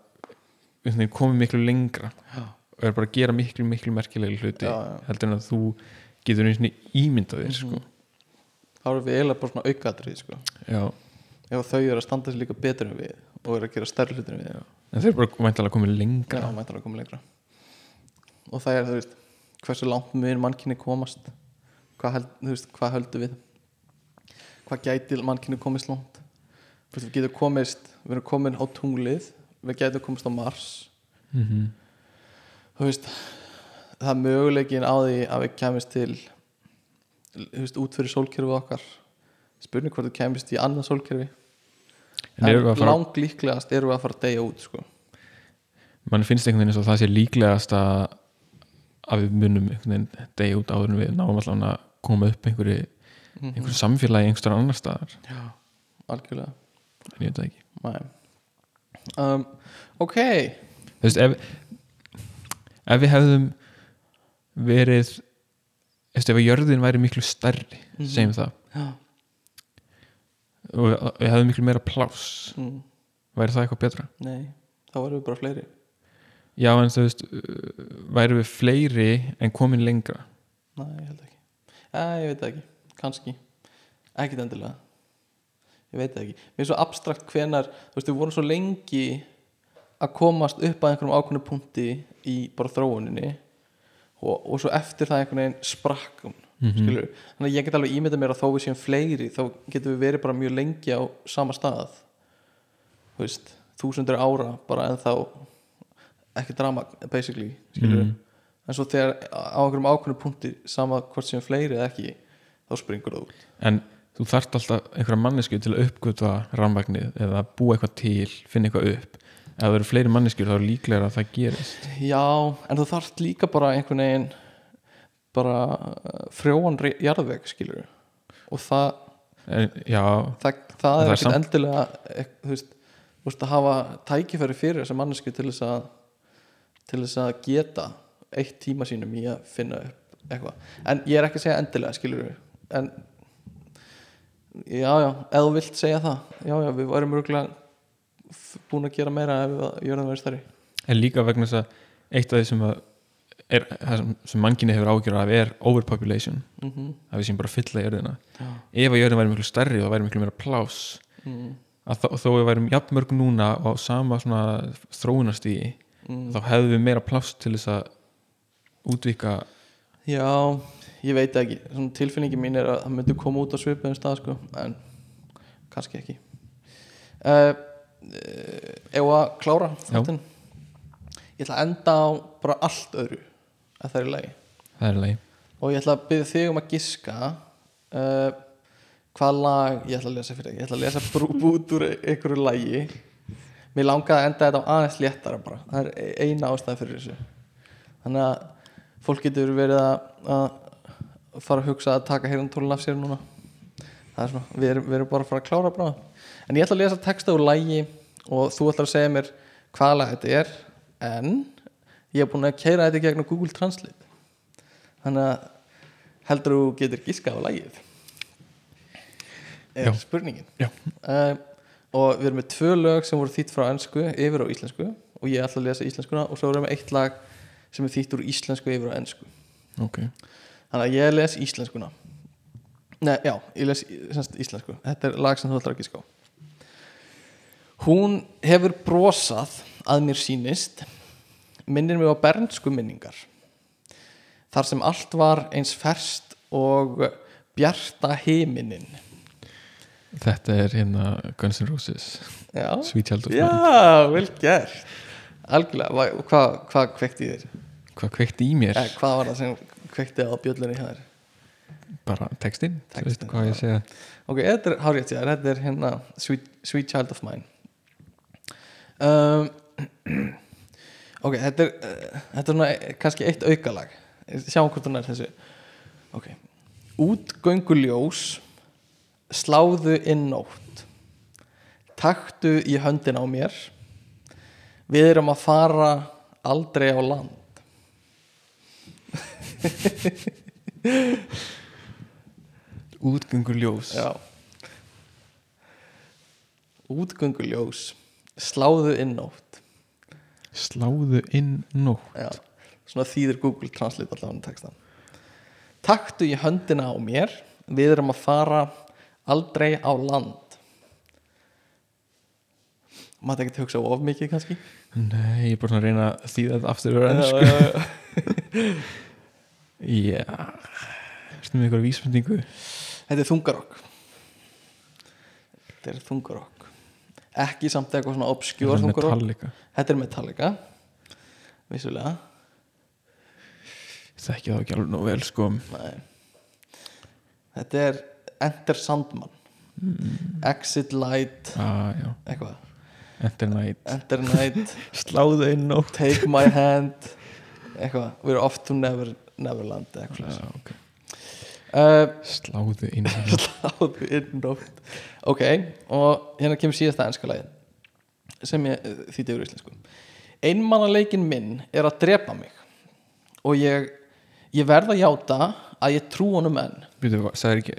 komið miklu lengra Já. og er bara að gera miklu, miklu merkilega hluti já. heldur en að þú getur einu sinni ímyndað þér sko. þá erum við eiginlega bara svona aukaðrið sko. ef þau eru að standa sér líka betur en við og eru að gera stærri hlutir en við. En þeir eru bara væntalega komið lengra. Já mættar að koma lengra. Og það er, þú veist, hversu langt mun mannkinni komast? Hvað, held, veist, hvað höldu við? Hvað gæti mannkinni komist langt? Við getum komist við erum komin á tunglið við getum komist á Mars. Mm þú veist það möguleikin á því að við kemist til veist, út fyrir sólkerfið okkar? Spurning hvort þú kemist í annað sólkerfi. En við að fara, lang líklegast erum við að fara að deyja út sko. mann finnst einhvern veginn eins og það sé líklegast að að við munum degi út áður en við náum allavega að koma upp einhverju, einhverju samfélagi einhverjum annar staðar. Já, algjörlega. En ég veit það ekki. Um, ok. Þú veist, ef ef við hefðum verið eftir ef að jörðin væri miklu stærri Mhm. segjum það. Já. og við, við hefðum miklu meira pláss. Mm, væri það eitthvað betra? Nei, þá erum við bara fleiri. Já en þú veist uh, væri við fleiri en komin lengra? Nei, ég held ekki. Ja, ég veit ekki, kannski. Ekkit endilega. Ég veit ekki, mér er svo abstrakt hvenar þú veist, við vorum svo lengi að komast upp að einhverjum ákveðnu punkti í bara þróuninni og, og svo eftir það einhvern veginn sprakkum Mhm. skilur þannig að ég get alveg ímyndað mér að þó við séum fleiri þá getum við verið bara mjög lengi á sama stað. Þú veist, þúsundur ára bara en þá ekki drama basically skilur Mhm. en svo þegar á einhverjum ákveðnum punkti sama hvort séum fleiri eða ekki þá springur það út. En þú þarft alltaf einhverja mannesku til að uppgöta rafmagnið eða búa eitthvað til, finna eitthvað upp ef það eru fleiri manneskjur þá er líklega að það gerist. Já, en þú þarft líka bara einhvern veginn bara uh, frjóan jarðveg skilur og það, en, já, það, það er er ekkert endilega ek- þú veist, þú veist að hafa tækifæri fyrir þessa mannesku til þess að til þess að geta eitt tíma sínum í að finna upp eitthvað, en ég er ekki að segja endilega skilur en já, já, þú vilt segja það. Já, já, við varum örgulega búin að gera meira ef við jörðum verið stærri. En líka vegna þess að eitt af því sem að er, það sem, mannkynni hefur ágjör af er overpopulation. Mm að við séum bara að fylla jörðina. Já, ef að jörðin væri miklu stærri og það væri miklu meira plás mm, að þó, þó við værum jafnmörg núna á sama þróunastígi mm. þá hefðum við meira pláss til þess að útvika já, ég veit ekki. Svona tilfinningi mín er að það myndi koma út á svipaðum stað sko, en kannski ekki. Uh, ef að klára þáttinn. Ég ætla að enda á bara allt öðru að það er í lagi. Er leið og ég ætla að byrja þig um að giska uh, hvað lag ég ætla að lesa fyrir þig, ég ætla að lesa brú- bút úr einhverju lagi. Mér langaði að enda þetta á aðeins léttara bara. Það er eina ástæð fyrir þessu. Þannig að fólk getur verið að, að fara að hugsa að taka heyrantólun af sér núna það er svona, við erum, við erum bara að fara að klára bara en ég ætla að lesa texta úr lagi og þú ætlar að segja mér hvaða lag þetta er en ég er búin að keira þetta í gegnum Google Translate. Þannig að heldur þú getur giska á lagið? Er Já. spurningin? Já. uh, og við erum með tvö lög sem voru þýtt frá ennsku yfir á íslensku og ég ætla að lesa íslenskuna og svo erum við eitt lag sem er þýtt úr íslensku yfir á ennsku ok, þannig að ég les íslenskuna Nei, já, ég les semst, íslensku. Þetta er lag sem þú ætlar að giska á. Hún hefur brosað að mér sýnist minnir mig á bernsku minningar þar sem allt var eins ferst og bjarta heiminin þetta er hérna Guns N' Roses. Já, Sweet Child of Mine. já vel gert. Algjörlega, Hva- hvað hva kveikti í þér? hvað kveikti í mér, Eh, hvað var það sem kveikti á bjöllunni hjá þér? Bara textin, þú veist hvað ég segja Ok, þetta er hárið til þér, þetta er hérna Sweet, Sweet Child of Mine. Um, Ok, þetta er uh, þetta er svona, kannski eitt aukalag. Sjáum hvort hún er þessu. Ok Útgönguljós Sláðu inn nótt. Taktu í höndin á mér. Við erum að fara aldrei á land. útgöngur ljós. Já. Útgönguljós Sláðu inn nótt. Sláðu inn nótt. Já, svona þýðir Google Translate allavega hann textan Taktu í höndina á mér. Við erum að fara aldrei á land. Maður ekki hugsa of mikið kannski? Nei, ég er bara svona að reyna að þýða þetta aftur Já, ennsku já, já. já. Erstu með ykkur vísmyndingu Þetta er þungarokk. Þetta er þungarokk. Ekki samt eitthvað svona obskjúr Þetta er Metallica. Vissulega. Þekki það ekki alveg nóg vel sko. Nei. Þetta er Enter Sandman. Exit Light. Ah, eitthvað. Enter Night. Enter Night. Sláðu inn nótt. Take My Hand. Eitthvað. We're off to never, Neverland eitthvað já, svoleiðis. Uh, sláðu inn Sláðu inn nótt. Ok, og hérna kemur síðasta enska lagið sem ég uh, þýtti yfir íslensku. Einmannaleikin minn er að drepa mig og ég ég verð að játa að ég trú honum enn. Býtu, sagði ekki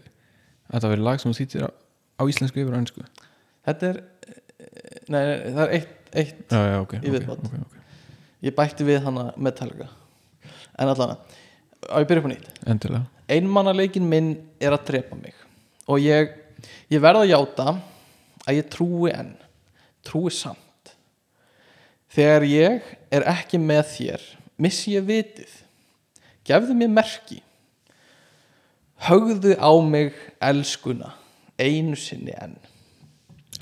að það verið lag sem þýttir á, á íslensku yfir ennsku Þetta er eh, nei, það er eitt, eitt já, já, ok, Í ok, viðbót. ok, ok. Ég bætti við hana Metallica. En allan á ég byrja upp á nýtt. Endilega einmannaleikin minn er að drepa mig. Og ég, ég verð að játa að ég trúi enn trúi samt. Þegar ég er ekki með þér missi ég vitið. Gefðu mér merki. Högðu á mig elskuna einu sinni enn.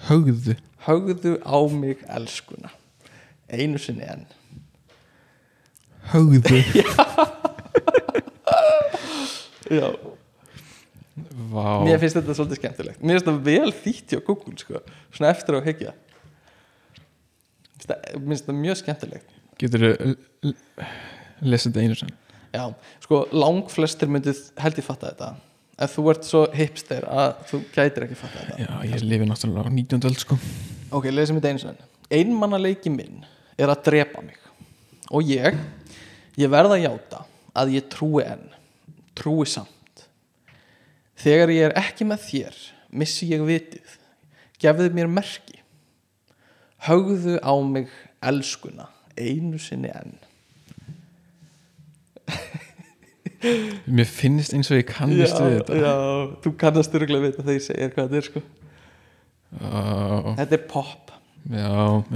Högðu? Högðu á mig elskuna einu sinni enn. Högðu? Já, Vá, mér finnst þetta svolítið skemmtilegt. Mér finnst þetta vel þýtt hjá Google sko. svona eftir á hekja mér finnst þetta mjög skemmtilegt. Getur þú lesið þetta einu sann já, sko langflestir myndið held ég fatta þetta. En þú ert svo hipster að þú gætir ekki fatta þetta. Já, ég lifi náttúrulega á 19. öld sko. Ok, lesum þetta einu sinni. Einmannaleiki minn er að drepa mig. Og ég ég verð að játa að ég trúi enn trúi samt. Þegar ég er ekki með þér missi ég vitið. Gefðu mér merki. Högðu á mig elskuna einu sinni enn. Mér finnst eins og ég kannist við þetta. já, þú kannast örgulega vita þegar ég segir hvað þetta er sko. Já, þetta er pop, já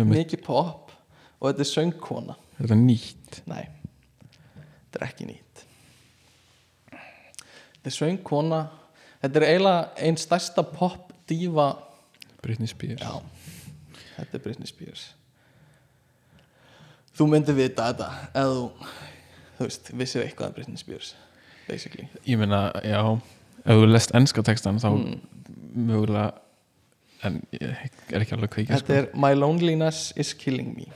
mikið pop. Og þetta er söngkona. Þetta er nýtt. Nei, þetta er ekki nýtt Þetta er söngkona Þetta er eiginlega einn stærsta pop dífa Britney Spears. Já, þetta er Britney Spears. Þú myndir vita þetta eða þú, þú veist, vissir eitthvað af Britney Spears basically. Ég meina, já Ef þú lest enska textan þá Mm. mögulega en ég er ekki alveg kveikja Þetta er My loneliness is killing me.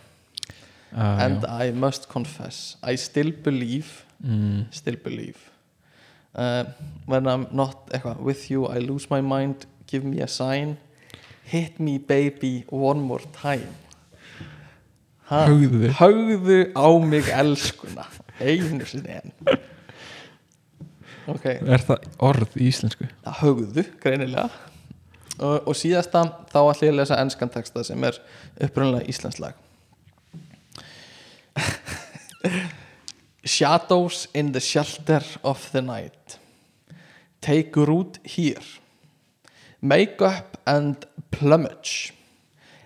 Ah, and já. I must confess. I still believe. Mm, still believe uh, when I'm not eitthvað, with you I lose my mind give me a sign hit me baby one more time. Ha, Högðu. högðu á mig elskuna einu sinni enn. Ok, Er það orð í íslensku? það högðu greinilega. Og, og síðasta þá ætlum ég að lesa enskan texta sem er upprunnilega íslensk lag Shadows in the shelter of the night. Take root here. Make up and plumage.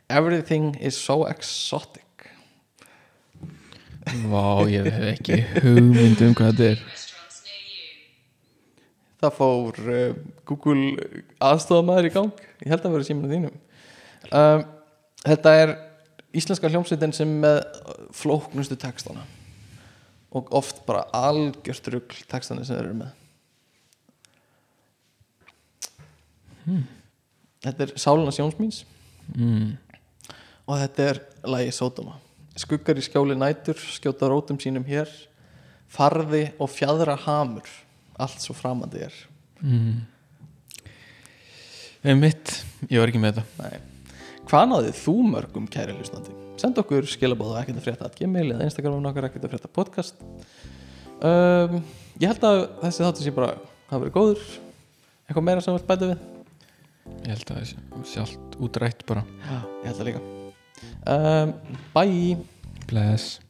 Everything is so exotic. Vá, ég hef ekki hugmynd um hvað þetta er. Það fór uh, Google aðstofamæður í gang. Ég held að vera síminu þínum. Um, Þetta er íslenska hljómsveitin sem með flóknustu textana og oft bara algjört rugl textana sem þeir eru með Þetta er Sálina Sjónsmíns mm. og þetta er lagi Sódóma skuggar í skjóli nætur skjóta rótum sínum hér farði og fjadra hamur allt svo framandi er Mm. Mitt, ég var ekki með þetta Nei. Hvað náðið þú mörgum kæri hlustandi? Send okkur skilabóð og ekkert að frétta gmail eða Instagram okkar ekkert að frétta podcast. Um, Ég held að þessi þáttu sé bara hafa verið góður. Eitthvað meira sem við bæta við? Ég held að það sé- allt útrætt bara. Já, ég held að líka. Um, Bye. Bless